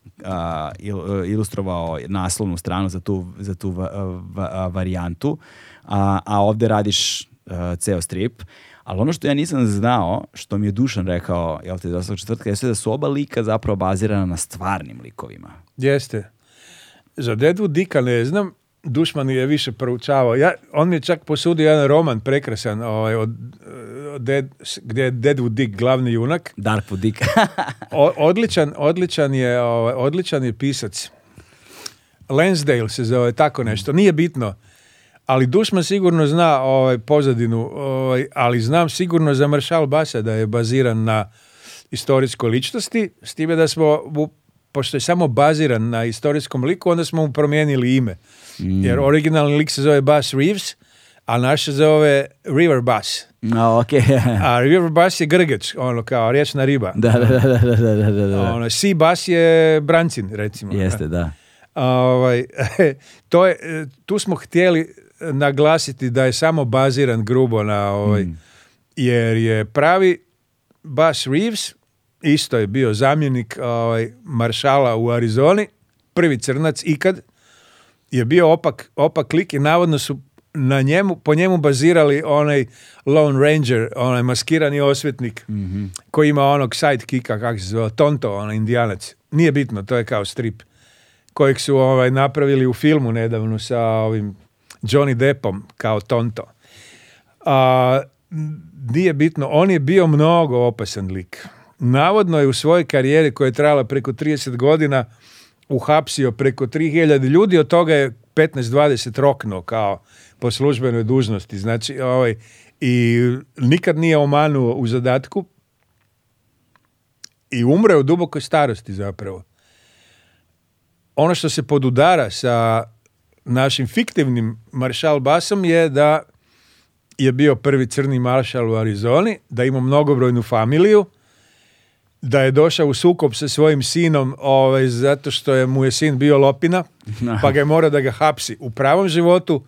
E, ilustrovao naslovnu stranu za tu, za tu varijantu, a, a radiš e, ceo strip. Ali ono što ja nisam znao, što mi je Dušan rekao, jel te, u četvrtka, jeste da su oba lika zapravo bazirana na stvarnim likovima. Jeste. Za Dedu Dika ne znam, Dušman je više proučavao. Ja, on mi je čak posudio jedan roman prekrasan ovaj, od, Dead, gdje je Deadwood Dick glavni junak. Darkwood Dick. odličan, odličan, je, ovaj, odličan je pisac. Lansdale se zove, tako nešto. Nije bitno. Ali Dušman sigurno zna ovaj, pozadinu, ovaj, ali znam sigurno za Maršal Basa da je baziran na istorijskoj ličnosti, s time da smo, pošto je samo baziran na istorijskom liku, onda smo mu promijenili ime. Mm. Jer originalni lik se zove Bass Reeves, a naš se zove River Bass. No, okay. a River Bass je grgeć, ono kao riječna riba. Da, da, da. da, da, da, da. Ono, sea Bass je brancin, recimo. Jeste, da. Ovaj, to je, tu smo htjeli naglasiti da je samo baziran grubo na ovaj, mm. jer je pravi Bass Reeves, isto je bio zamjenik ovaj, maršala u Arizoni, prvi crnac ikad, je bio opak, opak lik i navodno su na njemu, po njemu bazirali onaj Lone Ranger, onaj maskirani osvetnik mhm. koji ima onog sidekika, kako se zove, Tonto, onaj indijanac. Nije bitno, to je kao strip kojeg su ovaj, napravili u filmu nedavno sa ovim Johnny Deppom kao Tonto. A, nije bitno, on je bio mnogo opasan lik. Navodno je u svojoj karijeri koja je trajala preko 30 godina uhapsio preko 3000 ljudi, od toga je 15-20 rokno kao po službenoj dužnosti. Znači, ovaj, i nikad nije omanuo u zadatku i umre u dubokoj starosti zapravo. Ono što se podudara sa našim fiktivnim maršal Basom je da je bio prvi crni maršal u Arizoni, da ima mnogobrojnu familiju, da je došao u sukob sa svojim sinom ovaj, zato što je, mu je sin bio lopina, pa ga je morao da ga hapsi. U pravom životu,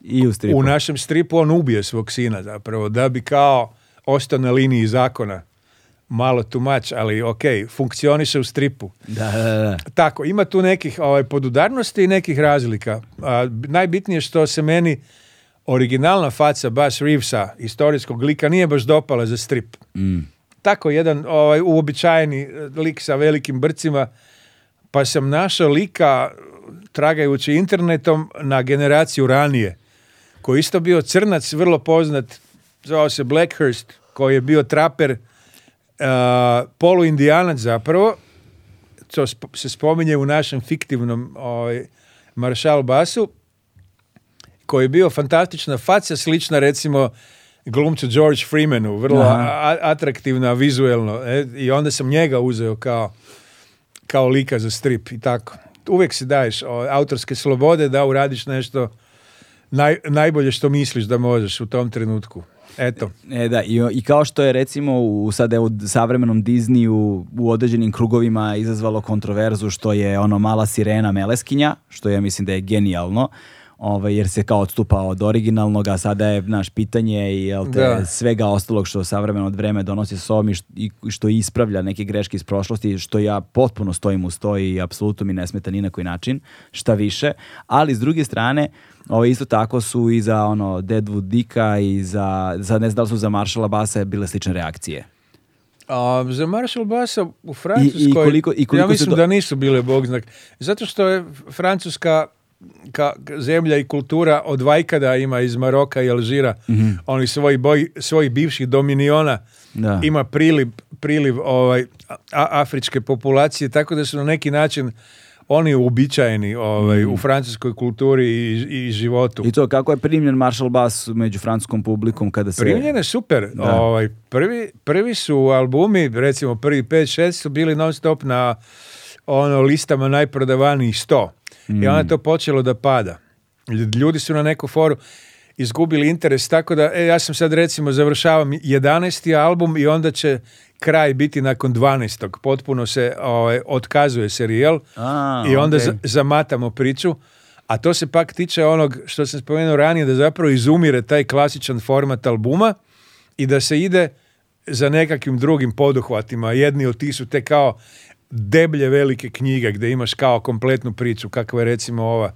I u, našem stripu, on ubije svog sina zapravo, da bi kao ostao na liniji zakona. Malo tumač, ali ok, funkcioniše u stripu. Da, Tako, ima tu nekih ovaj, podudarnosti i nekih razlika. A, najbitnije što se meni originalna faca Bas Reevesa, istorijskog lika, nije baš dopala za strip. Mm tako jedan ovaj, uobičajeni eh, lik sa velikim brcima, pa sam našao lika eh, tragajući internetom na generaciju ranije, koji isto bio crnac, vrlo poznat, zvao se Blackhurst, koji je bio traper, eh, poluindijanac zapravo, što se spominje u našem fiktivnom ovaj, Basu, koji je bio fantastična faca, slična recimo glumcu George Freemanu, vrlo atraktivno, atraktivna vizuelno. E, I onda sam njega uzeo kao, kao lika za strip i tako. Uvijek si daješ autorske slobode da uradiš nešto naj, najbolje što misliš da možeš u tom trenutku. Eto. E, da, i, kao što je recimo u sad evo, savremenom Disneyu u određenim krugovima izazvalo kontroverzu što je ono mala sirena meleskinja, što ja mislim da je genijalno, ovaj, jer se kao odstupa od originalnog, a sada je naš pitanje i te, svega ostalog što savremeno od vreme donosi s i što, i što ispravlja neke greške iz prošlosti, što ja potpuno stojim u stoji i apsolutno mi ne smeta ni na koji način, šta više. Ali s druge strane, ovaj, isto tako su i za ono, Deadwood Dika i za, za ne znam da li su za Marshalla Basa bile slične reakcije. A za Marshall Bassa u Francuskoj, I, i koliko, i ja mislim da nisu bile bog znak. Zato što je Francuska ka, zemlja i kultura od ima iz Maroka i Alžira, mm -hmm. onih svojih bivših dominiona ima priliv, priliv ovaj, afričke populacije, tako da su na neki način oni uobičajeni ovaj, mhm. u francuskoj kulturi i, i, životu. I to kako je primljen Marshall Bass među francuskom publikom kada se... Primljen je super. Ovaj, prvi, prvi su albumi, recimo prvi 5-6 su bili non stop na ono listama najprodavanijih 100 i onda je to počelo da pada. Ljudi su na neku foru izgubili interes, tako da e, ja sam sad recimo završavam 11. album i onda će kraj biti nakon 12. Potpuno se ovaj, otkazuje serijel i onda zamatamo priču. A to se pak tiče onog što sam spomenuo ranije, da zapravo izumire taj klasičan format albuma i da se ide za nekakvim drugim poduhvatima. Jedni od ti su te kao deblje velike knjige gdje imaš kao kompletnu priču kakva je recimo ova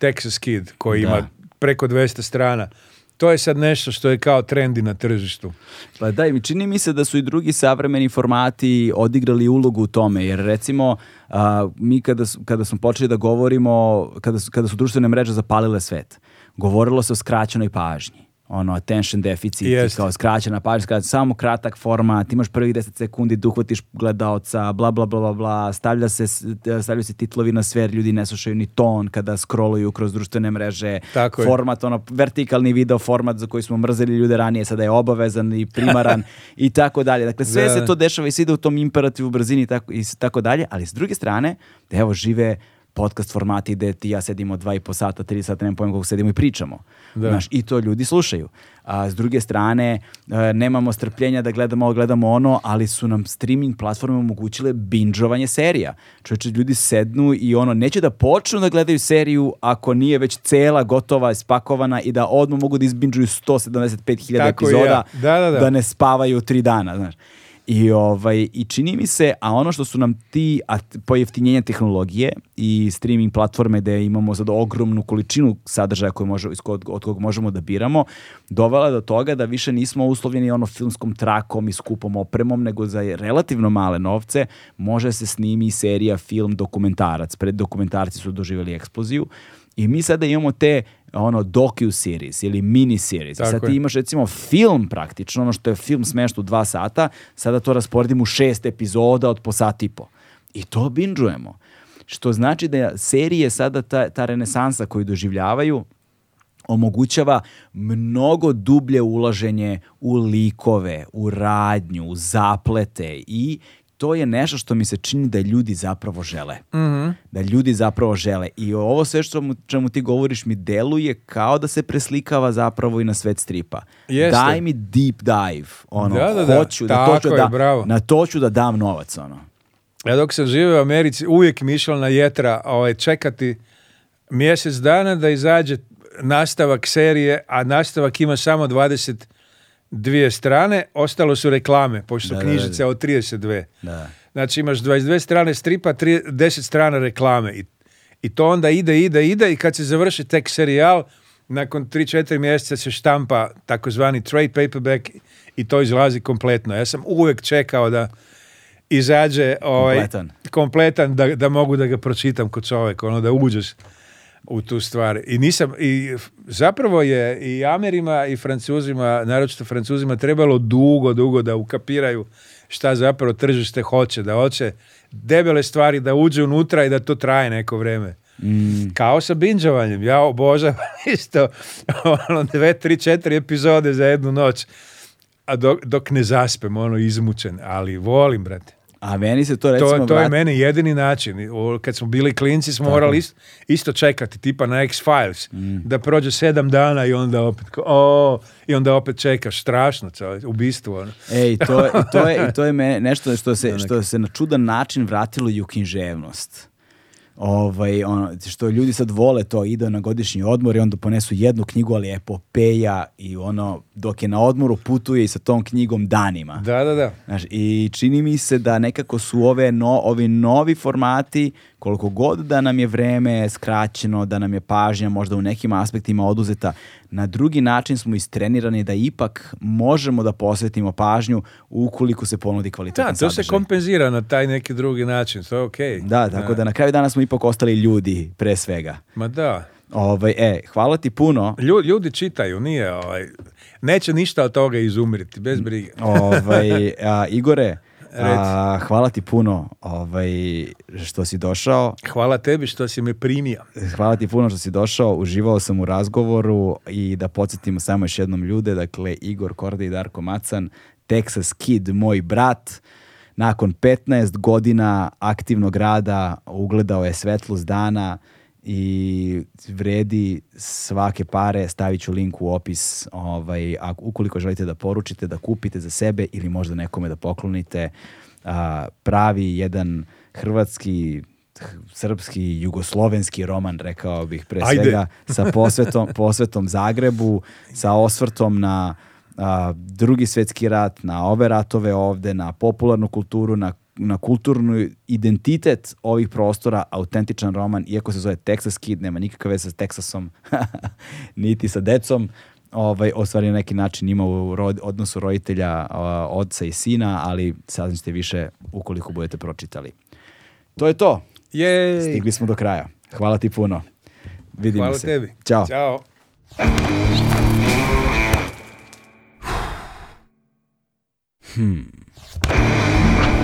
Texas Kid koji ima preko 200 strana to je sad nešto što je kao trendi na tržištu. Pa da, i čini mi se da su i drugi savremeni formati odigrali ulogu u tome, jer recimo mi kada, kada smo počeli da govorimo, kada su, kada su društvene mreže zapalile svet, govorilo se o skraćenoj pažnji ono attention deficit yes. kao skraćena pažnja, samo kratak format, imaš prvih 10 sekundi, duhvatiš gledaoca, bla bla bla bla bla, stavlja se, stavljaju se titlovi na sve, ljudi ne slušaju ni ton kada scrolluju kroz društvene mreže, Tako format, ono vertikalni video format za koji smo mrzeli ljude ranije, sada je obavezan i primaran i tako dalje. Dakle, sve se to dešava i sve ide u tom imperativu brzini i tako, dalje, ali s druge strane, evo žive podcast formati gde ti ja sedimo dva i po sata, tri sata, nemam pojma koliko sedimo i pričamo. Znaš, I to ljudi slušaju. A, s druge strane, e, nemamo strpljenja da gledamo ovo, gledamo ono, ali su nam streaming platforme omogućile binžovanje serija. Čovječe, ljudi sednu i ono, neće da počnu da gledaju seriju ako nije već cela, gotova, spakovana i da odmah mogu da izbinđuju 175.000 epizoda, ja. da, da, da ne spavaju tri dana, znaš. I, ovaj, I čini mi se, a ono što su nam ti a, pojeftinjenja tehnologije i streaming platforme gde imamo za ogromnu količinu sadržaja koje od, od kog možemo da biramo, dovela do toga da više nismo uslovljeni ono filmskom trakom i skupom opremom, nego za relativno male novce može se snimi serija, film, dokumentarac. Pred dokumentarci su doživjeli eksploziju i mi sada imamo te ono docu series ili mini series. sad ti imaš recimo film praktično, ono što je film smešta u dva sata, sada to rasporedim u šest epizoda od po sat i po. I to binžujemo. Što znači da serije sada ta, ta renesansa koju doživljavaju omogućava mnogo dublje ulaženje u likove, u radnju, u zaplete i to je nešto što mi se čini da ljudi zapravo žele. Mhm. Da ljudi zapravo žele. I ovo sve što mu, čemu ti govoriš mi deluje kao da se preslikava zapravo i na svet stripa. Daj mi deep dive. Ono, da, da, da. Na to ću da dam novac. Ono. Ja dok sam živio u Americi uvijek mi na jetra ovaj, čekati mjesec dana da izađe nastavak serije, a nastavak ima samo 20 dvije strane, ostalo su reklame, pošto knjižica knjižice od 32. Da. Znači imaš 22 strane stripa, 10 strana reklame i, to onda ide, ide, ide i kad se završi tek serijal, nakon 3-4 mjeseca se štampa takozvani trade paperback i to izlazi kompletno. Ja sam uvijek čekao da izađe ovaj, kompletan, da, mogu da ga pročitam kod čoveka, ono da uđeš u tu stvar. I nisam, i zapravo je i Amerima i Francuzima, naročito Francuzima, trebalo dugo, dugo da ukapiraju šta zapravo tržište hoće, da hoće debele stvari da uđe unutra i da to traje neko vrijeme. Mm. Kao sa binđovanjem. Ja obožavam isto ono, dve, tri, četiri epizode za jednu noć. A dok, dok ne zaspem, ono, izmučen. Ali volim, brate. A meni se to recimo... To, to je meni jedini način. Kad smo bili klinci smo morali isto, čekati, tipa na X-Files, mm. da prođe sedam dana i onda opet, o, i onda opet čekaš, strašno, ubistvo. Ono. E, to, to je, to je nešto što se, što se na čudan način vratilo i u kinževnost Ovaj, ono, što ljudi sad vole to, ide na godišnji odmor i onda ponesu jednu knjigu, ali epopeja i ono, dok je na odmoru putuje i sa tom knjigom danima. Da, da, da. Znaš, I čini mi se da nekako su ove no, ovi novi formati koliko god da nam je vreme skraćeno, da nam je pažnja možda u nekim aspektima oduzeta, na drugi način smo istrenirani da ipak možemo da posvetimo pažnju ukoliko se ponudi kvalitetan sadržaj. Da, to se kompenzira na taj neki drugi način, to je okej. Da, tako da. na kraju dana smo ipak ostali ljudi pre svega. Ma da. Ovaj, e, hvala ti puno. Ljudi, ljudi čitaju, nije, ovaj, neće ništa od toga izumriti, bez brige. ovaj, a, Igore, a, hvala ti puno ovaj, što si došao. Hvala tebi što si me primio. Hvala ti puno što si došao. Uživao sam u razgovoru i da podsjetimo samo još jednom ljude. Dakle, Igor Korda i Darko Macan, Texas Kid, moj brat. Nakon 15 godina aktivnog rada ugledao je svetlost dana i vredi svake pare, stavit ću link u opis ovaj, ukoliko želite da poručite, da kupite za sebe ili možda nekome da poklonite pravi jedan hrvatski srpski, jugoslovenski roman, rekao bih pre svega, sa posvetom, posvetom Zagrebu, sa osvrtom na drugi svjetski rat, na ove ratove ovde, na popularnu kulturu, na na kulturnu identitet ovih prostora autentičan roman, iako se zove Texas Kid, nema nikakve veze sa Teksasom, niti sa decom, ovaj, stvari na neki način ima u rod, odnosu roditelja oca i sina, ali ćete više ukoliko budete pročitali. To je to. Jej. Stigli smo do kraja. Hvala ti puno. Vidimo Hvala se. Hvala tebi. Ćao. Ćao. Hmm.